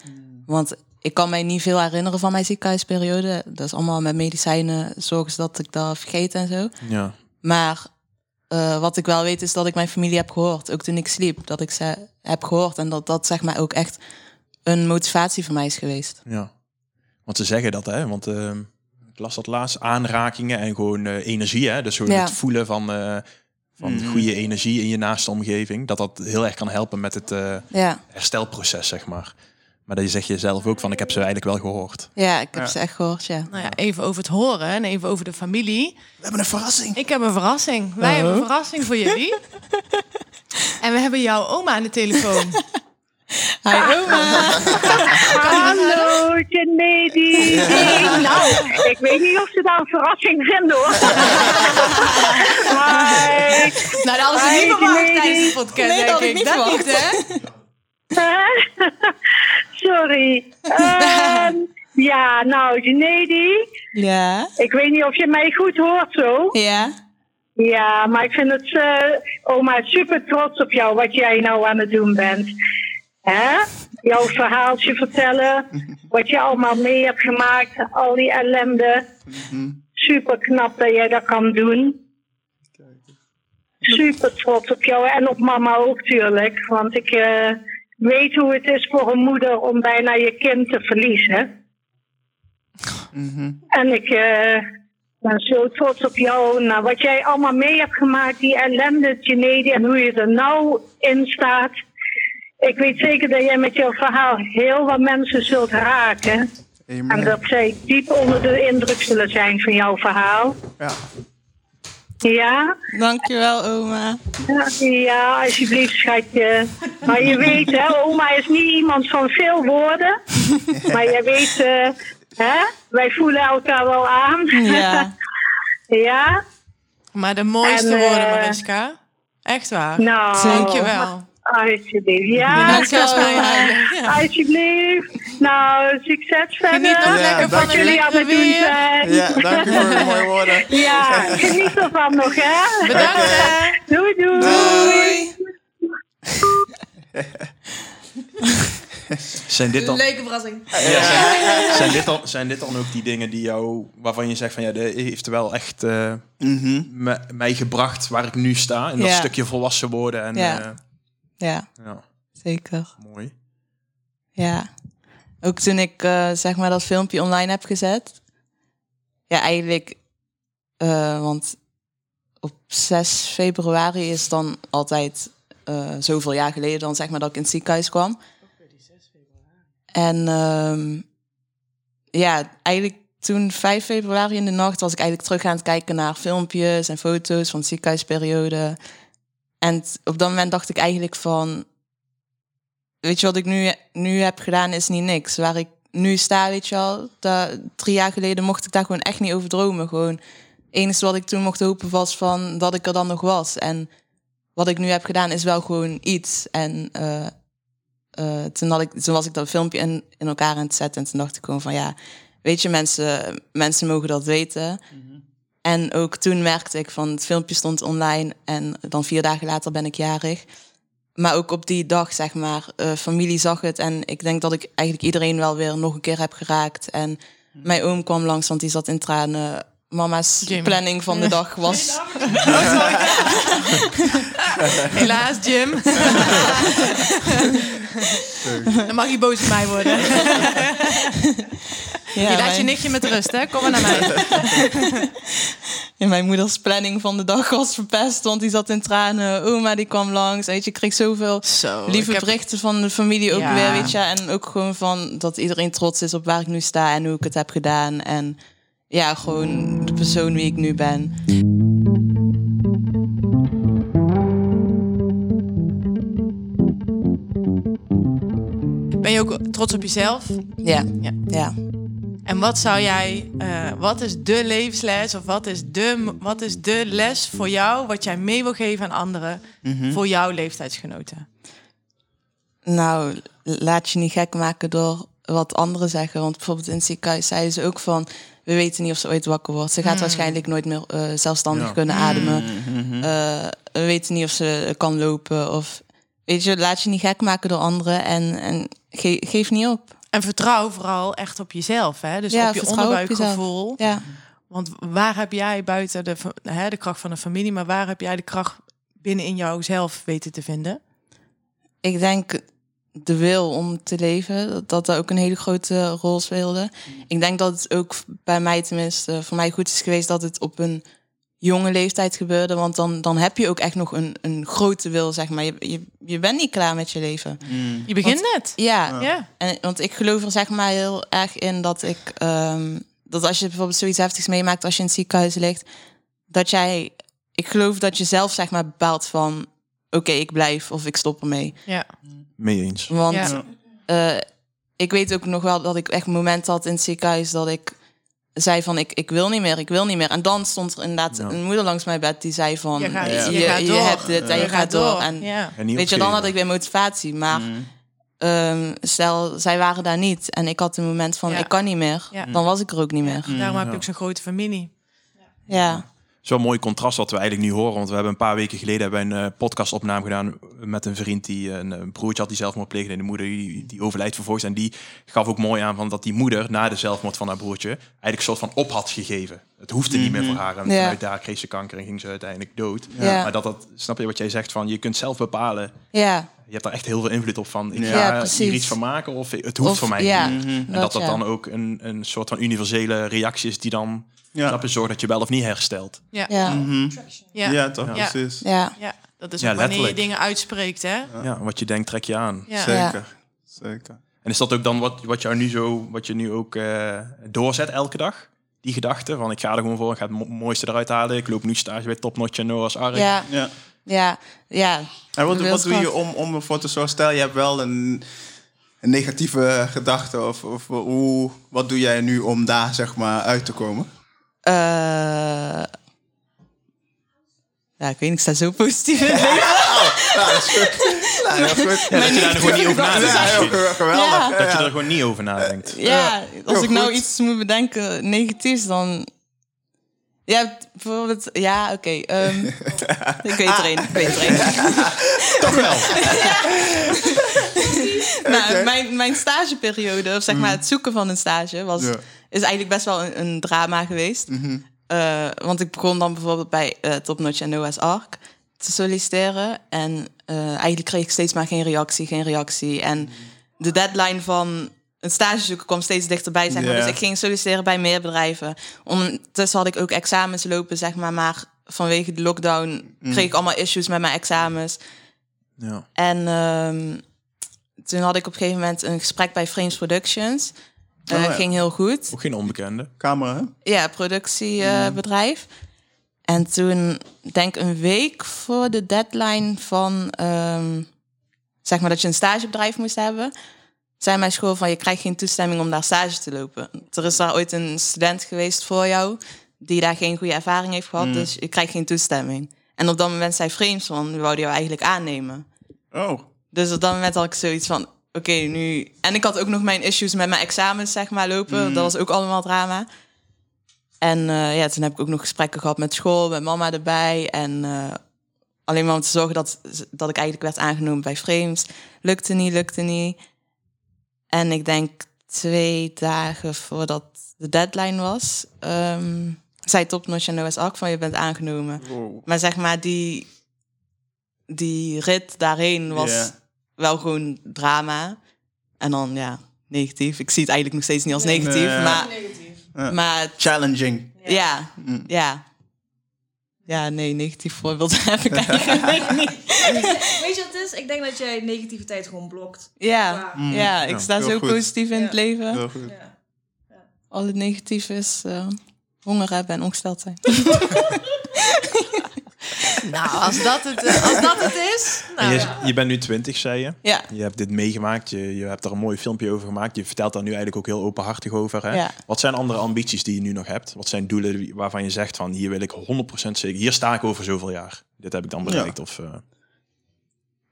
[SPEAKER 5] Want ik kan mij niet veel herinneren van mijn ziekenhuisperiode. Dat is allemaal met medicijnen, zorgen dat ik dat vergeet en zo.
[SPEAKER 3] Ja.
[SPEAKER 5] Maar eh, wat ik wel weet is dat ik mijn familie heb gehoord. Ook toen ik sliep, dat ik ze heb gehoord. En dat dat zeg maar ook echt een motivatie voor mij is geweest.
[SPEAKER 3] Ja, want ze zeggen dat, hè? Want ehm, ik las dat laatst, aanrakingen en gewoon eh, energie, hè? Dus gewoon
[SPEAKER 5] Ja.
[SPEAKER 3] het voelen van, eh, van
[SPEAKER 1] Mhm.
[SPEAKER 3] goede energie in je naaste omgeving, dat dat heel erg kan helpen met het eh,
[SPEAKER 5] Ja,
[SPEAKER 3] herstelproces, zeg maar. Maar dat je zegt je zelf ook van, ik heb ze eigenlijk wel gehoord.
[SPEAKER 5] ja ik heb
[SPEAKER 1] Ja.
[SPEAKER 5] ze echt gehoord, ja.
[SPEAKER 2] Nou ja, even over het horen en even over de familie.
[SPEAKER 1] We hebben een verrassing.
[SPEAKER 2] Ik heb een verrassing. Wij hebben een verrassing voor jullie. [laughs] En we hebben jouw oma aan de telefoon. [laughs]
[SPEAKER 5] Hi oma! [laughs]
[SPEAKER 8] Hallo, Janedi. Nou, ik weet niet of ze dat een verrassing vinden hoor. Hi.
[SPEAKER 2] Nou, dat hadden ze
[SPEAKER 8] Hi,
[SPEAKER 2] niet verwacht tijdens de podcast,
[SPEAKER 5] Nee, dat
[SPEAKER 2] denk
[SPEAKER 5] ik
[SPEAKER 2] Dat niet, hè? [laughs]
[SPEAKER 8] Sorry. Ehm, [laughs] ja, nou, Janedi.
[SPEAKER 5] Ja?
[SPEAKER 8] Ik weet niet of je mij goed hoort zo.
[SPEAKER 5] Ja?
[SPEAKER 8] Ja, maar ik vind het, eh, oma, super trots op jou, wat jij nou aan het doen bent. Hè? Jouw verhaaltje vertellen, [laughs] wat je allemaal mee hebt gemaakt, al die ellende. Super knap dat jij dat kan doen. Super trots op jou en op mama ook, tuurlijk. Want ik eh, weet hoe het is voor een moeder om bijna je kind te verliezen. En ik eh, ben zo trots op jou. Nou, wat jij allemaal mee hebt gemaakt, die ellende, Genedi, en hoe je er nou in staat. Ik weet zeker dat jij met jouw verhaal heel wat mensen zult raken. En dat zij diep onder de indruk zullen zijn van jouw verhaal.
[SPEAKER 1] Ja.
[SPEAKER 8] Ja?
[SPEAKER 5] Dankjewel oma.
[SPEAKER 8] Ja, Ja, alsjeblieft, schatje. Maar je weet, hè, oma is niet iemand van veel woorden. Maar jij weet, eh, Hè? Wij voelen elkaar wel aan.
[SPEAKER 5] Ja. [laughs]
[SPEAKER 8] ja?
[SPEAKER 2] Maar de mooiste
[SPEAKER 8] En, eh,
[SPEAKER 2] woorden, Mariska. Echt waar.
[SPEAKER 8] Nou.
[SPEAKER 2] Dankjewel.
[SPEAKER 8] Alsjeblieft. Ja,
[SPEAKER 2] eigenlijk. Ja.
[SPEAKER 8] Alsjeblieft. Nou, succes verder.
[SPEAKER 2] Geniet nog
[SPEAKER 1] Ja,
[SPEAKER 2] lekker van
[SPEAKER 8] jullie het doen zijn.
[SPEAKER 1] Ja, dank u voor de mooie woorden.
[SPEAKER 8] Ja, geniet ervan nog, hè?
[SPEAKER 2] Bedankt hè.
[SPEAKER 8] Doei, doei. [laughs]
[SPEAKER 3] Zijn dit dan,
[SPEAKER 7] Leuke verrassing.
[SPEAKER 3] ja, zijn, zijn, dit dan, zijn dit dan ook die dingen die jou, waarvan je zegt van ja, dit heeft wel echt eh,
[SPEAKER 1] Mhm.
[SPEAKER 3] me- mij gebracht waar ik nu sta. In dat
[SPEAKER 5] Ja.
[SPEAKER 3] stukje volwassen worden. En,
[SPEAKER 5] Ja.
[SPEAKER 3] eh,
[SPEAKER 5] Ja,
[SPEAKER 3] ja,
[SPEAKER 5] zeker.
[SPEAKER 3] mooi.
[SPEAKER 5] Ja. Ook toen ik eh, zeg maar dat filmpje online heb gezet. Ja, eigenlijk. eh, want op 6 februari is dan altijd eh, zoveel jaar geleden dan zeg maar dat ik in het ziekenhuis kwam. En ehm, ja, eigenlijk toen 5 februari in de nacht was ik eigenlijk terug aan het kijken naar filmpjes en foto's van de ziekenhuisperiode. En op dat moment dacht ik eigenlijk van, weet je wat ik nu, nu heb gedaan is niet niks. Waar ik nu sta, weet je wel, da- drie jaar geleden mocht ik daar gewoon echt niet over dromen. Gewoon, het enige wat ik toen mocht hopen was van dat ik er dan nog was. En wat ik nu heb gedaan is wel gewoon iets. En eh, eh, toen, had ik, toen was ik dat filmpje in, in elkaar aan het zetten. En toen dacht ik gewoon van ja, weet je, mensen, mensen mogen dat weten. En ook toen merkte ik van het filmpje stond online en dan vier dagen later ben ik jarig. Maar ook op die dag, zeg maar, eh, familie zag het. En ik denk dat ik eigenlijk iedereen wel weer nog een keer heb geraakt. En mijn oom kwam langs, want die zat in tranen. Mama's
[SPEAKER 2] Jim.
[SPEAKER 5] planning van de dag was... [laughs]
[SPEAKER 2] Helaas, Jim. [laughs] Dan mag je boos op mij worden. [laughs]
[SPEAKER 5] Ja,
[SPEAKER 2] je laat je nichtje met rust, hè? Kom maar naar mij. [laughs]
[SPEAKER 5] ja, mijn moeders planning van de dag was verpest, want die zat in tranen. Oma die kwam langs. Weet je, ik kreeg zoveel
[SPEAKER 2] Zo,
[SPEAKER 5] lieve
[SPEAKER 2] heb-
[SPEAKER 5] berichten van de familie ook
[SPEAKER 2] Ja.
[SPEAKER 5] weer, weet je. En ook gewoon van dat iedereen trots is op waar ik nu sta en hoe ik het heb gedaan. En ja, gewoon de persoon wie ik nu ben.
[SPEAKER 2] Ben je ook trots op jezelf?
[SPEAKER 5] Ja,
[SPEAKER 2] Ja.
[SPEAKER 5] ja.
[SPEAKER 2] En wat zou jij, eh, wat is de levensles of wat is de, wat is de les voor jou, wat jij mee wil geven aan anderen voor jouw leeftijdsgenoten?
[SPEAKER 5] Nou, laat je niet gek maken door wat anderen zeggen. Want bijvoorbeeld in het ziekenhuis zeiden ze ook van... we weten niet of ze ooit wakker wordt. Ze gaat waarschijnlijk nooit meer eh, zelfstandig
[SPEAKER 3] Ja.
[SPEAKER 5] kunnen ademen.
[SPEAKER 1] Mhm.
[SPEAKER 5] Eh, we weten niet of ze kan lopen. Of, weet je, laat je niet gek maken door anderen. En, en ge- geef niet op.
[SPEAKER 2] En vertrouw vooral echt op jezelf, hè? Dus
[SPEAKER 5] Ja,
[SPEAKER 2] op je
[SPEAKER 5] vertrouw op
[SPEAKER 2] onderbuikgevoel.
[SPEAKER 5] Ja,
[SPEAKER 2] Want waar heb jij buiten de, hè, de kracht van de familie, maar waar heb jij de kracht binnen in jouzelf weten te vinden?
[SPEAKER 5] ik denk de wil om te leven, dat dat ook een hele grote rol speelde. Ik denk dat het ook bij mij tenminste, voor mij goed is geweest dat het op een jonge leeftijd gebeurde. Want dan, dan heb je ook echt nog een, een grote wil, zeg maar. Je, je, je bent niet klaar met je leven.
[SPEAKER 2] Je begint net.
[SPEAKER 5] Ja,
[SPEAKER 2] Ja.
[SPEAKER 5] En, want ik geloof er zeg maar heel erg in dat ik... ehm, dat als je bijvoorbeeld zoiets heftigs meemaakt als je in het ziekenhuis ligt... dat jij... Ik geloof dat je zelf zeg maar bepaalt van... oké, ik blijf of ik stop ermee.
[SPEAKER 2] Ja.
[SPEAKER 3] Mee eens.
[SPEAKER 5] Want
[SPEAKER 2] Ja.
[SPEAKER 5] eh, ik weet ook nog wel dat ik echt een moment had in het ziekenhuis... dat ik zei van ik, ik wil niet meer, ik wil niet meer. En dan stond er inderdaad
[SPEAKER 3] Ja.
[SPEAKER 5] een moeder langs mijn bed die zei van...
[SPEAKER 2] Je gaat-
[SPEAKER 5] je,
[SPEAKER 2] je
[SPEAKER 5] je,
[SPEAKER 2] gaat door.
[SPEAKER 5] hebt dit en je, gaat door. En
[SPEAKER 2] ja.
[SPEAKER 3] En niet
[SPEAKER 5] weet je, dan had ik weer motivatie. Maar
[SPEAKER 1] Mm.
[SPEAKER 5] ehm, stel, zij waren daar niet. En ik had een moment van,
[SPEAKER 2] Ja.
[SPEAKER 5] ik kan niet meer.
[SPEAKER 2] Ja.
[SPEAKER 5] Dan was ik er ook niet meer.
[SPEAKER 2] Daarom heb je
[SPEAKER 3] Ja.
[SPEAKER 2] ook zo'n grote familie.
[SPEAKER 5] Ja,
[SPEAKER 3] Een mooi contrast wat we eigenlijk nu horen. Want we hebben een paar weken geleden hebben we een eh, podcastopname gedaan met een vriend die een, een broertje had die zelfmoord pleegde. En de moeder die, die overlijdt vervolgens. En die gaf ook mooi aan van dat die moeder na de zelfmoord van haar broertje eigenlijk een soort van op had gegeven. Het hoefde niet meer voor haar. En
[SPEAKER 5] Ja.
[SPEAKER 3] vanuit daar kreeg ze kanker en ging ze uiteindelijk dood.
[SPEAKER 5] Ja.
[SPEAKER 3] Maar dat, dat, snap je wat jij zegt van je kunt zelf bepalen.
[SPEAKER 5] ja.
[SPEAKER 3] Je hebt daar echt heel veel invloed op van. Ik
[SPEAKER 1] Ja,
[SPEAKER 3] ga
[SPEAKER 5] precies.
[SPEAKER 3] hier iets van maken of het hoeft
[SPEAKER 5] Of-
[SPEAKER 3] voor mij
[SPEAKER 5] ja,
[SPEAKER 3] niet. En dat dat
[SPEAKER 5] ja.
[SPEAKER 3] dan ook een, een soort van universele reactie is die dan
[SPEAKER 1] Ja.
[SPEAKER 3] snap je, zorgt dat je wel of niet herstelt.
[SPEAKER 2] Ja.
[SPEAKER 5] Ja,
[SPEAKER 1] Mhm.
[SPEAKER 2] Ja.
[SPEAKER 1] Ja, toch?
[SPEAKER 2] Ja.
[SPEAKER 1] Precies.
[SPEAKER 5] ja.
[SPEAKER 2] Ja, dat is
[SPEAKER 3] Ja,
[SPEAKER 2] ook wanneer je dingen uitspreekt, hè?
[SPEAKER 3] Ja, wat je denkt trek je aan.
[SPEAKER 2] Ja.
[SPEAKER 1] Zeker. Zeker.
[SPEAKER 3] En is dat ook dan wat, wat, jou nu zo, wat je nu ook eh, doorzet elke dag? Die gedachte van ik ga er gewoon voor, ik ga het mo- mooiste eruit halen. Ik loop nu stage bij Topnotch en Noah's Ark.
[SPEAKER 5] ja,
[SPEAKER 1] Ja.
[SPEAKER 5] ja, ja.
[SPEAKER 1] En wat, wat doe je om, om ervoor te zorgen? Stel, je hebt wel een een negatieve gedachte? Of, of hoe, wat doe jij nu om daar zeg maar uit te komen?
[SPEAKER 5] Eh, ja, ik weet niet, ik sta zo positief in het leven. [laughs]
[SPEAKER 1] Nou, dat is goed. Nou, dat is goed.
[SPEAKER 3] Ja, dat je daar gewoon niet over
[SPEAKER 1] Ja,
[SPEAKER 3] nadenkt.
[SPEAKER 1] heel geweldig.
[SPEAKER 5] Ja.
[SPEAKER 1] Ja,
[SPEAKER 3] Dat je
[SPEAKER 1] ja.
[SPEAKER 3] er gewoon niet over nadenkt.
[SPEAKER 5] Ja, als ik nou iets moet bedenken negatiefs, dan... Ja, bijvoorbeeld... Ja, oké. ehm, [laughs] ik weet er één. Ik weet er één. [laughs]
[SPEAKER 3] Toch wel. [laughs]
[SPEAKER 5] nou, mijn, mijn stageperiode, of zeg maar het zoeken van een stage, was,
[SPEAKER 1] Ja.
[SPEAKER 5] is eigenlijk best wel een, een drama geweest. Eh, want ik begon dan bijvoorbeeld bij uh, Top Notch en Noah's Ark te solliciteren. En eh, eigenlijk kreeg ik steeds maar geen reactie, geen reactie. En de deadline van een stage zoeken kwam steeds dichterbij, zeg maar. Dus ik ging solliciteren bij meer bedrijven. Ondertussen had ik ook examens lopen, zeg maar. Maar vanwege de lockdown kreeg ik allemaal issues met mijn examens.
[SPEAKER 3] Ja.
[SPEAKER 5] En ehm, toen had ik op een gegeven moment een gesprek bij Frames Productions. Eh,
[SPEAKER 1] Oh ja.
[SPEAKER 5] Ging heel goed.
[SPEAKER 3] Ook geen onbekende.
[SPEAKER 1] Camera, hè?
[SPEAKER 5] Ja, productiebedrijf. En toen, denk een week voor de deadline van, ehm, zeg maar dat je een stagebedrijf moest hebben, zei mijn school van je krijgt geen toestemming om daar stage te lopen. Er is daar ooit een student geweest voor jou die daar geen goede ervaring heeft gehad, dus je krijgt geen toestemming. En op dat moment zei Frames van, we wouden jou eigenlijk aannemen.
[SPEAKER 1] Oh.
[SPEAKER 5] Dus op dat moment had ik zoiets van, oké, nu... En ik had ook nog mijn issues met mijn examens, zeg maar, lopen. Dat was ook allemaal drama. En eh, ja, toen heb ik ook nog gesprekken gehad met school, met mama erbij. En eh, alleen maar om te zorgen dat, dat ik eigenlijk werd aangenomen bij Frames. Lukte niet, lukte niet. En ik denk twee dagen voordat de deadline was... ehm zei Topnotch en OS Ark van je bent aangenomen.
[SPEAKER 1] Wow.
[SPEAKER 5] Maar zeg maar, die, die rit daarheen was wel gewoon drama. En dan, ja, negatief. Ik zie het eigenlijk nog steeds niet als negatief.
[SPEAKER 1] Nee.
[SPEAKER 5] Maar,
[SPEAKER 1] Ja.
[SPEAKER 5] maar
[SPEAKER 1] Challenging.
[SPEAKER 5] ja, ja. Ja, nee, negatief voorbeeld [laughs] heb ik eigenlijk [laughs] niet.
[SPEAKER 7] Weet je wat het is? Ik denk dat jij negativiteit gewoon blokt.
[SPEAKER 5] Ja,
[SPEAKER 1] Mm.
[SPEAKER 5] ja ik
[SPEAKER 1] Ja,
[SPEAKER 5] sta zo
[SPEAKER 1] goed.
[SPEAKER 5] positief in het
[SPEAKER 7] Ja.
[SPEAKER 5] leven.
[SPEAKER 1] Heel goed.
[SPEAKER 5] Al het negatief is eh, honger hebben en ongesteld zijn. [laughs]
[SPEAKER 2] Nou, als dat het, eh, als dat het is. Nou,
[SPEAKER 3] je, je bent nu 20, zei je.
[SPEAKER 5] Ja,
[SPEAKER 3] Je hebt dit meegemaakt. Je, je hebt er een mooi filmpje over gemaakt. Je vertelt daar nu eigenlijk ook heel openhartig over. Hè?
[SPEAKER 5] Ja.
[SPEAKER 3] Wat zijn andere ambities die je nu nog hebt? Wat zijn doelen waarvan je zegt van hier wil ik 100% zeker. Hier sta ik over zoveel jaar. Dit heb ik dan bereikt. Of, eh,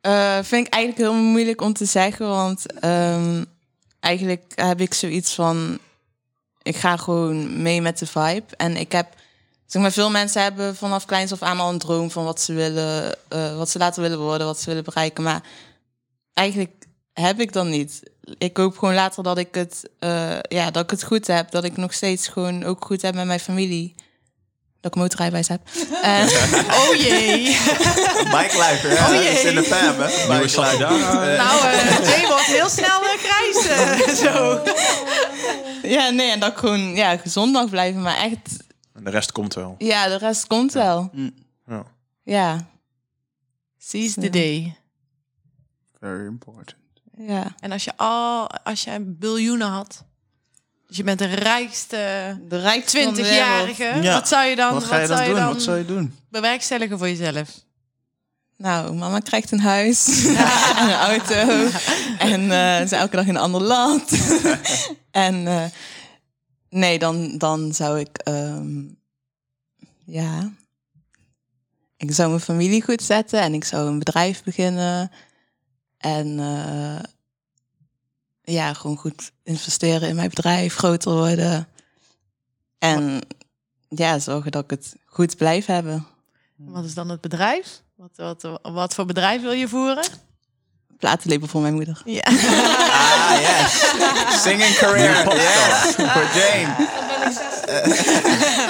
[SPEAKER 5] Eh, vind ik eigenlijk heel moeilijk om te zeggen, want ehm, eigenlijk heb ik zoiets van, ik ga gewoon mee met de vibe. En ik heb, zeg maar, veel mensen hebben vanaf kleins af aan al een droom van wat ze willen, eh, wat ze later willen worden, wat ze willen bereiken. Maar eigenlijk heb ik dan niet. Ik hoop gewoon later dat ik het, eh, ja, dat ik het goed heb, dat ik nog steeds gewoon ook goed heb met mijn familie. Dat ik motorrijbewijs heb. [laughs] En,
[SPEAKER 2] oh jee. [laughs]
[SPEAKER 1] Bike life?
[SPEAKER 2] Oh, jee.
[SPEAKER 1] Dat is in de fam, hè? Eh,
[SPEAKER 2] Nou, eh [laughs] Jay wordt heel snel uh, grijs. eh, zo.
[SPEAKER 5] Ja, nee, en dat ik gewoon ja, gezond mag blijven. Maar echt,
[SPEAKER 3] en de rest komt wel.
[SPEAKER 5] ja, de rest komt wel.
[SPEAKER 3] Ja.
[SPEAKER 5] Ja,
[SPEAKER 2] Seize the day.
[SPEAKER 1] Very important.
[SPEAKER 5] ja.
[SPEAKER 2] En als je al, als je biljoenen had. Dus je bent de rijkste
[SPEAKER 5] De rijkste van de wereld.
[SPEAKER 2] 20-jarige.
[SPEAKER 1] Ja.
[SPEAKER 2] Wat zou je dan,
[SPEAKER 1] Wat ga je dan
[SPEAKER 2] zou je
[SPEAKER 1] doen?
[SPEAKER 2] dan
[SPEAKER 1] Wat zou je doen?
[SPEAKER 2] bewerkstelligen voor jezelf?
[SPEAKER 5] Nou, mama krijgt een huis en [laughs] een auto. En eh, ze elke dag in een ander land. [laughs] en eh, nee, dan, dan zou ik... ehm, ja... Ik zou mijn familie goed zetten en ik zou een bedrijf beginnen. En eh, ja, gewoon goed investeren in mijn bedrijf, groter worden. En ja, zorgen dat ik het goed blijf hebben.
[SPEAKER 2] Wat is dan het bedrijf? Wat, wat, wat voor bedrijf wil je voeren?
[SPEAKER 5] Platenlabel voor mijn moeder.
[SPEAKER 2] Ja.
[SPEAKER 1] Ah, yes. Singing career. Yes. Voor Jane.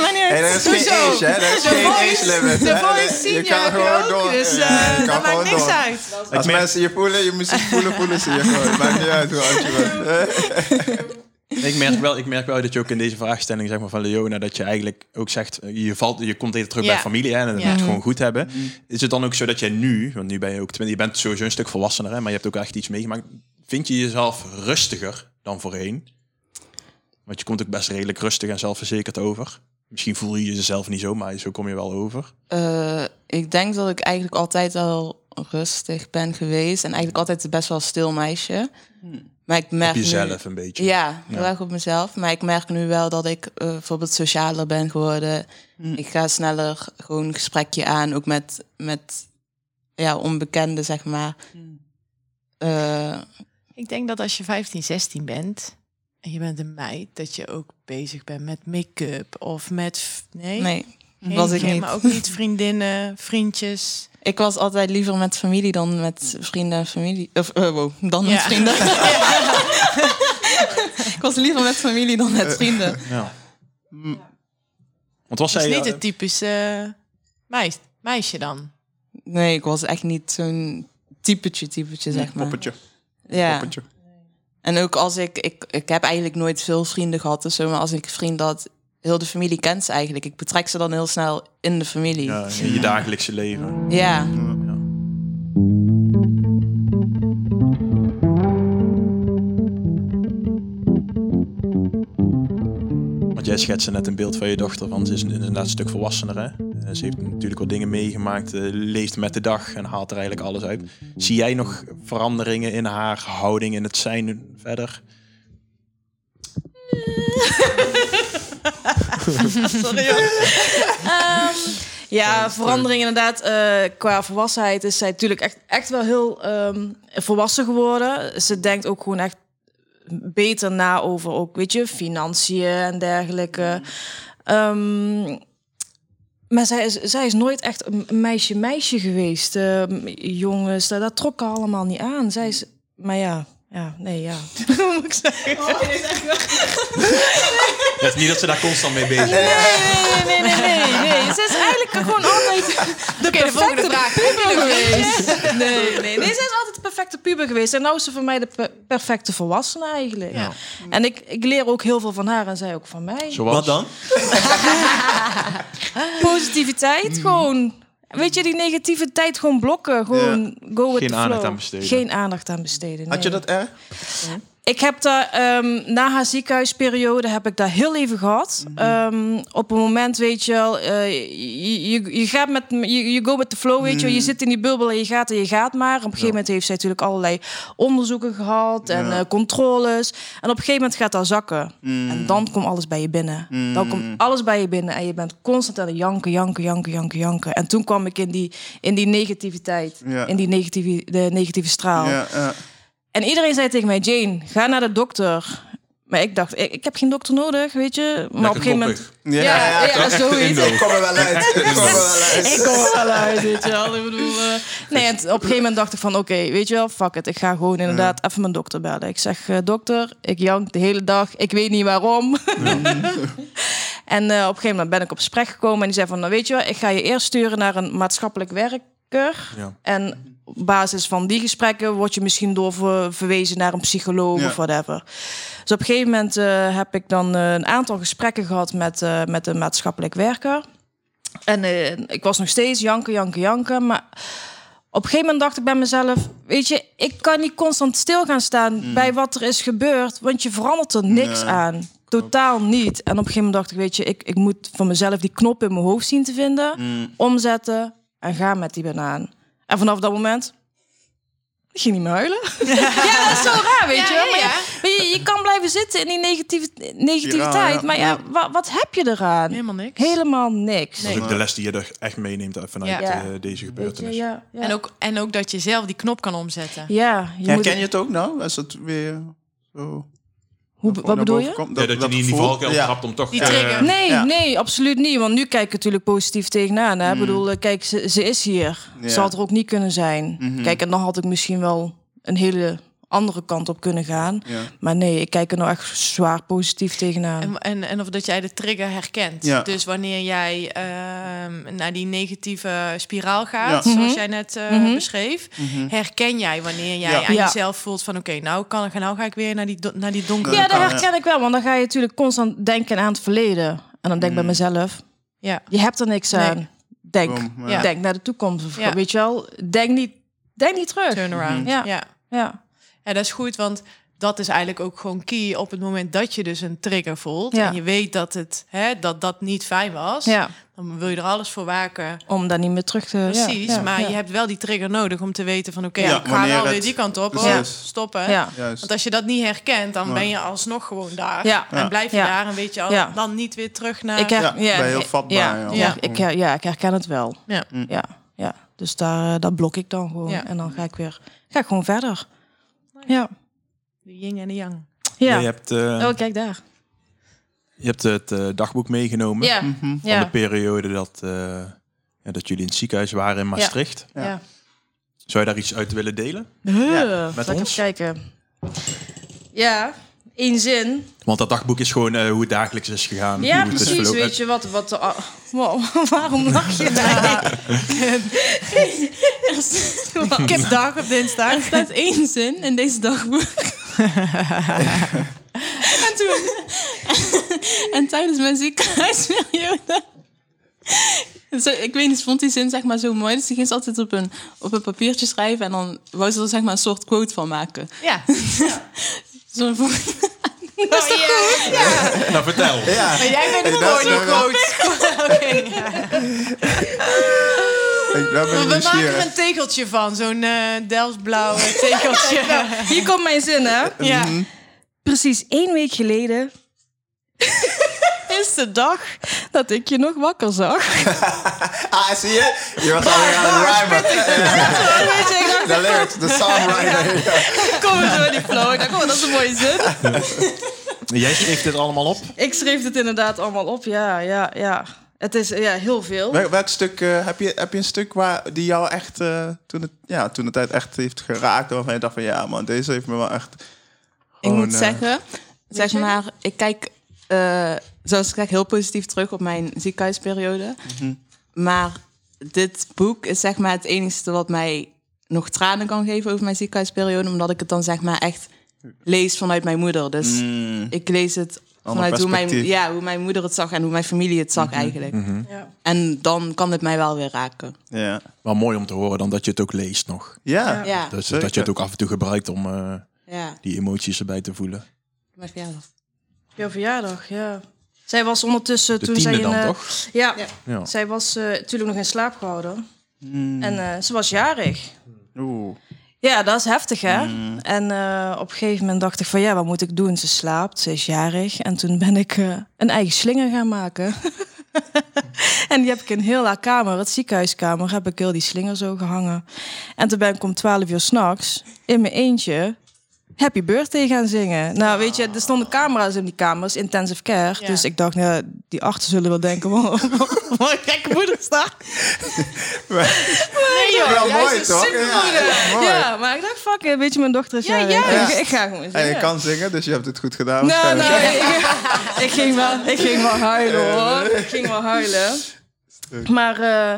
[SPEAKER 5] Wanneer?
[SPEAKER 1] Hey, er is geen
[SPEAKER 2] Hoezo?
[SPEAKER 1] age, hè? Er is
[SPEAKER 2] De
[SPEAKER 1] geen
[SPEAKER 2] Voice-
[SPEAKER 1] age limit.
[SPEAKER 2] De? Voice
[SPEAKER 1] Je kan
[SPEAKER 2] heb je
[SPEAKER 1] gewoon
[SPEAKER 2] ook,
[SPEAKER 1] door.
[SPEAKER 2] dus eh,
[SPEAKER 1] kan
[SPEAKER 2] dat maakt
[SPEAKER 1] gewoon
[SPEAKER 2] niks
[SPEAKER 1] door.
[SPEAKER 2] uit.
[SPEAKER 1] Als mensen je voelen, je muziek voelen, voelen ze je gewoon. Maakt niet uit hoe oud je bent. [laughs]
[SPEAKER 3] Ik merk, wel, ik merk wel dat je ook in deze vraagstelling zeg maar, van Leona, dat je eigenlijk ook zegt, eh, je, valt, je komt even terug
[SPEAKER 2] Ja.
[SPEAKER 3] bij familie hè, en het
[SPEAKER 2] Ja.
[SPEAKER 3] moet gewoon goed hebben. Is het dan ook zo dat jij nu, want nu ben je ook 20, je bent sowieso een stuk volwassener, hè, maar je hebt ook echt iets meegemaakt. Vind je jezelf rustiger dan voorheen? Want je komt ook best redelijk rustig en zelfverzekerd over. Misschien voel je jezelf niet zo, maar zo kom je wel over.
[SPEAKER 5] Eh, ik denk dat ik eigenlijk altijd al rustig ben geweest. En eigenlijk altijd best wel stil meisje. Maar ik merk
[SPEAKER 3] Op
[SPEAKER 5] nu-
[SPEAKER 3] jezelf een beetje.
[SPEAKER 5] Ja, heel
[SPEAKER 3] Ja.
[SPEAKER 5] erg op mezelf. Maar ik merk nu wel dat ik eh, bijvoorbeeld socialer ben geworden.
[SPEAKER 1] Mm.
[SPEAKER 5] Ik ga sneller gewoon een gesprekje aan, ook met, met ja, onbekenden, zeg maar.
[SPEAKER 1] Mm.
[SPEAKER 5] Eh,
[SPEAKER 2] Ik denk dat als je 15, 16 bent en je bent een meid, dat je ook bezig bent met make-up of met... Nee?
[SPEAKER 5] nee,
[SPEAKER 2] Geen-
[SPEAKER 5] was ik
[SPEAKER 2] geen-
[SPEAKER 5] niet.
[SPEAKER 2] Maar ook niet vriendinnen, vriendjes.
[SPEAKER 5] Ik was altijd liever met familie dan met vrienden en familie. Of, eh, wow, dan met
[SPEAKER 2] Ja.
[SPEAKER 5] vrienden. [laughs] [laughs] ik was liever met familie dan
[SPEAKER 1] Eh,
[SPEAKER 5] met vrienden. [laughs]
[SPEAKER 3] Ja. Want was zij...
[SPEAKER 2] is niet
[SPEAKER 3] eh,
[SPEAKER 2] het typische uh, meis, meisje dan.
[SPEAKER 5] Nee, ik was echt niet zo'n typetje, typetje, zeg maar.
[SPEAKER 1] Poppetje.
[SPEAKER 5] Ja.
[SPEAKER 1] Poppetje.
[SPEAKER 5] En ook als ik, ik, ik heb eigenlijk nooit veel vrienden gehad of zo, maar als ik vrienden had, heel de familie kent ze eigenlijk. Ik betrek ze dan heel snel in de familie.
[SPEAKER 3] ja, in je dagelijkse leven.
[SPEAKER 5] Ja.
[SPEAKER 3] Want jij schetste net een beeld van je dochter, want ze is inderdaad een stuk volwassener. Hè? Eh, Ze heeft natuurlijk wat dingen meegemaakt, eh, leeft met de dag en haalt er eigenlijk alles uit. Zie jij nog veranderingen in haar houding, in het zijn verder? [laughs] [laughs]
[SPEAKER 7] Sorry. Ehm, ja, verandering inderdaad. eh, qua volwassenheid is zij natuurlijk echt, echt wel heel ehm, volwassen geworden. Ze denkt ook gewoon echt beter na over ook, weet je, financiën en dergelijke. Ehm, maar zij is, zij is nooit echt een meisje-meisje geweest. Jongens, dat, dat trok haar allemaal niet aan. Zij is, maar ja, ja, nee, ja. [laughs] Hoe moet ik zeggen?
[SPEAKER 3] Het [laughs] is niet dat ze daar constant mee bezig is.
[SPEAKER 7] Nee, nee, nee, nee, nee. Ze is eigenlijk gewoon altijd [laughs] de perfecte puber geweest. Nee, nee, nee. Ze is altijd de perfecte puber geweest. En nou is ze voor mij de pe- perfecte volwassene eigenlijk.
[SPEAKER 2] Ja.
[SPEAKER 7] En ik, ik leer ook heel veel van haar en zij ook van mij.
[SPEAKER 3] Zoals?
[SPEAKER 1] Wat dan?
[SPEAKER 7] Positiviteit, gewoon. Weet je, die negativiteit gewoon blokken. Gewoon go with
[SPEAKER 3] Geen
[SPEAKER 7] the
[SPEAKER 3] aandacht
[SPEAKER 7] flow.
[SPEAKER 3] aan besteden.
[SPEAKER 7] Geen aandacht aan besteden.
[SPEAKER 1] Had je
[SPEAKER 7] nee.
[SPEAKER 1] dat erg?
[SPEAKER 7] Ik heb daar ehm, na haar ziekenhuisperiode heb ik daar heel even gehad. Ehm, op een moment weet je wel, eh, je, je, je gaat met je, je go with the flow, weet je wel. Je zit in die bubbel en je gaat en je gaat maar. Op een gegeven moment heeft zij natuurlijk allerlei onderzoeken gehad en
[SPEAKER 1] Ja.
[SPEAKER 7] eh, controles. En op een gegeven moment gaat dat zakken. En dan komt alles bij je binnen. Dan komt alles bij je binnen en je bent constant aan het janken, janken, janken, janken, janken. En toen kwam ik in die, in die negativiteit,
[SPEAKER 1] Ja.
[SPEAKER 7] in die negatieve, de negatieve straal.
[SPEAKER 1] Ja, ja.
[SPEAKER 7] En iedereen zei tegen mij, Jane, ga naar de dokter. Maar ik dacht, ik, ik heb geen dokter nodig, weet je. Maar op een gegeven moment...
[SPEAKER 1] Ja,
[SPEAKER 7] Ja,
[SPEAKER 1] ja,
[SPEAKER 7] ja,
[SPEAKER 1] toch?
[SPEAKER 7] zoiets.
[SPEAKER 1] Ik kom er wel uit. [laughs] Ik kom er wel uit.
[SPEAKER 7] Ik kom er wel uit, weet je wel. Ik bedoel, eh, nee, en op een gegeven moment dacht ik van, oké, weet je wel, fuck it. Ik ga gewoon inderdaad even mijn dokter bellen. Ik zeg, eh, dokter, ik jank de hele dag. Ik weet niet waarom. [laughs] en eh, op een gegeven moment ben ik op gesprek gekomen. En die zei van, nou weet je wel, ik ga je eerst sturen naar een maatschappelijk werker.
[SPEAKER 3] Ja.
[SPEAKER 7] En op basis van die gesprekken word je misschien doorverwezen naar een psycholoog
[SPEAKER 1] Ja.
[SPEAKER 7] of whatever. Dus op een gegeven moment eh, heb ik dan eh, een aantal gesprekken gehad met, eh, met een maatschappelijk werker. En ik was nog steeds janken, janken, janken. Maar op een gegeven moment dacht ik bij mezelf... weet je, ik kan niet constant stil gaan staan bij wat er is gebeurd... want je verandert er niks
[SPEAKER 1] Nee,
[SPEAKER 7] aan. Totaal niet. En op een gegeven moment dacht ik, weet je... ik, ik moet van mezelf die knop in mijn hoofd zien te vinden... omzetten en gaan met die banaan. En vanaf dat moment... Ik ging niet meer huilen. [laughs] ja, dat is zo raar, weet je wel. Maar ja, je, je kan blijven zitten in die negatieve, negativiteit. Maar ja, wa- wat heb je eraan?
[SPEAKER 2] Helemaal niks.
[SPEAKER 7] Helemaal niks.
[SPEAKER 3] Dat is ook de les die je er echt meeneemt vanuit
[SPEAKER 7] Ja.
[SPEAKER 3] eh, deze
[SPEAKER 7] je,
[SPEAKER 3] gebeurtenis.
[SPEAKER 7] ja, ja.
[SPEAKER 2] En, ook, en ook dat je zelf die knop kan omzetten.
[SPEAKER 7] ja, je moet
[SPEAKER 1] Herken je het ook nou? Als het weer zo...
[SPEAKER 7] Hoe, wat bedoel je?
[SPEAKER 1] komt?
[SPEAKER 3] Ja, dat, je niet in die valkuil
[SPEAKER 1] Ja.
[SPEAKER 3] trapt om toch...
[SPEAKER 2] Die
[SPEAKER 3] eh,
[SPEAKER 2] trigger.
[SPEAKER 7] Nee,
[SPEAKER 1] Ja.
[SPEAKER 7] nee, absoluut niet. Want nu kijk ik natuurlijk positief tegenaan. Hè? Ik bedoel, eh, kijk, ze, ze is hier.
[SPEAKER 1] Ja.
[SPEAKER 7] Ze had er ook niet kunnen zijn.
[SPEAKER 1] Mhm.
[SPEAKER 7] Kijk, en dan had ik misschien wel een hele andere kant op kunnen gaan.
[SPEAKER 1] Ja.
[SPEAKER 7] Maar nee, ik kijk er nou echt zwaar positief tegenaan.
[SPEAKER 2] En, en, en of dat jij de trigger herkent.
[SPEAKER 1] Ja.
[SPEAKER 2] Dus wanneer jij ehm, naar die negatieve spiraal gaat,
[SPEAKER 1] Ja.
[SPEAKER 2] zoals
[SPEAKER 7] Mhm.
[SPEAKER 2] jij net eh,
[SPEAKER 7] Mhm.
[SPEAKER 2] beschreef, herken jij wanneer jij
[SPEAKER 1] Ja.
[SPEAKER 2] aan
[SPEAKER 7] Ja.
[SPEAKER 2] jezelf voelt van oké, nou kan ik, nou ga ik weer naar die, do- naar die donkere
[SPEAKER 7] ja, dat herken ik wel. Want dan ga je natuurlijk constant denken aan het verleden. En dan denk ik bij mezelf,
[SPEAKER 2] Ja.
[SPEAKER 7] je hebt er niks
[SPEAKER 2] Nee.
[SPEAKER 7] aan. Denk,
[SPEAKER 1] Boom,
[SPEAKER 2] ja.
[SPEAKER 7] denk naar de toekomst. Of,
[SPEAKER 2] Ja.
[SPEAKER 7] Weet je wel, denk niet, denk niet terug.
[SPEAKER 2] Turnaround.
[SPEAKER 7] Ja.
[SPEAKER 2] Ja.
[SPEAKER 7] Ja.
[SPEAKER 2] Ja, dat is goed, want dat is eigenlijk ook gewoon key op het moment dat je dus een trigger voelt.
[SPEAKER 7] Ja.
[SPEAKER 2] En je weet dat het hè, dat, dat niet fijn was.
[SPEAKER 7] Ja,
[SPEAKER 2] Dan wil je er alles voor waken.
[SPEAKER 7] om daar niet meer terug te... ja,
[SPEAKER 2] Precies.
[SPEAKER 7] ja,
[SPEAKER 2] maar
[SPEAKER 7] ja.
[SPEAKER 2] je hebt wel die trigger nodig om te weten van oké,
[SPEAKER 1] Ja,
[SPEAKER 2] ik ga wel weer die kant op. Oh, stoppen. Want als je dat niet herkent, dan ben je alsnog gewoon daar.
[SPEAKER 7] Ja.
[SPEAKER 2] En blijf je
[SPEAKER 7] Ja.
[SPEAKER 2] daar en weet je al,
[SPEAKER 7] Ja.
[SPEAKER 2] dan niet weer terug naar...
[SPEAKER 7] Ik her-
[SPEAKER 1] Ja, ben je heel vatbaar,
[SPEAKER 7] Ja, ik, her- ja, ik herken het wel.
[SPEAKER 2] Ja.
[SPEAKER 7] Ja, ja. Dus daar, daar blok ik dan gewoon.
[SPEAKER 2] Ja.
[SPEAKER 7] En dan ga ik weer ga ik gewoon verder. Ja.
[SPEAKER 2] De yin en de yang.
[SPEAKER 7] Ja.
[SPEAKER 3] Je hebt, eh,
[SPEAKER 7] Oh, kijk daar.
[SPEAKER 3] je hebt het eh, dagboek meegenomen
[SPEAKER 7] Ja.
[SPEAKER 1] Mhm.
[SPEAKER 3] van
[SPEAKER 7] Ja.
[SPEAKER 3] de periode dat, eh, ja, dat jullie in het ziekenhuis waren in Maastricht.
[SPEAKER 1] Ja.
[SPEAKER 7] Ja.
[SPEAKER 3] Zou je daar iets uit willen delen?
[SPEAKER 7] Ja.
[SPEAKER 3] met ons?
[SPEAKER 7] even kijken. Ja, één zin.
[SPEAKER 3] Want dat dagboek is gewoon eh, hoe het dagelijks is gegaan.
[SPEAKER 7] Ja,
[SPEAKER 3] hoe het is
[SPEAKER 7] precies. Weet je wat? wat [laughs] wow, waarom lach je [laughs] daar? [laughs] [laughs]
[SPEAKER 2] Ik heb dag op dinsdag.
[SPEAKER 5] Er staat één zin in deze dagboek. [laughs] en toen... en tijdens mijn ziekenhuisperiode... Zo, ik weet niet, ze vond die zin zeg maar zo mooi. Dus die ging ze altijd op een, op een papiertje schrijven. En dan wou ze er zeg maar een soort quote van maken.
[SPEAKER 2] Ja.
[SPEAKER 5] Zo'n vo-
[SPEAKER 2] Dat is toch goed?
[SPEAKER 3] Nou, vertel.
[SPEAKER 1] Ja.
[SPEAKER 2] Maar jij bent
[SPEAKER 1] Hey,
[SPEAKER 2] een quote. [laughs] Oké.
[SPEAKER 1] Ik, daar ben ik
[SPEAKER 2] We maken er een tegeltje van. Zo'n eh Delftsblauw [laughs] tegeltje.
[SPEAKER 7] Hier komt mijn zin, hè?
[SPEAKER 2] ja.
[SPEAKER 7] Precies één week geleden [laughs] is de dag dat ik je nog wakker zag. [laughs]
[SPEAKER 1] Ah, zie je? Je was alweer aan het
[SPEAKER 7] dacht,
[SPEAKER 1] De lyrics, de songwriter. Ja.
[SPEAKER 7] kom er zo niet flow. Ik dacht, oh, dat is een mooie zin.
[SPEAKER 3] Jij schreef dit allemaal op?
[SPEAKER 7] Ik schreef het inderdaad allemaal op. Ja, ja, ja. Het is ja, heel veel.
[SPEAKER 1] Wel- Welk stuk, eh, heb, je, heb je een stuk waar die jou echt, eh, toen, het, ja, toen de tijd echt heeft geraakt? Waarvan je dacht van, ja man, deze heeft me wel echt...
[SPEAKER 5] Ik moet
[SPEAKER 1] eh,
[SPEAKER 5] zeggen, zeg maar, ik kijk, eh, zoals ik kijk heel positief terug op mijn ziekenhuisperiode.
[SPEAKER 1] Mhm.
[SPEAKER 5] Maar dit boek is zeg maar het enige wat mij nog tranen kan geven over mijn ziekenhuisperiode. Omdat ik het dan zeg maar echt lees vanuit mijn moeder. Dus
[SPEAKER 1] mm,
[SPEAKER 5] ik lees het vanuit hoe mijn, ja, hoe mijn moeder het zag en hoe mijn familie het zag eigenlijk.
[SPEAKER 7] Ja.
[SPEAKER 5] En dan kan het mij wel weer raken.
[SPEAKER 1] ja.
[SPEAKER 3] Wel mooi om te horen dan dat je het ook leest nog.
[SPEAKER 1] Ja.
[SPEAKER 5] Ja,
[SPEAKER 3] Dus
[SPEAKER 1] Zeker.
[SPEAKER 3] dat je het ook af en toe gebruikt om eh,
[SPEAKER 5] ja.
[SPEAKER 3] die emoties erbij te voelen.
[SPEAKER 5] Mijn verjaardag.
[SPEAKER 7] Jouw verjaardag, ja. Zij was ondertussen
[SPEAKER 3] De
[SPEAKER 7] toen zij in,
[SPEAKER 3] dan,
[SPEAKER 7] eh,
[SPEAKER 3] toch?
[SPEAKER 7] Ja,
[SPEAKER 5] Ja.
[SPEAKER 3] Ja.
[SPEAKER 7] zij was eh, natuurlijk nog in slaap gehouden.
[SPEAKER 1] Mm.
[SPEAKER 7] En eh, ze was jarig.
[SPEAKER 1] Oeh.
[SPEAKER 7] Ja, dat is heftig, hè?
[SPEAKER 1] Mm.
[SPEAKER 7] En eh, op een gegeven moment dacht ik van... ja, wat moet ik doen? Ze slaapt, ze is jarig. En toen ben ik eh, een eigen slinger gaan maken. [laughs] en die heb ik in heel haar kamer, het ziekenhuiskamer... heb ik heel die slinger zo gehangen. En toen ben ik om 12 uur s'nachts in mijn eentje... Happy birthday gaan zingen. Nou, weet je, er stonden camera's in die kamers, intensive care.
[SPEAKER 2] Ja.
[SPEAKER 7] Dus ik dacht, nou, die achter zullen wel denken... [laughs] wat een gekke moeder staat. [laughs]
[SPEAKER 2] Nee joh,
[SPEAKER 1] Wel mooi,
[SPEAKER 2] is
[SPEAKER 1] toch? Ja, mooi.
[SPEAKER 7] Ja, maar ik dacht, fuck weet je, mijn dochter is
[SPEAKER 2] Ja,
[SPEAKER 7] jarig.
[SPEAKER 2] juist.
[SPEAKER 7] Ik, ik ga gewoon zingen.
[SPEAKER 1] En je kan zingen, dus je hebt het goed gedaan.
[SPEAKER 7] Nou,
[SPEAKER 1] waarschijnlijk.
[SPEAKER 7] nou, ik, [laughs] ik ging wel, ik ging wel huilen hoor. Ik ging wel huilen. Maar eh,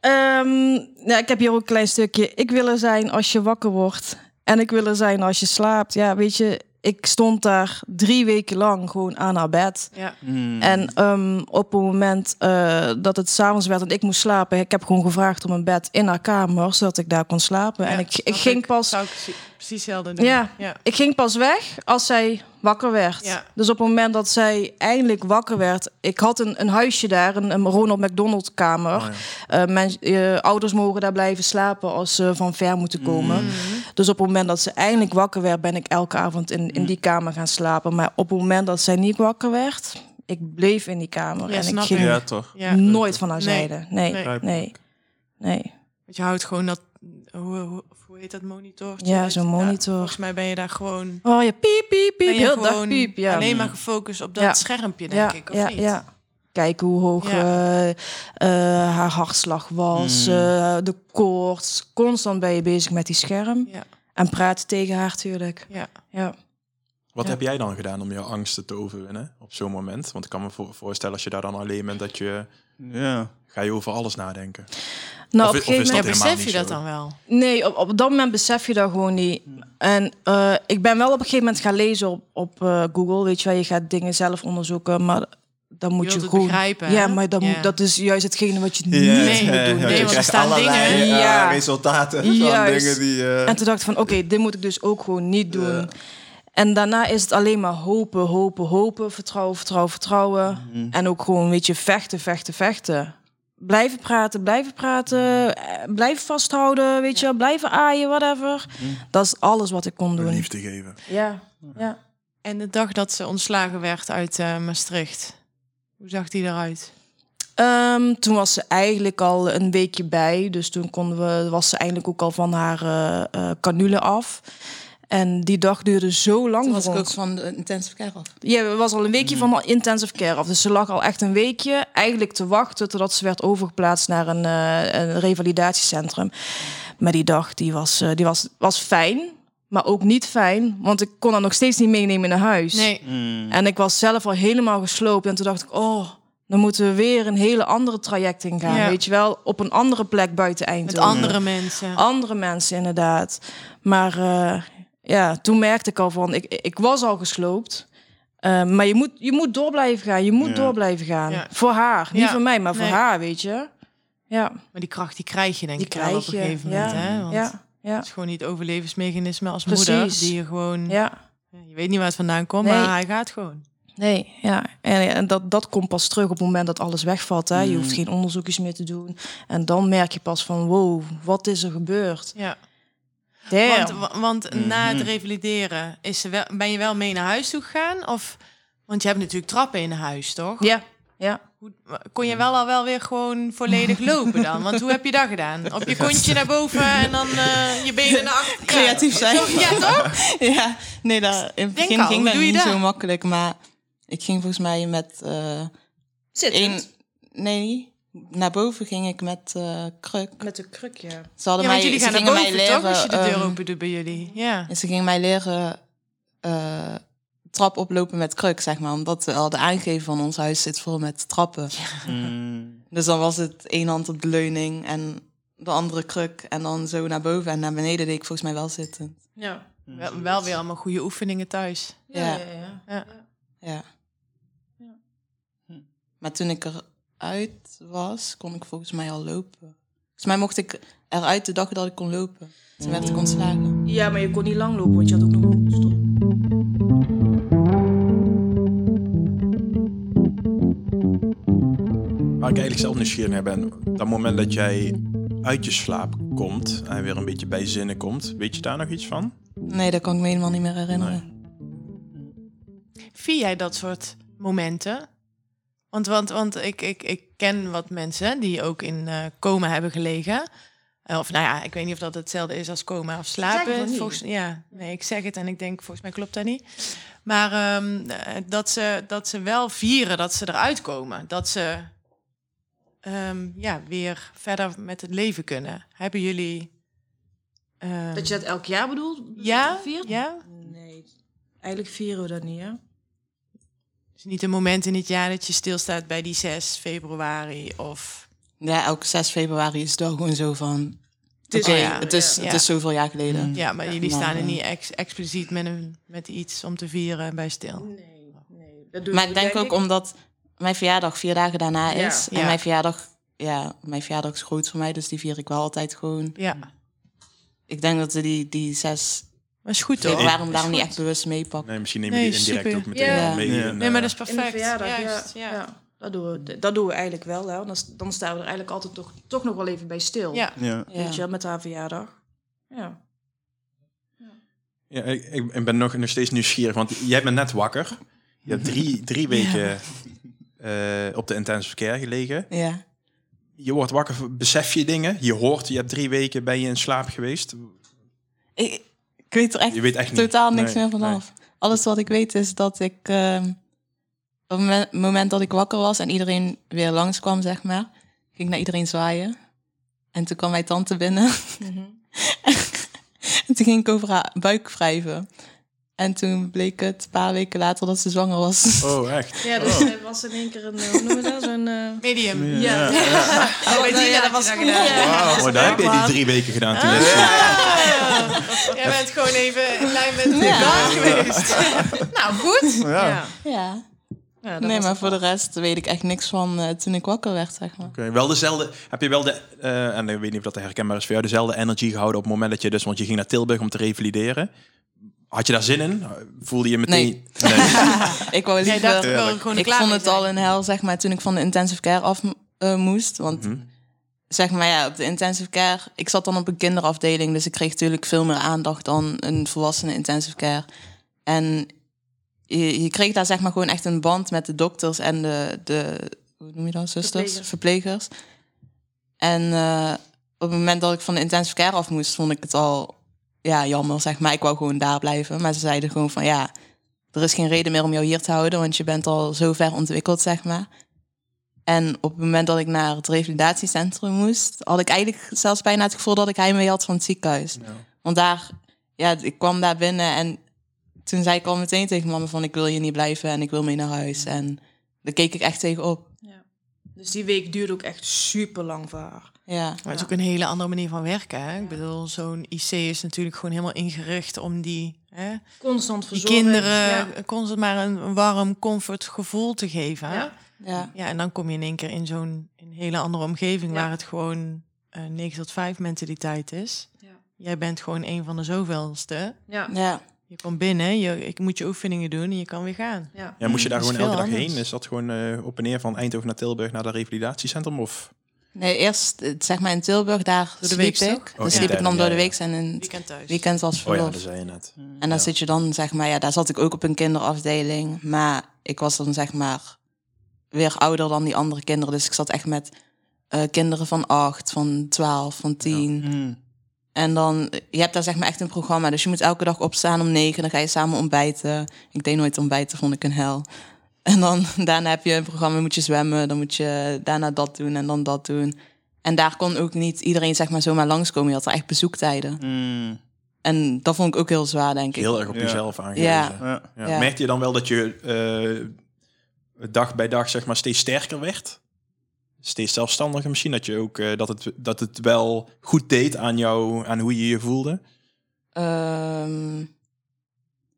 [SPEAKER 7] ehm, ja, ik heb hier ook een klein stukje. Ik wil er zijn als je wakker wordt. En ik wil er zijn als je slaapt. Ja, weet je, ik stond daar drie weken lang gewoon aan haar bed.
[SPEAKER 2] Ja.
[SPEAKER 1] Mm.
[SPEAKER 7] En ehm, op het moment eh, dat het s'avonds werd en ik moest slapen, ik heb gewoon gevraagd om een bed in haar kamer, zodat ik daar kon slapen. en
[SPEAKER 2] Ja,
[SPEAKER 7] ik, ik
[SPEAKER 2] snap
[SPEAKER 7] ging pas
[SPEAKER 2] Zou ik precies- hetzelfde doen.
[SPEAKER 7] Ja.
[SPEAKER 2] ja.
[SPEAKER 7] ik ging pas weg als zij wakker werd.
[SPEAKER 2] Ja.
[SPEAKER 7] Dus op het moment dat zij eindelijk wakker werd... Ik had een, een huisje daar, een, een Ronald McDonald kamer.
[SPEAKER 3] Oh,
[SPEAKER 7] Eh, mijn ouders mogen daar blijven slapen als ze van ver moeten komen.
[SPEAKER 2] Mhm.
[SPEAKER 7] Dus op het moment dat ze eindelijk wakker werd... ben ik elke avond in, in die kamer gaan slapen. Maar op het moment dat zij niet wakker werd... Ik bleef in die kamer
[SPEAKER 2] Ja,
[SPEAKER 7] en ik ging.
[SPEAKER 1] Ja, toch.
[SPEAKER 2] Ja.
[SPEAKER 7] nooit van haar
[SPEAKER 2] Nee.
[SPEAKER 7] zijde. Nee,
[SPEAKER 2] Nee.
[SPEAKER 7] nee.
[SPEAKER 2] Want je houdt gewoon dat... Hoe, hoe, hoe heet dat monitor?
[SPEAKER 7] Ja, zo'n monitor.
[SPEAKER 2] volgens mij ben je daar gewoon...
[SPEAKER 7] Oh ja, piep, piep,
[SPEAKER 2] Ben
[SPEAKER 7] piep.
[SPEAKER 2] je
[SPEAKER 7] Heel dag
[SPEAKER 2] gewoon
[SPEAKER 7] piep, ja.
[SPEAKER 2] alleen maar gefocust op dat
[SPEAKER 7] Ja.
[SPEAKER 2] schermpje, denk
[SPEAKER 7] ja,
[SPEAKER 2] ik, of
[SPEAKER 7] ja,
[SPEAKER 2] niet?
[SPEAKER 7] Ja. Kijken hoe hoog
[SPEAKER 2] Ja.
[SPEAKER 7] eh, eh, haar hartslag was,
[SPEAKER 1] Mm.
[SPEAKER 7] eh, de koorts. Constant ben je bezig met die scherm.
[SPEAKER 2] Ja,
[SPEAKER 7] En praten tegen haar, tuurlijk.
[SPEAKER 2] ja.
[SPEAKER 7] Ja.
[SPEAKER 3] Wat
[SPEAKER 7] Ja.
[SPEAKER 3] heb jij dan gedaan om jouw angsten te overwinnen op zo'n moment? Want ik kan me voor- voorstellen als je daar dan alleen bent, dat je
[SPEAKER 1] Ja.
[SPEAKER 3] ga je over alles nadenken.
[SPEAKER 7] Nou,
[SPEAKER 3] Of-
[SPEAKER 7] op een gegeven moment...
[SPEAKER 2] besef je dat
[SPEAKER 3] zo.
[SPEAKER 2] dan wel?
[SPEAKER 7] Nee, op, op dat moment besef je dat gewoon niet. En eh, ik ben wel op een gegeven moment gaan lezen op, op eh, Google. Weet je wel, je gaat dingen zelf onderzoeken, maar dan moet
[SPEAKER 2] Je
[SPEAKER 7] gewoon...
[SPEAKER 2] begrijpen,
[SPEAKER 7] Ja, maar dan
[SPEAKER 2] Ja.
[SPEAKER 7] Moet, dat is juist hetgene wat je
[SPEAKER 1] Ja,
[SPEAKER 7] niet
[SPEAKER 2] Nee,
[SPEAKER 7] moet doen.
[SPEAKER 2] Nee,
[SPEAKER 1] je
[SPEAKER 2] want er
[SPEAKER 1] krijgt
[SPEAKER 2] staan dingen-
[SPEAKER 7] Ja.
[SPEAKER 1] resultaten van
[SPEAKER 7] Juist.
[SPEAKER 1] dingen die... eh,
[SPEAKER 7] En toen dacht ik van, oké, dit moet ik dus ook gewoon niet doen. En daarna is het alleen maar hopen, hopen, hopen, vertrouwen, vertrouwen, vertrouwen. En ook gewoon, weet je, vechten, vechten, vechten. Blijven praten, blijven praten, eh, blijven vasthouden, weet je, wel, blijven aaien, whatever. Dat is alles wat ik kon doen.
[SPEAKER 3] Liefde geven.
[SPEAKER 7] Ja, ja.
[SPEAKER 2] En de dag dat ze ontslagen werd uit eh, Maastricht, hoe zag die eruit?
[SPEAKER 7] Ehm, toen was ze eigenlijk al een weekje bij. Dus toen konden we, was ze eigenlijk ook al van haar eh eh, canule af. En die dag duurde zo lang
[SPEAKER 5] Toen was
[SPEAKER 7] voor
[SPEAKER 5] ik ook van de intensive care af.
[SPEAKER 7] Ja, we was al een weekje van de intensive care af. Dus ze lag al echt een weekje eigenlijk te wachten totdat ze werd overgeplaatst naar een, eh, een revalidatiecentrum. Maar die dag die was, eh, die was, was fijn, maar ook niet fijn. Want ik kon haar nog steeds niet meenemen naar huis.
[SPEAKER 2] Nee,
[SPEAKER 7] En ik was zelf al helemaal gesloopt. En toen dacht ik, oh, dan moeten we weer een hele andere traject ingaan.
[SPEAKER 2] Ja.
[SPEAKER 7] Weet je wel, op een andere plek buiten
[SPEAKER 2] met
[SPEAKER 7] Eindhoven.
[SPEAKER 2] andere mensen.
[SPEAKER 7] Andere mensen, inderdaad. Maar eh, ja, toen merkte ik al van, ik, ik was al gesloopt. Eh, maar je moet, je moet door blijven gaan. Je moet
[SPEAKER 1] Ja.
[SPEAKER 7] door blijven gaan.
[SPEAKER 2] Ja.
[SPEAKER 7] Voor haar. Niet voor mij, maar voor
[SPEAKER 2] Nee.
[SPEAKER 7] haar, weet je. Ja,
[SPEAKER 2] Maar die kracht die krijg je denk
[SPEAKER 7] die
[SPEAKER 2] ik wel op
[SPEAKER 7] krijg
[SPEAKER 2] een
[SPEAKER 7] je.
[SPEAKER 2] gegeven
[SPEAKER 7] ja.
[SPEAKER 2] moment. Hè? Want
[SPEAKER 7] ja, ja,
[SPEAKER 2] Het is gewoon niet overlevingsmechanisme als
[SPEAKER 7] Precies.
[SPEAKER 2] moeder. Die je gewoon...
[SPEAKER 7] ja.
[SPEAKER 2] Je weet niet waar het vandaan komt,
[SPEAKER 7] Nee.
[SPEAKER 2] maar hij gaat gewoon.
[SPEAKER 7] Nee, ja. En, en dat, dat komt pas terug op het moment dat alles wegvalt. Hè. Je
[SPEAKER 2] Mm.
[SPEAKER 7] hoeft geen onderzoekjes meer te doen. En dan merk je pas van, wow, wat is er gebeurd?
[SPEAKER 2] Ja.
[SPEAKER 7] Damn.
[SPEAKER 2] Want, wa- want na
[SPEAKER 1] Mhm.
[SPEAKER 2] het revalideren is ze wel, ben je wel mee naar huis toe gegaan? Of, want je hebt natuurlijk trappen in huis, toch?
[SPEAKER 7] ja, ja.
[SPEAKER 2] Hoe, kon je wel al wel weer gewoon volledig [laughs] lopen dan? Want hoe heb je dat gedaan? Op je kontje naar boven en dan eh, je benen naar achter? [laughs]
[SPEAKER 5] Creatief zijn.
[SPEAKER 2] Zo- ja, toch? [laughs]
[SPEAKER 5] ja, nee, dat, in het begin
[SPEAKER 2] al,
[SPEAKER 5] ging dat niet
[SPEAKER 2] dat?
[SPEAKER 5] zo makkelijk. Maar ik ging volgens mij met... eh één, nee, naar boven ging ik met eh kruk.
[SPEAKER 7] Met de kruk, ja.
[SPEAKER 5] Ze hadden
[SPEAKER 2] Ja,
[SPEAKER 5] mij,
[SPEAKER 2] jullie
[SPEAKER 5] ze
[SPEAKER 2] gaan
[SPEAKER 5] gingen
[SPEAKER 2] boven,
[SPEAKER 5] mij leren,
[SPEAKER 2] toch? Als je de deur
[SPEAKER 5] ehm,
[SPEAKER 2] open doet bij jullie. Ja.
[SPEAKER 5] en ze gingen mij leren trap oplopen met kruk, zeg maar. Omdat we hadden aangegeven van ons huis zit vol met trappen.
[SPEAKER 1] Mm.
[SPEAKER 5] Dus dan was het één hand op de leuning en de andere kruk. En dan zo naar boven en naar beneden deed ik volgens mij wel zitten.
[SPEAKER 7] Ja.
[SPEAKER 2] Wel, wel weer allemaal goede oefeningen thuis.
[SPEAKER 7] Ja,
[SPEAKER 5] Ja.
[SPEAKER 7] ja, ja.
[SPEAKER 2] Ja.
[SPEAKER 5] Ja. Maar toen ik eruit was, kon ik volgens mij al lopen. Volgens mij mocht ik eruit de dag dat ik kon lopen. Toen werd ik ontslagen.
[SPEAKER 7] Ja, maar je kon niet lang lopen, want je had ook nog
[SPEAKER 3] Waar ik eigenlijk zelf nieuwsgierig naar ben, dat moment dat jij uit je slaap komt en weer een beetje bij zinnen komt, weet je daar nog iets van?
[SPEAKER 5] Nee, dat kan ik me helemaal niet meer herinneren.
[SPEAKER 2] Vier jij dat soort momenten? Want, want, want ik, ik, ik ken wat mensen die ook in eh coma hebben gelegen. Eh, Of nou ja, ik weet niet of dat hetzelfde is als coma of slapen. Volgens, ja, nee, ik zeg het en ik denk, volgens mij klopt dat niet. Maar ehm, eh, dat, ze, dat ze wel vieren dat ze eruit komen. Dat ze ehm, ja, weer verder met het leven kunnen. Hebben jullie... ehm,
[SPEAKER 7] Dat je dat elk jaar bedoelt?
[SPEAKER 2] ja,
[SPEAKER 7] Viert?
[SPEAKER 2] ja?
[SPEAKER 7] Nee, eigenlijk vieren we dat niet, hè?
[SPEAKER 2] Dus niet een moment in het jaar dat je stilstaat bij die 6 februari of...
[SPEAKER 5] Ja, elke 6 februari is het wel gewoon zo van...
[SPEAKER 7] is-
[SPEAKER 5] Oké,
[SPEAKER 2] oh ja,
[SPEAKER 5] het, is,
[SPEAKER 2] ja.
[SPEAKER 5] het is zoveel jaar geleden.
[SPEAKER 2] Ja, maar jullie
[SPEAKER 5] maar,
[SPEAKER 2] staan er niet ex- expliciet met, een, met iets om te vieren bij stil.
[SPEAKER 7] Nee, nee. Dat doen
[SPEAKER 5] Maar
[SPEAKER 7] we,
[SPEAKER 5] ik denk ook omdat mijn verjaardag vier dagen daarna
[SPEAKER 7] Ja.
[SPEAKER 5] is. En mijn verjaardag, ja, mijn verjaardag is groot voor mij, dus die vier ik wel altijd gewoon.
[SPEAKER 2] Ja,
[SPEAKER 5] Ik denk dat ze die, die zes
[SPEAKER 2] maar is goed toch?
[SPEAKER 5] februari
[SPEAKER 2] Is
[SPEAKER 5] daarom niet echt bewust meepakken.
[SPEAKER 3] Nee, misschien neem je
[SPEAKER 2] Nee,
[SPEAKER 3] die indirect
[SPEAKER 2] super.
[SPEAKER 3] ook meteen
[SPEAKER 7] Ja.
[SPEAKER 3] mee.
[SPEAKER 1] Ja.
[SPEAKER 3] in,
[SPEAKER 2] Nee, maar
[SPEAKER 3] eh,
[SPEAKER 2] dat is
[SPEAKER 7] In de
[SPEAKER 2] perfect.
[SPEAKER 7] verjaardag,
[SPEAKER 2] Juist,
[SPEAKER 7] ja.
[SPEAKER 2] ja.
[SPEAKER 7] ja. Dat, doen we, dat doen we eigenlijk wel, hè? Dan, dan staan we er eigenlijk altijd toch, toch nog wel even bij stil.
[SPEAKER 2] Ja.
[SPEAKER 1] Ja.
[SPEAKER 7] Weet je, wel, met haar verjaardag. Ja.
[SPEAKER 3] Ja, ik, ik ik ben nog, nog steeds nieuwsgierig, want jij bent net wakker. Je hebt drie, drie weken eh, op de intensive care gelegen.
[SPEAKER 5] Ja.
[SPEAKER 3] Je wordt wakker, besef je dingen. Je hoort, je hebt drie weken ben je in slaap geweest.
[SPEAKER 5] Ik, ik weet er echt
[SPEAKER 3] Je weet echt niet.
[SPEAKER 5] totaal niks
[SPEAKER 3] Nee,
[SPEAKER 5] meer vanaf. Alles wat ik weet is dat ik ehm, op het moment- dat ik wakker was en iedereen weer langskwam, zeg maar, ging ik naar iedereen zwaaien. En toen kwam mijn tante binnen. [laughs] en toen ging ik over haar buik wrijven. En toen bleek het een paar weken later dat ze zwanger was.
[SPEAKER 3] Oh, echt?
[SPEAKER 7] Ja, dus er was in één keer een, hoe noemen we dat? Zo'n... eh,
[SPEAKER 2] Medium.
[SPEAKER 7] Ja.
[SPEAKER 2] Oh, dat was goed.
[SPEAKER 3] Oh, daar heb je die drie weken gedaan. Toen is-
[SPEAKER 2] Jij bent gewoon even in lijn met de geweest. [laughs] nou, goed.
[SPEAKER 1] Ja.
[SPEAKER 5] Ja.
[SPEAKER 7] Ja,
[SPEAKER 5] Nee, maar voor de rest weet ik echt niks van eh, toen ik wakker werd, zeg maar.
[SPEAKER 3] Oké, wel dezelfde. Heb je wel de, eh, en ik weet niet of dat herkenbaar is voor jou, dezelfde energie gehouden op het moment dat je dus, want je ging naar Tilburg om te revalideren. Had je daar zin in? Voelde je meteen...
[SPEAKER 5] Nee.
[SPEAKER 3] Nee. [laughs]
[SPEAKER 5] ik wou liever...
[SPEAKER 2] wel er
[SPEAKER 5] Ik vond het al een hel, zeg maar, toen ik van de intensive care af eh, moest. Want
[SPEAKER 3] Mhm.
[SPEAKER 5] zeg maar ja, op de intensive care... Ik zat dan op een kinderafdeling, dus ik kreeg natuurlijk veel meer aandacht dan een volwassene intensive care. En je, je kreeg daar zeg maar gewoon echt een band met de dokters en de, de hoe noem je dat, zusters,
[SPEAKER 7] Verplegers.
[SPEAKER 5] verplegers. En eh, op het moment dat ik van de intensive care af moest, vond ik het al ja, jammer, zeg maar. Ik wou gewoon daar blijven. Maar ze zeiden gewoon van ja, er is geen reden meer om jou hier te houden, want je bent al zo ver ontwikkeld, zeg maar. En op het moment dat ik naar het revalidatiecentrum moest, had ik eigenlijk zelfs bijna het gevoel dat ik heimwee had van het ziekenhuis. Want daar, ja, ik kwam daar binnen en toen zei ik al meteen tegen mama van ik wil hier niet blijven en ik wil mee naar huis. En daar keek ik echt tegen op.
[SPEAKER 7] Dus die week duurde ook echt super lang voor haar.
[SPEAKER 5] Ja,
[SPEAKER 2] Maar het is ook een hele andere manier van werken. Hè? Ik bedoel, zo'n IC is natuurlijk gewoon helemaal ingericht om die, hè,
[SPEAKER 7] Constant
[SPEAKER 2] die
[SPEAKER 7] verzorging.
[SPEAKER 2] kinderen
[SPEAKER 7] Ja.
[SPEAKER 2] constant maar een, een warm comfort gevoel te geven. hè?
[SPEAKER 7] Ja.
[SPEAKER 5] ja,
[SPEAKER 2] Ja, en dan kom je in één keer in zo'n een hele andere omgeving
[SPEAKER 7] Ja.
[SPEAKER 2] waar het gewoon eh 9 tot 5 mentaliteit is.
[SPEAKER 7] Ja.
[SPEAKER 2] Jij bent gewoon een van de zoveelste.
[SPEAKER 7] Ja.
[SPEAKER 2] Je
[SPEAKER 5] ja.
[SPEAKER 2] komt binnen, je, ik moet je oefeningen doen en je kan weer gaan.
[SPEAKER 7] Ja.
[SPEAKER 3] Ja, moest je daar gewoon elke dag
[SPEAKER 2] anders.
[SPEAKER 3] heen? Is dat gewoon eh, op en neer van Eindhoven naar Tilburg naar dat revalidatiecentrum? Of
[SPEAKER 5] Nee, eerst eh, zeg maar in Tilburg, daar
[SPEAKER 2] Door de
[SPEAKER 5] sliep
[SPEAKER 2] week
[SPEAKER 5] ik.
[SPEAKER 2] toch?
[SPEAKER 5] Dan
[SPEAKER 3] Oh,
[SPEAKER 5] sliep ik dan door
[SPEAKER 3] ja,
[SPEAKER 5] de
[SPEAKER 3] ja.
[SPEAKER 5] week en in het
[SPEAKER 2] Weekend thuis.
[SPEAKER 5] weekend als
[SPEAKER 3] Oh ja,
[SPEAKER 5] verlof.
[SPEAKER 3] dat zei je net.
[SPEAKER 5] En dan zit je dan, zeg maar, ja, daar zat ik ook op een kinderafdeling. Maar ik was dan, zeg maar, weer ouder dan die andere kinderen. Dus ik zat echt met eh, kinderen van acht, van twaalf, van tien.
[SPEAKER 1] Mm.
[SPEAKER 5] En dan, je hebt daar zeg maar echt een programma. Dus je moet elke dag opstaan om negen. Dan ga je samen ontbijten. Ik deed nooit ontbijten, vond ik een hel. En dan [laughs] daarna heb je een programma, moet je zwemmen. Dan moet je daarna dat doen en dan dat doen. En daar kon ook niet iedereen zeg maar zomaar langskomen. Je had er echt bezoektijden.
[SPEAKER 1] Mm.
[SPEAKER 5] En dat vond ik ook heel zwaar, denk ik.
[SPEAKER 3] Heel erg op
[SPEAKER 1] Ja.
[SPEAKER 3] jezelf aangewezen.
[SPEAKER 5] Ja.
[SPEAKER 1] Ja.
[SPEAKER 3] Ja.
[SPEAKER 5] Ja.
[SPEAKER 3] Merkte je dan wel dat je eh, dag bij dag zeg maar, steeds sterker werd? Steeds zelfstandiger misschien? Dat, je ook, eh, dat, het, dat het wel goed deed aan jou, aan hoe je je voelde?
[SPEAKER 5] Ehm,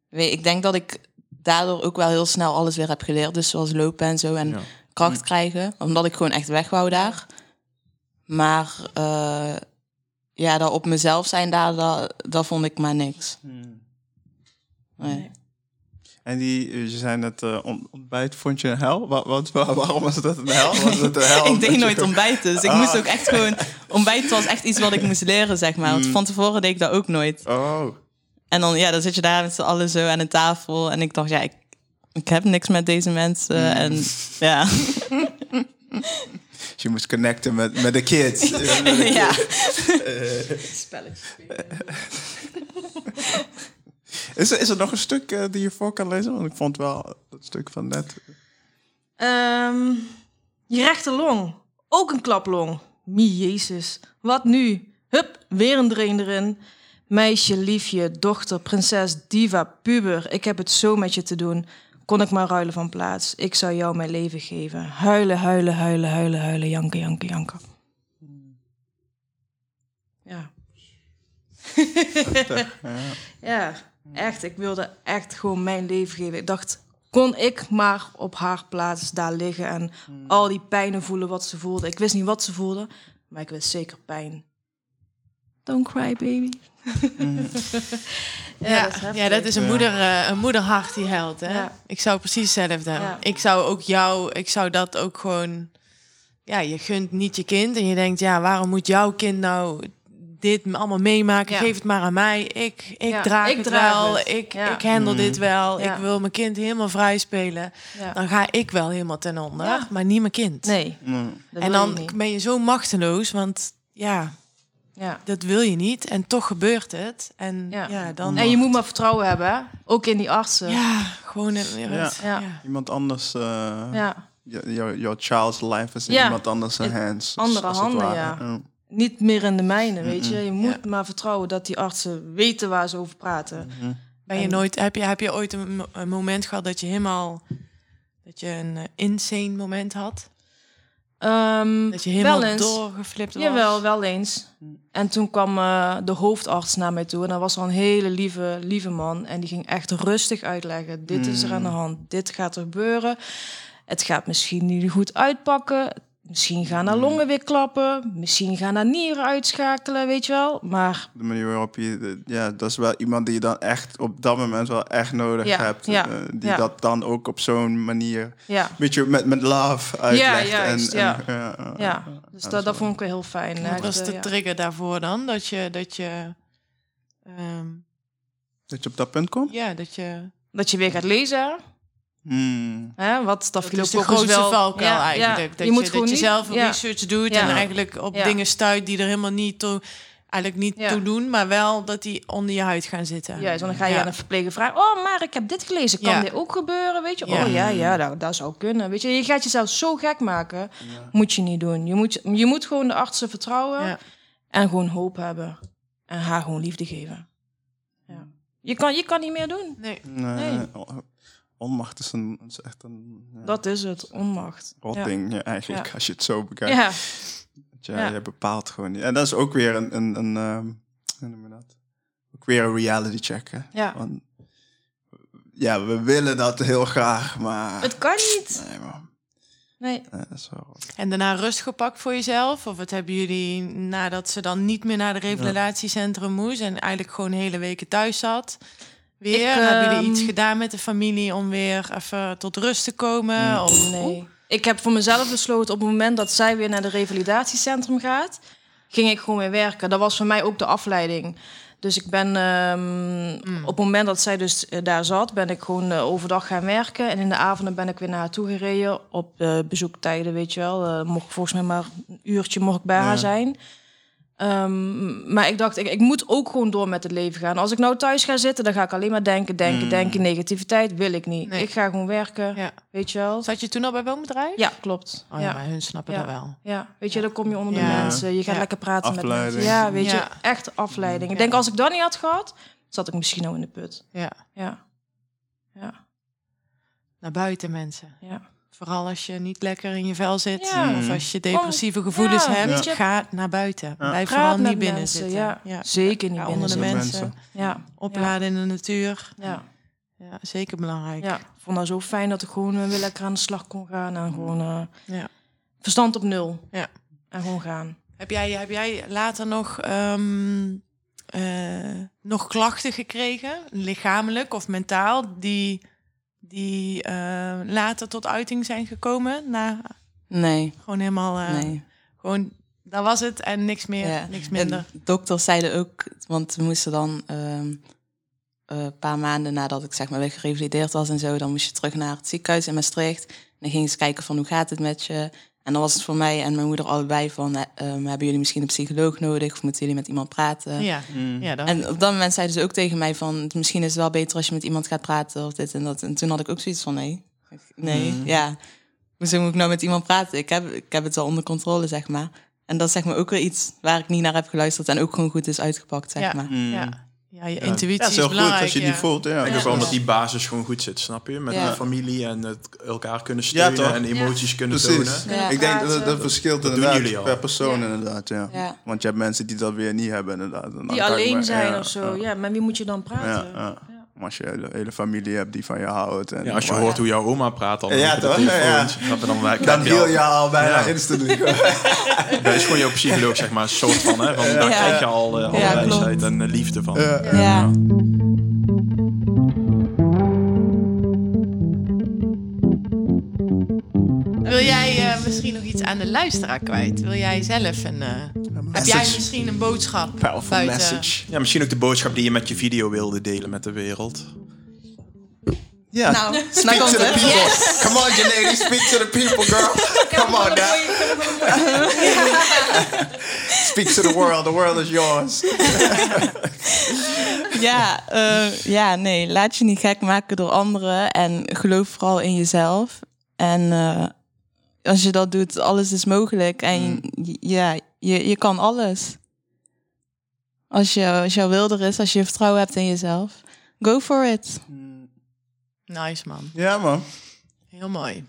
[SPEAKER 5] weet, ik denk dat ik daardoor ook wel heel snel alles weer heb geleerd. Dus zoals lopen en zo en
[SPEAKER 3] Ja.
[SPEAKER 5] kracht krijgen. Omdat ik gewoon echt weg wou daar. Maar eh, ja, dat op mezelf zijn daar, dat, dat vond ik maar niks.
[SPEAKER 1] Mm.
[SPEAKER 5] Nee.
[SPEAKER 1] En die, je zei net, eh, ont- ontbijt vond je een hel? Wat, wat, waar- waarom was dat een hel? Was het een [laughs] hel?
[SPEAKER 5] ik deed nooit ontbijten. Dus ik
[SPEAKER 1] Ah.
[SPEAKER 5] moest ook echt gewoon... Ontbijten was echt iets wat ik moest leren, zeg maar. Want
[SPEAKER 1] Mm.
[SPEAKER 5] van tevoren deed ik dat ook nooit.
[SPEAKER 1] Oh.
[SPEAKER 5] En dan, ja, dan zit je daar met z'n allen zo aan een tafel. En ik dacht, ja, ik, ik heb niks met deze mensen. En [laughs] ja,
[SPEAKER 1] Dus je moest connecten met, met de kids. [laughs]
[SPEAKER 5] ja. [laughs]
[SPEAKER 1] Is, er, is er nog een stuk eh, die je voor kan lezen? Want ik vond wel dat stuk van net.
[SPEAKER 7] Ehm, je rechterlong. Ook een klaplong. Mie Jezus. Wat nu? Hup, weer een drain erin. Meisje, liefje, dochter, prinses, diva, puber. Ik heb het zo met je te doen. Kon ik maar ruilen van plaats. Ik zou jou mijn leven geven. Huilen, huilen, huilen, huilen, huilen. Janken, janken, janken. Ja. [laughs] ja, echt. Ik wilde echt gewoon mijn leven geven. Ik dacht, kon ik maar op haar plaats daar liggen en al die pijnen voelen wat ze voelde. Ik wist niet wat ze voelde, maar ik wist zeker pijn. Don't cry, baby. [laughs]
[SPEAKER 2] Ja,
[SPEAKER 7] dat is
[SPEAKER 2] ja, dat is een, moeder, eh, een moederhart die helpt. Hè?
[SPEAKER 7] Ja.
[SPEAKER 2] Ik zou precies hetzelfde.
[SPEAKER 7] Ja.
[SPEAKER 2] Ik zou ook jou, ik zou dat ook gewoon. Ja, je gunt niet je kind en je denkt, ja, waarom moet jouw kind nou dit allemaal meemaken?
[SPEAKER 7] Ja.
[SPEAKER 2] Geef het maar aan mij. Ik, ik
[SPEAKER 7] Ja,
[SPEAKER 2] draag
[SPEAKER 7] ik
[SPEAKER 2] het
[SPEAKER 7] draag
[SPEAKER 2] wel.
[SPEAKER 7] het.
[SPEAKER 2] Ik,
[SPEAKER 7] Ja.
[SPEAKER 2] ik handle
[SPEAKER 1] Mm.
[SPEAKER 2] dit wel.
[SPEAKER 7] Ja.
[SPEAKER 2] Ik wil mijn kind helemaal vrij spelen.
[SPEAKER 7] Ja.
[SPEAKER 2] Dan ga ik wel helemaal ten onder,
[SPEAKER 7] Ja.
[SPEAKER 2] maar niet mijn kind.
[SPEAKER 7] Nee,
[SPEAKER 1] Mm.
[SPEAKER 2] en dan ben je zo machteloos, want ja,
[SPEAKER 7] Ja.
[SPEAKER 2] dat wil je niet. En toch gebeurt het. En ja,
[SPEAKER 7] Ja.
[SPEAKER 2] dan.
[SPEAKER 7] En je moet maar vertrouwen hebben, ook in die artsen.
[SPEAKER 2] Ja, gewoon een, ja.
[SPEAKER 1] Ja.
[SPEAKER 7] Ja.
[SPEAKER 1] Iemand anders. eh
[SPEAKER 7] Ja.
[SPEAKER 1] your, your, your child's life is in
[SPEAKER 7] Ja.
[SPEAKER 1] iemand anders
[SPEAKER 7] In
[SPEAKER 1] hands.
[SPEAKER 7] andere handen, ja.
[SPEAKER 1] Ja.
[SPEAKER 7] Niet meer in de mijne, weet je. Je moet
[SPEAKER 2] Ja.
[SPEAKER 7] maar vertrouwen dat die artsen weten waar ze over praten.
[SPEAKER 2] Ben je nooit, heb, je, heb je ooit een, een moment gehad dat je helemaal. dat je een eh, insane moment had?
[SPEAKER 7] Ehm,
[SPEAKER 2] Dat je helemaal
[SPEAKER 7] wel eens.
[SPEAKER 2] doorgeflipt was?
[SPEAKER 7] Jawel, wel eens. En toen kwam eh, de hoofdarts naar mij toe. En dat was al een hele lieve, lieve man. En die ging echt rustig uitleggen. Dit is er aan de hand. Dit gaat er gebeuren. Het gaat misschien niet goed uitpakken. Misschien gaan naar longen weer klappen. Misschien gaan naar nieren uitschakelen, weet je wel. Maar
[SPEAKER 1] De manier waarop je... Ja, dat is wel iemand die je dan echt op dat moment wel echt nodig
[SPEAKER 7] Ja,
[SPEAKER 1] hebt.
[SPEAKER 7] ja,
[SPEAKER 1] eh, die
[SPEAKER 7] ja.
[SPEAKER 1] dat dan ook op zo'n manier...
[SPEAKER 7] ja,
[SPEAKER 1] Een beetje met, met love uitlegt.
[SPEAKER 7] juist,
[SPEAKER 1] en,
[SPEAKER 7] ja.
[SPEAKER 1] en, ja, ja.
[SPEAKER 7] ja. Dus dat, dat vond ik wel heel fijn.
[SPEAKER 2] Wat was
[SPEAKER 7] eh,
[SPEAKER 2] de
[SPEAKER 7] ja.
[SPEAKER 2] trigger daarvoor dan? Dat je, dat je, ehm,
[SPEAKER 1] Dat je op dat punt komt?
[SPEAKER 2] ja, dat je...
[SPEAKER 7] Dat je weer gaat lezen.
[SPEAKER 1] Hmm.
[SPEAKER 7] Hè? Wat
[SPEAKER 2] Dat is de grootste
[SPEAKER 7] wel...
[SPEAKER 2] valkuil
[SPEAKER 7] Ja,
[SPEAKER 2] eigenlijk.
[SPEAKER 7] ja.
[SPEAKER 2] Dat
[SPEAKER 7] je
[SPEAKER 2] je,
[SPEAKER 7] moet
[SPEAKER 2] dat je
[SPEAKER 7] niet-
[SPEAKER 2] zelf
[SPEAKER 7] ja.
[SPEAKER 2] research doet
[SPEAKER 7] Ja.
[SPEAKER 2] en eigenlijk op
[SPEAKER 7] Ja.
[SPEAKER 2] dingen stuit die er helemaal niet toe, eigenlijk niet
[SPEAKER 7] Ja.
[SPEAKER 2] toe doen, maar wel dat die onder je huid gaan zitten.
[SPEAKER 7] Juist, want dan ga je
[SPEAKER 2] Ja.
[SPEAKER 7] aan een verpleger vragen... Oh, maar ik heb dit gelezen. Kan
[SPEAKER 2] Ja.
[SPEAKER 7] dit ook gebeuren? Weet je?
[SPEAKER 2] Ja.
[SPEAKER 7] Oh ja, ja, dat, dat zou kunnen. Weet je, je gaat jezelf zo gek maken. Moet je niet doen. Je moet, je moet gewoon de artsen vertrouwen.
[SPEAKER 2] Ja.
[SPEAKER 7] En gewoon hoop hebben. En haar gewoon liefde geven. Ja. Je, kan, je kan niet meer doen.
[SPEAKER 2] Nee.
[SPEAKER 1] Nee.
[SPEAKER 7] Nee.
[SPEAKER 1] Onmacht is, een, is echt een ja,
[SPEAKER 7] Dat is het, onmacht.
[SPEAKER 1] rotting ja, eigenlijk,
[SPEAKER 7] Ja.
[SPEAKER 1] als je het zo bekijkt.
[SPEAKER 7] Ja.
[SPEAKER 1] Ja,
[SPEAKER 7] Ja.
[SPEAKER 1] Je bepaalt gewoon niet. En dat is ook weer een, een, een ehm, hoe noem je dat? Ook weer een reality check, hè?
[SPEAKER 7] Ja.
[SPEAKER 1] Want, ja, we willen dat heel graag, maar...
[SPEAKER 7] Het kan niet.
[SPEAKER 1] Nee, man.
[SPEAKER 7] Nee.
[SPEAKER 1] Nee, dat is wel.
[SPEAKER 2] En daarna rust gepakt voor jezelf? Of wat hebben jullie nadat ze dan niet meer naar de revalidatiecentrum moest en eigenlijk gewoon hele weken thuis zat? Weer?
[SPEAKER 7] Ik,
[SPEAKER 2] hebben jullie
[SPEAKER 7] ehm,
[SPEAKER 2] iets gedaan met de familie om weer even tot rust te komen? Of,
[SPEAKER 7] Nee. Ik heb voor mezelf besloten op het moment dat zij weer naar de revalidatiecentrum gaat, ging ik gewoon weer werken. Dat was voor mij ook de afleiding. Dus ik ben ehm, op het moment dat zij dus eh, daar zat, ben ik gewoon eh, overdag gaan werken. En in de avonden ben ik weer naar haar toe gereden op eh, bezoektijden, weet je wel. Eh, mocht ik volgens mij maar een uurtje mocht ik bij haar zijn. Ehm, maar ik dacht, ik, ik moet ook gewoon door met het leven gaan. Als ik nou thuis ga zitten, dan ga ik alleen maar denken, denken, denken. Negativiteit wil ik niet.
[SPEAKER 2] Nee.
[SPEAKER 7] Ik ga gewoon werken,
[SPEAKER 2] Ja.
[SPEAKER 7] weet je wel.
[SPEAKER 2] Zat je toen al bij woonbedrijf?
[SPEAKER 7] Ja, klopt.
[SPEAKER 2] Oh ja,
[SPEAKER 7] ja.
[SPEAKER 2] maar hun snappen
[SPEAKER 7] Ja.
[SPEAKER 2] dat wel.
[SPEAKER 7] Ja, weet je, dan kom je onder de
[SPEAKER 2] Ja.
[SPEAKER 7] mensen. Je gaat
[SPEAKER 2] Ja.
[SPEAKER 7] lekker praten met
[SPEAKER 1] Afleiding.
[SPEAKER 7] mensen. Ja, weet je, echt afleiding. Ik denk, als ik dat niet had gehad, zat ik misschien nou in de put.
[SPEAKER 2] Ja.
[SPEAKER 7] Ja, ja,
[SPEAKER 2] Naar buiten mensen.
[SPEAKER 7] ja.
[SPEAKER 2] Vooral als je niet lekker in je vel zit.
[SPEAKER 7] Ja.
[SPEAKER 2] Of als je depressieve gevoelens
[SPEAKER 7] ja,
[SPEAKER 2] hebt.
[SPEAKER 7] je.
[SPEAKER 2] Ga naar buiten. Blijf
[SPEAKER 7] Praat
[SPEAKER 2] vooral niet binnen
[SPEAKER 7] mensen,
[SPEAKER 2] zitten.
[SPEAKER 7] Ja. Zeker niet
[SPEAKER 2] onder de mensen.
[SPEAKER 1] mensen.
[SPEAKER 7] Ja,
[SPEAKER 2] Opladen in de natuur.
[SPEAKER 7] ja,
[SPEAKER 2] Ja, zeker belangrijk.
[SPEAKER 7] ja. Ik vond dat zo fijn dat ik gewoon eh, weer lekker aan de slag kon gaan. En gewoon eh,
[SPEAKER 2] Ja.
[SPEAKER 7] verstand op nul.
[SPEAKER 2] Ja.
[SPEAKER 7] En gewoon gaan.
[SPEAKER 2] Heb, jij, heb jij later nog, ehm, eh, nog klachten gekregen? Lichamelijk of mentaal? Die, die eh, later tot uiting zijn gekomen? Na,
[SPEAKER 5] Nee,
[SPEAKER 2] gewoon helemaal... eh,
[SPEAKER 5] nee.
[SPEAKER 2] Gewoon, dat was het en niks meer,
[SPEAKER 5] Ja.
[SPEAKER 2] niks minder.
[SPEAKER 5] En dokters zeiden ook, want we moesten dan ehm, eh, een paar maanden nadat ik zeg maar weer gerevalideerd was en zo, dan moest je terug naar het ziekenhuis in Maastricht. En dan gingen ze kijken van hoe gaat het met je. En dan was het voor mij en mijn moeder allebei van, eh, ehm, hebben jullie misschien een psycholoog nodig of moeten jullie met iemand praten?
[SPEAKER 2] Ja, ja dat,
[SPEAKER 5] En op dat moment zeiden ze ook tegen mij van, misschien is het wel beter als je met iemand gaat praten of dit en dat. En toen had ik ook zoiets van, nee, nee, ja. Hoezo moet ik nou met iemand praten? Ik heb, ik heb het wel onder controle, zeg maar. En dat is zeg maar ook weer iets waar ik niet naar heb geluisterd en ook gewoon goed is uitgepakt, zeg
[SPEAKER 2] ja,
[SPEAKER 5] maar.
[SPEAKER 2] ja. Ja, je
[SPEAKER 1] Ja,
[SPEAKER 2] intuïtie
[SPEAKER 1] het is
[SPEAKER 2] is
[SPEAKER 1] heel goed
[SPEAKER 2] belangrijk.
[SPEAKER 1] als je
[SPEAKER 2] ja.
[SPEAKER 1] niet voelt. Ja.
[SPEAKER 3] Ik denk
[SPEAKER 1] Ja.
[SPEAKER 3] ook wel dat die basis gewoon goed zit, snap je? Met
[SPEAKER 5] Ja.
[SPEAKER 3] de familie en het elkaar kunnen
[SPEAKER 1] Ja,
[SPEAKER 3] steunen en emoties kunnen
[SPEAKER 1] Precies.
[SPEAKER 3] tonen.
[SPEAKER 5] Ja.
[SPEAKER 1] Ik denk dat dat, dat verschilt
[SPEAKER 3] Dat
[SPEAKER 1] inderdaad per persoon
[SPEAKER 7] Ja.
[SPEAKER 1] inderdaad, ja.
[SPEAKER 5] Ja.
[SPEAKER 1] Want je hebt mensen die dat weer niet hebben inderdaad. Dan
[SPEAKER 7] Die alleen zijn
[SPEAKER 1] ja,
[SPEAKER 7] of zo.
[SPEAKER 1] Ja,
[SPEAKER 7] Ja, met wie moet je dan praten?
[SPEAKER 1] Als je een hele, hele familie hebt die van je houdt. En
[SPEAKER 3] Ja, als je
[SPEAKER 1] maar-
[SPEAKER 3] hoort hoe jouw oma praat dan
[SPEAKER 1] Ja, toch? Ja.
[SPEAKER 3] dan, dan,
[SPEAKER 1] Dan deel je al bijna
[SPEAKER 3] Ja.
[SPEAKER 1] instantly. [laughs]
[SPEAKER 3] Dat is gewoon jouw psycholoog, zeg maar, een soort van. Hè, van Daar
[SPEAKER 5] Ja.
[SPEAKER 3] krijg je al eh, alle wijsheid en eh, liefde van.
[SPEAKER 1] Ja.
[SPEAKER 5] Ja.
[SPEAKER 2] Wil jij eh, misschien nog iets aan de luisteraar kwijt? Wil jij zelf een... eh, heb jij misschien een boodschap
[SPEAKER 1] Powerful
[SPEAKER 2] buiten?
[SPEAKER 1] message.
[SPEAKER 3] Ja, misschien ook de boodschap die je met je video wilde delen met de wereld.
[SPEAKER 1] Ja.
[SPEAKER 5] Nou,
[SPEAKER 1] Speak
[SPEAKER 5] snap
[SPEAKER 1] to the people. Come on, Janelle, speak to the people, girl. Come on, now. Speak to the world. The world is yours. [laughs]
[SPEAKER 5] Ja, eh, ja, nee, laat je niet gek maken door anderen en geloof vooral in jezelf. En eh, als je dat doet, alles is mogelijk. En je- ja, je, je kan alles. Als, je, als jouw wil er is, als je vertrouwen hebt in jezelf, go for it.
[SPEAKER 2] Nice man,
[SPEAKER 1] Ja, man.
[SPEAKER 2] heel mooi.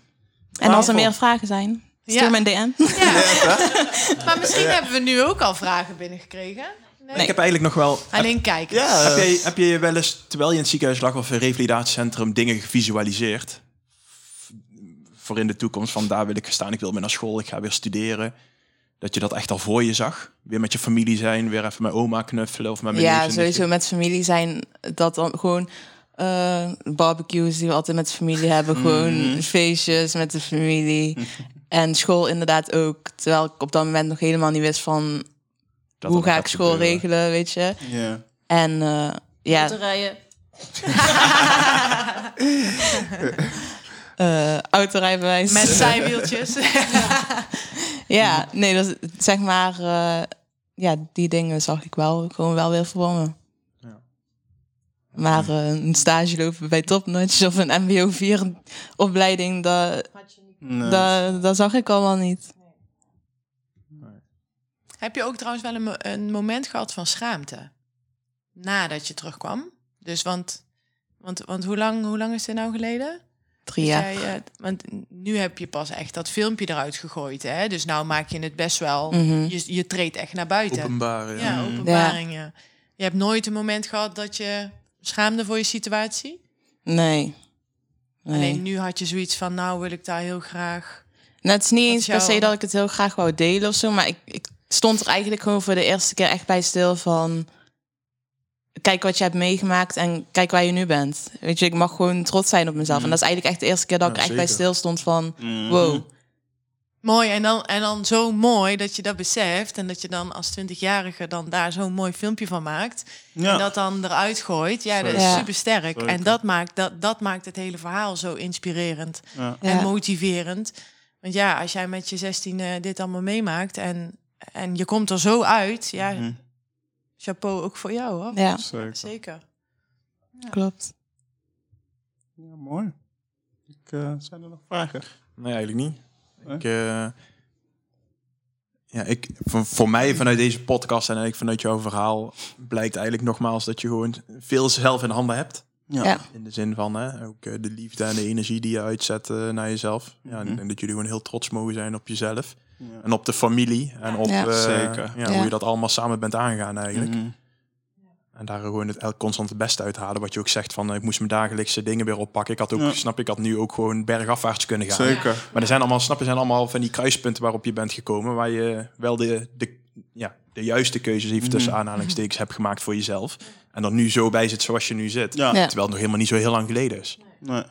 [SPEAKER 5] En als er meer vragen zijn, stuur
[SPEAKER 2] Ja.
[SPEAKER 5] me een DM. [laughs]
[SPEAKER 2] Maar misschien hebben we nu ook al vragen binnengekregen. Nee.
[SPEAKER 3] Ik heb eigenlijk nog wel...
[SPEAKER 2] Alleen kijken.
[SPEAKER 1] Ja.
[SPEAKER 3] Heb je, heb je wel eens, terwijl je in het ziekenhuis lag of een revalidatiecentrum, dingen gevisualiseerd? voor in de toekomst van daar wil ik staan. Ik wil weer naar school, ik ga weer studeren. Dat je dat echt al voor je zag. Weer met je familie zijn, weer even met oma knuffelen of met mijn
[SPEAKER 5] Ja, sowieso met familie zijn. Dat dan gewoon eh, barbecues die we altijd met de familie hebben. Gewoon feestjes met de familie. [laughs] en school inderdaad ook. Terwijl ik op dat moment nog helemaal niet wist van...
[SPEAKER 3] Dat
[SPEAKER 5] hoe ga ik school
[SPEAKER 3] gebeuren.
[SPEAKER 5] regelen, weet je.
[SPEAKER 1] Ja.
[SPEAKER 5] En eh, ja,
[SPEAKER 7] rijden. [laughs] [laughs]
[SPEAKER 5] eh autorijbewijs.
[SPEAKER 2] Met [laughs] zijwieltjes. [laughs]
[SPEAKER 5] Ja, nee, dat is, zeg maar... eh, ja, die dingen zag ik wel gewoon wel weer.
[SPEAKER 3] Ja.
[SPEAKER 5] Maar eh, een stage lopen bij Topnotch of een mbo 4 opleiding, dat,
[SPEAKER 1] Nee.
[SPEAKER 5] dat, dat zag ik allemaal niet.
[SPEAKER 2] Heb je ook trouwens wel een, een moment gehad van schaamte? Nadat je terugkwam? Dus want, want, want hoe, lang, hoe lang is dit nou geleden?
[SPEAKER 5] Drie
[SPEAKER 2] Dat
[SPEAKER 5] jaar.
[SPEAKER 2] eh, want nu heb je pas echt dat filmpje eruit gegooid. Hè? Dus nou maak je het best wel...
[SPEAKER 5] Mhm.
[SPEAKER 2] Je, je treedt echt naar buiten.
[SPEAKER 3] Openbaar, ja.
[SPEAKER 2] Ja, openbaring, ja. Je hebt nooit een moment gehad dat je schaamde voor je situatie?
[SPEAKER 5] Nee. nee.
[SPEAKER 2] Alleen nu had je zoiets van, nou wil ik daar heel graag...
[SPEAKER 5] Nou, het is niet eens per se dat ik het heel graag wou delen of zo, maar ik, ik stond er eigenlijk gewoon voor de eerste keer echt bij stil van... Kijk wat je hebt meegemaakt en kijk waar je nu bent. Weet je, ik mag gewoon trots zijn op mezelf. En dat is eigenlijk echt de eerste keer dat
[SPEAKER 3] Ja,
[SPEAKER 5] ik echt bij stil stond van...
[SPEAKER 1] Mhm.
[SPEAKER 5] Wow.
[SPEAKER 2] Mooi, en dan, en dan zo mooi dat je dat beseft... en dat je dan als 20-jarige dan daar zo'n mooi filmpje van maakt...
[SPEAKER 1] Ja.
[SPEAKER 2] en dat dan eruit gooit. Ja, dat is
[SPEAKER 5] Ja.
[SPEAKER 2] super sterk. En dat maakt, dat, dat maakt het hele verhaal zo inspirerend
[SPEAKER 1] Ja.
[SPEAKER 2] en
[SPEAKER 5] Ja.
[SPEAKER 2] motiverend. Want ja, als jij met je 16 eh, dit allemaal meemaakt... En, en je komt er zo uit, ja,
[SPEAKER 1] Mhm.
[SPEAKER 2] Chapeau ook voor jou, hoor.
[SPEAKER 5] Ja,
[SPEAKER 1] Zeker.
[SPEAKER 2] Zeker.
[SPEAKER 5] klopt.
[SPEAKER 1] Ja, mooi. Ik, eh, zijn er nog vragen?
[SPEAKER 3] Nee, eigenlijk niet.
[SPEAKER 1] Nee?
[SPEAKER 3] Ik, eh, ja, ik, voor, voor mij vanuit deze podcast en eigenlijk vanuit jouw verhaal blijkt eigenlijk nogmaals dat je gewoon veel zelf in handen hebt.
[SPEAKER 1] Ja.
[SPEAKER 5] Ja.
[SPEAKER 3] In de zin van hè, ook eh, de liefde en de energie die je uitzet naar jezelf. Ja, en,
[SPEAKER 1] Mhm.
[SPEAKER 3] en dat jullie gewoon heel trots mogen zijn op jezelf. En op de familie. En op
[SPEAKER 5] Ja.
[SPEAKER 3] eh,
[SPEAKER 1] Zeker.
[SPEAKER 3] Ja,
[SPEAKER 5] Ja.
[SPEAKER 3] hoe je dat allemaal samen bent aangegaan eigenlijk.
[SPEAKER 1] Mhm.
[SPEAKER 3] En daar gewoon het elk constant het beste uithalen. Wat je ook zegt van eh, ik moest mijn dagelijkse dingen weer oppakken. Ik had ook,
[SPEAKER 1] Ja.
[SPEAKER 3] snap ik, had nu ook gewoon bergafwaarts kunnen gaan.
[SPEAKER 1] Zeker.
[SPEAKER 3] Maar er zijn allemaal, snap je, zijn allemaal van die kruispunten waarop je bent gekomen. Waar je wel de, de, ja, de juiste keuzes even tussen
[SPEAKER 1] Mhm.
[SPEAKER 3] aanhalingstekens hebt gemaakt voor jezelf. En dan nu zo bij zit zoals je nu zit.
[SPEAKER 1] Ja.
[SPEAKER 5] Ja.
[SPEAKER 3] Terwijl het nog helemaal niet zo heel lang geleden is.
[SPEAKER 1] Nee.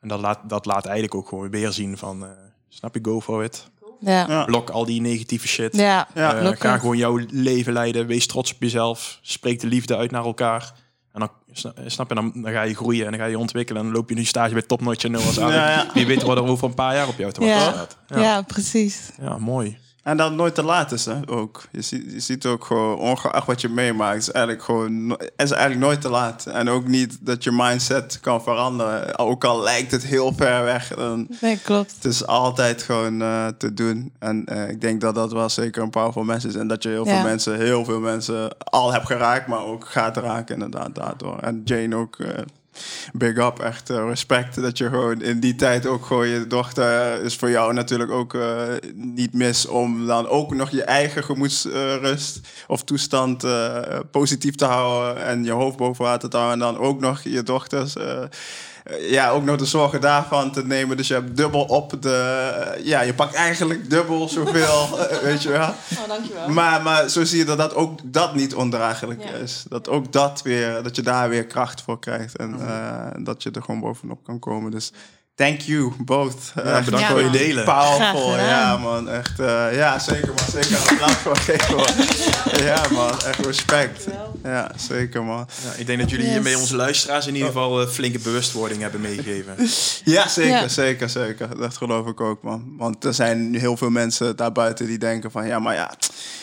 [SPEAKER 3] En dat laat, dat laat eigenlijk ook gewoon weer zien van, eh, snap je, go for it.
[SPEAKER 5] Ja,
[SPEAKER 1] Ja.
[SPEAKER 3] Blok al die negatieve shit.
[SPEAKER 5] ja,
[SPEAKER 1] Ja,
[SPEAKER 3] Eh, ga gewoon jouw leven leiden. Wees trots op jezelf. Spreek de liefde uit naar elkaar. En dan, sna- snap je, dan, dan ga je groeien en dan ga je ontwikkelen. En dan loop je nu stage bij Noah's Ark.
[SPEAKER 1] Ja, ja.
[SPEAKER 3] Wie weet wat er over een paar jaar op jou te wachten
[SPEAKER 5] Ja.
[SPEAKER 3] staat.
[SPEAKER 5] ja.
[SPEAKER 3] Ja.
[SPEAKER 5] precies.
[SPEAKER 3] ja, mooi.
[SPEAKER 1] En dat nooit te laat is, hè, ook. Je ziet, je ziet ook gewoon, ongeacht wat je meemaakt, is eigenlijk gewoon, is eigenlijk nooit te laat. En ook niet dat je mindset kan veranderen. Ook al lijkt het heel ver weg, dan,
[SPEAKER 5] Nee, klopt.
[SPEAKER 1] het is altijd gewoon eh, te doen. En eh, ik denk dat dat wel zeker een powerful message is. En dat je heel
[SPEAKER 5] Ja.
[SPEAKER 1] veel mensen, heel veel mensen al hebt geraakt, maar ook gaat raken inderdaad daardoor. En Jane ook, eh, big up, echt eh, respect dat je gewoon in die tijd ook gewoon je dochter is voor jou natuurlijk ook eh, niet mis om dan ook nog je eigen gemoedsrust of toestand eh, positief te houden en je hoofd boven water te houden en dan ook nog je dochters eh, eh, ja, ook nog de zorgen daarvan te nemen. Dus je hebt dubbel op de... eh, ja, je pakt eigenlijk dubbel zoveel, [laughs] eh, weet je wel.
[SPEAKER 7] Oh, dankjewel.
[SPEAKER 1] Maar, maar zo zie je dat, dat ook dat niet ondraaglijk
[SPEAKER 7] Ja.
[SPEAKER 1] is. Dat ook dat weer, dat je daar weer kracht voor krijgt. En eh, dat je er gewoon bovenop kan komen. Dus thank you, both.
[SPEAKER 3] Ja,
[SPEAKER 1] Echt
[SPEAKER 3] bedankt
[SPEAKER 2] Ja,
[SPEAKER 3] voor je delen.
[SPEAKER 1] Powerful, ja man. Echt, eh, ja zeker man. Zeker een applaus voor geven. Ja man, echt respect. Ja, zeker man.
[SPEAKER 3] Ja, ik denk dat jullie
[SPEAKER 5] Yes.
[SPEAKER 3] hiermee onze luisteraars in ieder geval eh, flinke bewustwording hebben meegegeven. [laughs]
[SPEAKER 1] Ja, zeker,
[SPEAKER 5] Ja.
[SPEAKER 1] zeker, zeker. Dat geloof ik ook, man. Want er zijn heel veel mensen daarbuiten die denken van... ja, maar ja,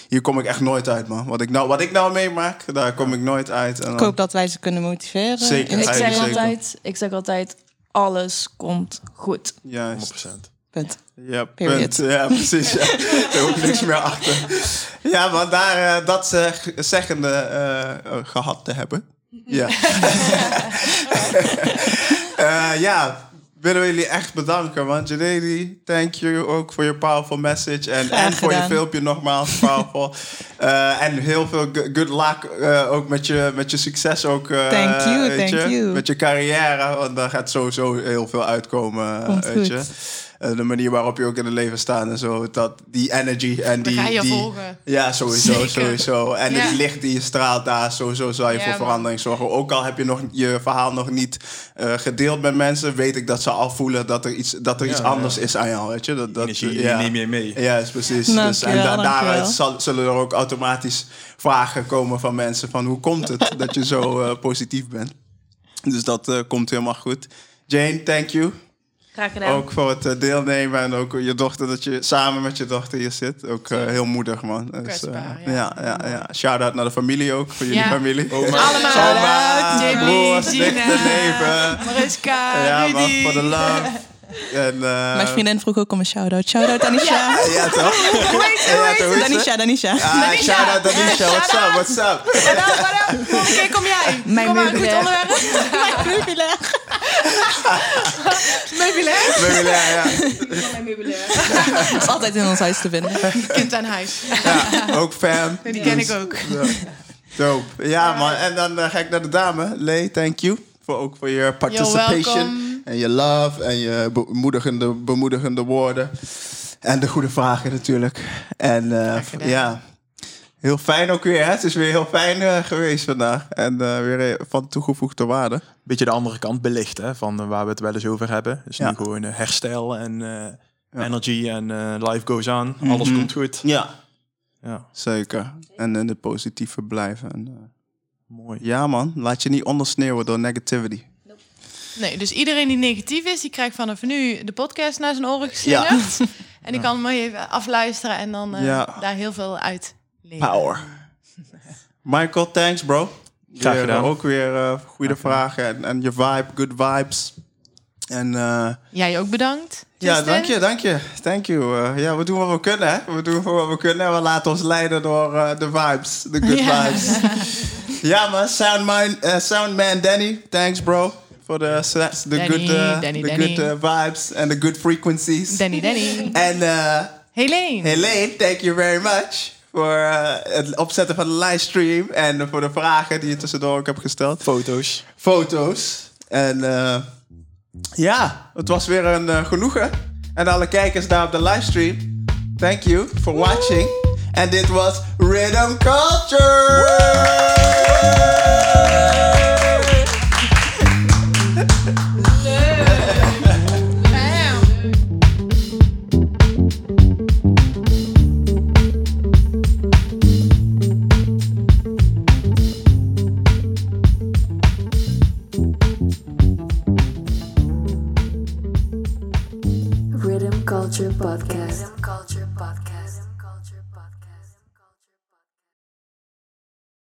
[SPEAKER 1] hier kom ik echt nooit uit, man. Wat ik nou, wat ik nou meemaak, daar kom ik nooit uit. En
[SPEAKER 5] Ik hoop dat wij ze kunnen motiveren.
[SPEAKER 1] Zeker.
[SPEAKER 7] Ik zeg,
[SPEAKER 1] zeker.
[SPEAKER 7] altijd, ik zeg altijd, alles komt goed.
[SPEAKER 1] Juist.
[SPEAKER 3] 100%.
[SPEAKER 5] punt.
[SPEAKER 1] Ja, punt. Ja, precies. Ja. Er hoeft niks meer achter. Ja, maar daar eh, dat zeg, zeggende eh, gehad te hebben. Ja. [laughs] Eh, ja, willen we jullie echt bedanken. Want Janedi, thank you ook voor je powerful message. En, en voor je filmpje nogmaals, [laughs] powerful. Eh, en heel veel go- good luck eh, ook met je, met je succes ook. eh,
[SPEAKER 5] Thank you, thank
[SPEAKER 1] je,
[SPEAKER 5] you.
[SPEAKER 1] Met je carrière, want daar gaat sowieso heel veel uitkomen.
[SPEAKER 5] Komt
[SPEAKER 1] weet
[SPEAKER 5] goed.
[SPEAKER 1] je. Eh, de manier waarop je ook in het leven staat en zo. Dat, die energy en die...
[SPEAKER 2] gaan je
[SPEAKER 1] die
[SPEAKER 2] volgen.
[SPEAKER 1] Ja, sowieso,
[SPEAKER 2] Zeker.
[SPEAKER 1] sowieso. En
[SPEAKER 2] Ja.
[SPEAKER 1] het licht die je straalt daar, sowieso zal je
[SPEAKER 2] Ja,
[SPEAKER 1] voor
[SPEAKER 2] man.
[SPEAKER 1] verandering zorgen. Ook al heb je nog je verhaal nog niet eh, gedeeld met mensen, weet ik dat ze al voelen dat er iets, dat er iets
[SPEAKER 3] ja.
[SPEAKER 1] anders is aan jou, weet je. Dat, dat,
[SPEAKER 3] Energie
[SPEAKER 1] ja.
[SPEAKER 3] neem je mee.
[SPEAKER 1] Ja, is precies. Dus, en da- daaruit zal- zullen er ook automatisch vragen komen van mensen van hoe komt het dat je zo eh, positief bent. Dus dat eh, komt helemaal goed. Jane, thank you.
[SPEAKER 7] Graag gedaan.
[SPEAKER 1] Ook voor het eh, deelnemen en ook je dochter, dat je samen met je dochter hier zit. Ook eh, heel moedig, man. Dus, eh,
[SPEAKER 2] ja.
[SPEAKER 1] ja. Ja, ja, Shout-out naar de familie ook, voor jullie
[SPEAKER 2] Ja.
[SPEAKER 1] familie.
[SPEAKER 2] Allemaal.
[SPEAKER 1] Oma, broers,
[SPEAKER 2] Gina,
[SPEAKER 1] nichten, neven.
[SPEAKER 2] Mariska,
[SPEAKER 1] Ja, man, voor de love. [laughs] En, eh,
[SPEAKER 5] Mijn vriendin vroeg ook om een shout-out. Shout-out Danisha.
[SPEAKER 1] Ja, toch? Ja, toch, het?
[SPEAKER 5] Danisha, Danisha.
[SPEAKER 1] Ah, shout-out Danisha, what's up, what's up?
[SPEAKER 2] Volgende keer kom jij.
[SPEAKER 5] Mijn
[SPEAKER 2] kom maar, goed
[SPEAKER 5] meubilair.
[SPEAKER 2] onderwerp.
[SPEAKER 5] Mijn meubilair. [laughs]
[SPEAKER 2] Meubilair.
[SPEAKER 1] Meubilair, ja.
[SPEAKER 5] is [laughs] altijd in ons huis te vinden.
[SPEAKER 2] Kind aan huis.
[SPEAKER 1] ja. Ook fan.
[SPEAKER 2] Die ken ik
[SPEAKER 1] Dus,
[SPEAKER 2] ook.
[SPEAKER 1] ja. Dope. Ja, man. En dan eh, ga ik naar de dame. Lee, thank you. Voor, ook voor je participation. En je love. En je bemoedigende, bemoedigende woorden. En de goede vragen natuurlijk. En eh, ja, heel fijn ook weer. Hè? Het is weer heel fijn eh, geweest vandaag. En eh, weer van toegevoegde waarde.
[SPEAKER 3] Beetje de andere kant belicht, hè, van waar we het wel eens over hebben. Dus
[SPEAKER 1] Ja.
[SPEAKER 3] nu gewoon herstel en eh,
[SPEAKER 1] Ja.
[SPEAKER 3] energy en eh, life goes on. Alles
[SPEAKER 1] Mhm.
[SPEAKER 3] komt goed.
[SPEAKER 1] Ja.
[SPEAKER 3] Ja,
[SPEAKER 1] Zeker. En in het positieve blijven. En, eh,
[SPEAKER 3] mooi.
[SPEAKER 1] ja, man. Laat je niet ondersneeuwen door negativity.
[SPEAKER 2] Nee, dus iedereen die negatief is, die krijgt vanaf nu de podcast naar zijn oren geslingerd. [laughs] En die kan hem even afluisteren en dan eh,
[SPEAKER 1] Ja.
[SPEAKER 2] daar heel veel uit leren.
[SPEAKER 1] Power. [laughs] Michael, thanks bro.
[SPEAKER 3] Graag gedaan.
[SPEAKER 1] eh, ook weer eh, goede vragen en, en je vibe, good vibes. En eh,
[SPEAKER 2] Jij ook bedankt.
[SPEAKER 1] ja, dank je, dank je. Thank you. Eh, ja, we doen wat we kunnen, hè. We doen wat we kunnen en we laten ons leiden door eh, de vibes, de good [laughs] vibes. ja man, Soundman, Soundman Danny, thanks bro. Voor de the
[SPEAKER 2] Danny,
[SPEAKER 1] good, eh,
[SPEAKER 2] Danny,
[SPEAKER 1] the
[SPEAKER 2] Danny.
[SPEAKER 1] good eh, vibes en de good frequencies.
[SPEAKER 2] Danny, Danny.
[SPEAKER 1] En eh
[SPEAKER 2] Helene.
[SPEAKER 1] Helene, thank you very much. Voor eh, het opzetten van de livestream. En voor de vragen die je tussendoor ook hebt gesteld.
[SPEAKER 3] Foto's.
[SPEAKER 1] Foto's. En eh, ja, het was weer een eh, genoegen. En alle kijkers daar op de livestream. Thank you for watching. En dit was Rhythm Culture.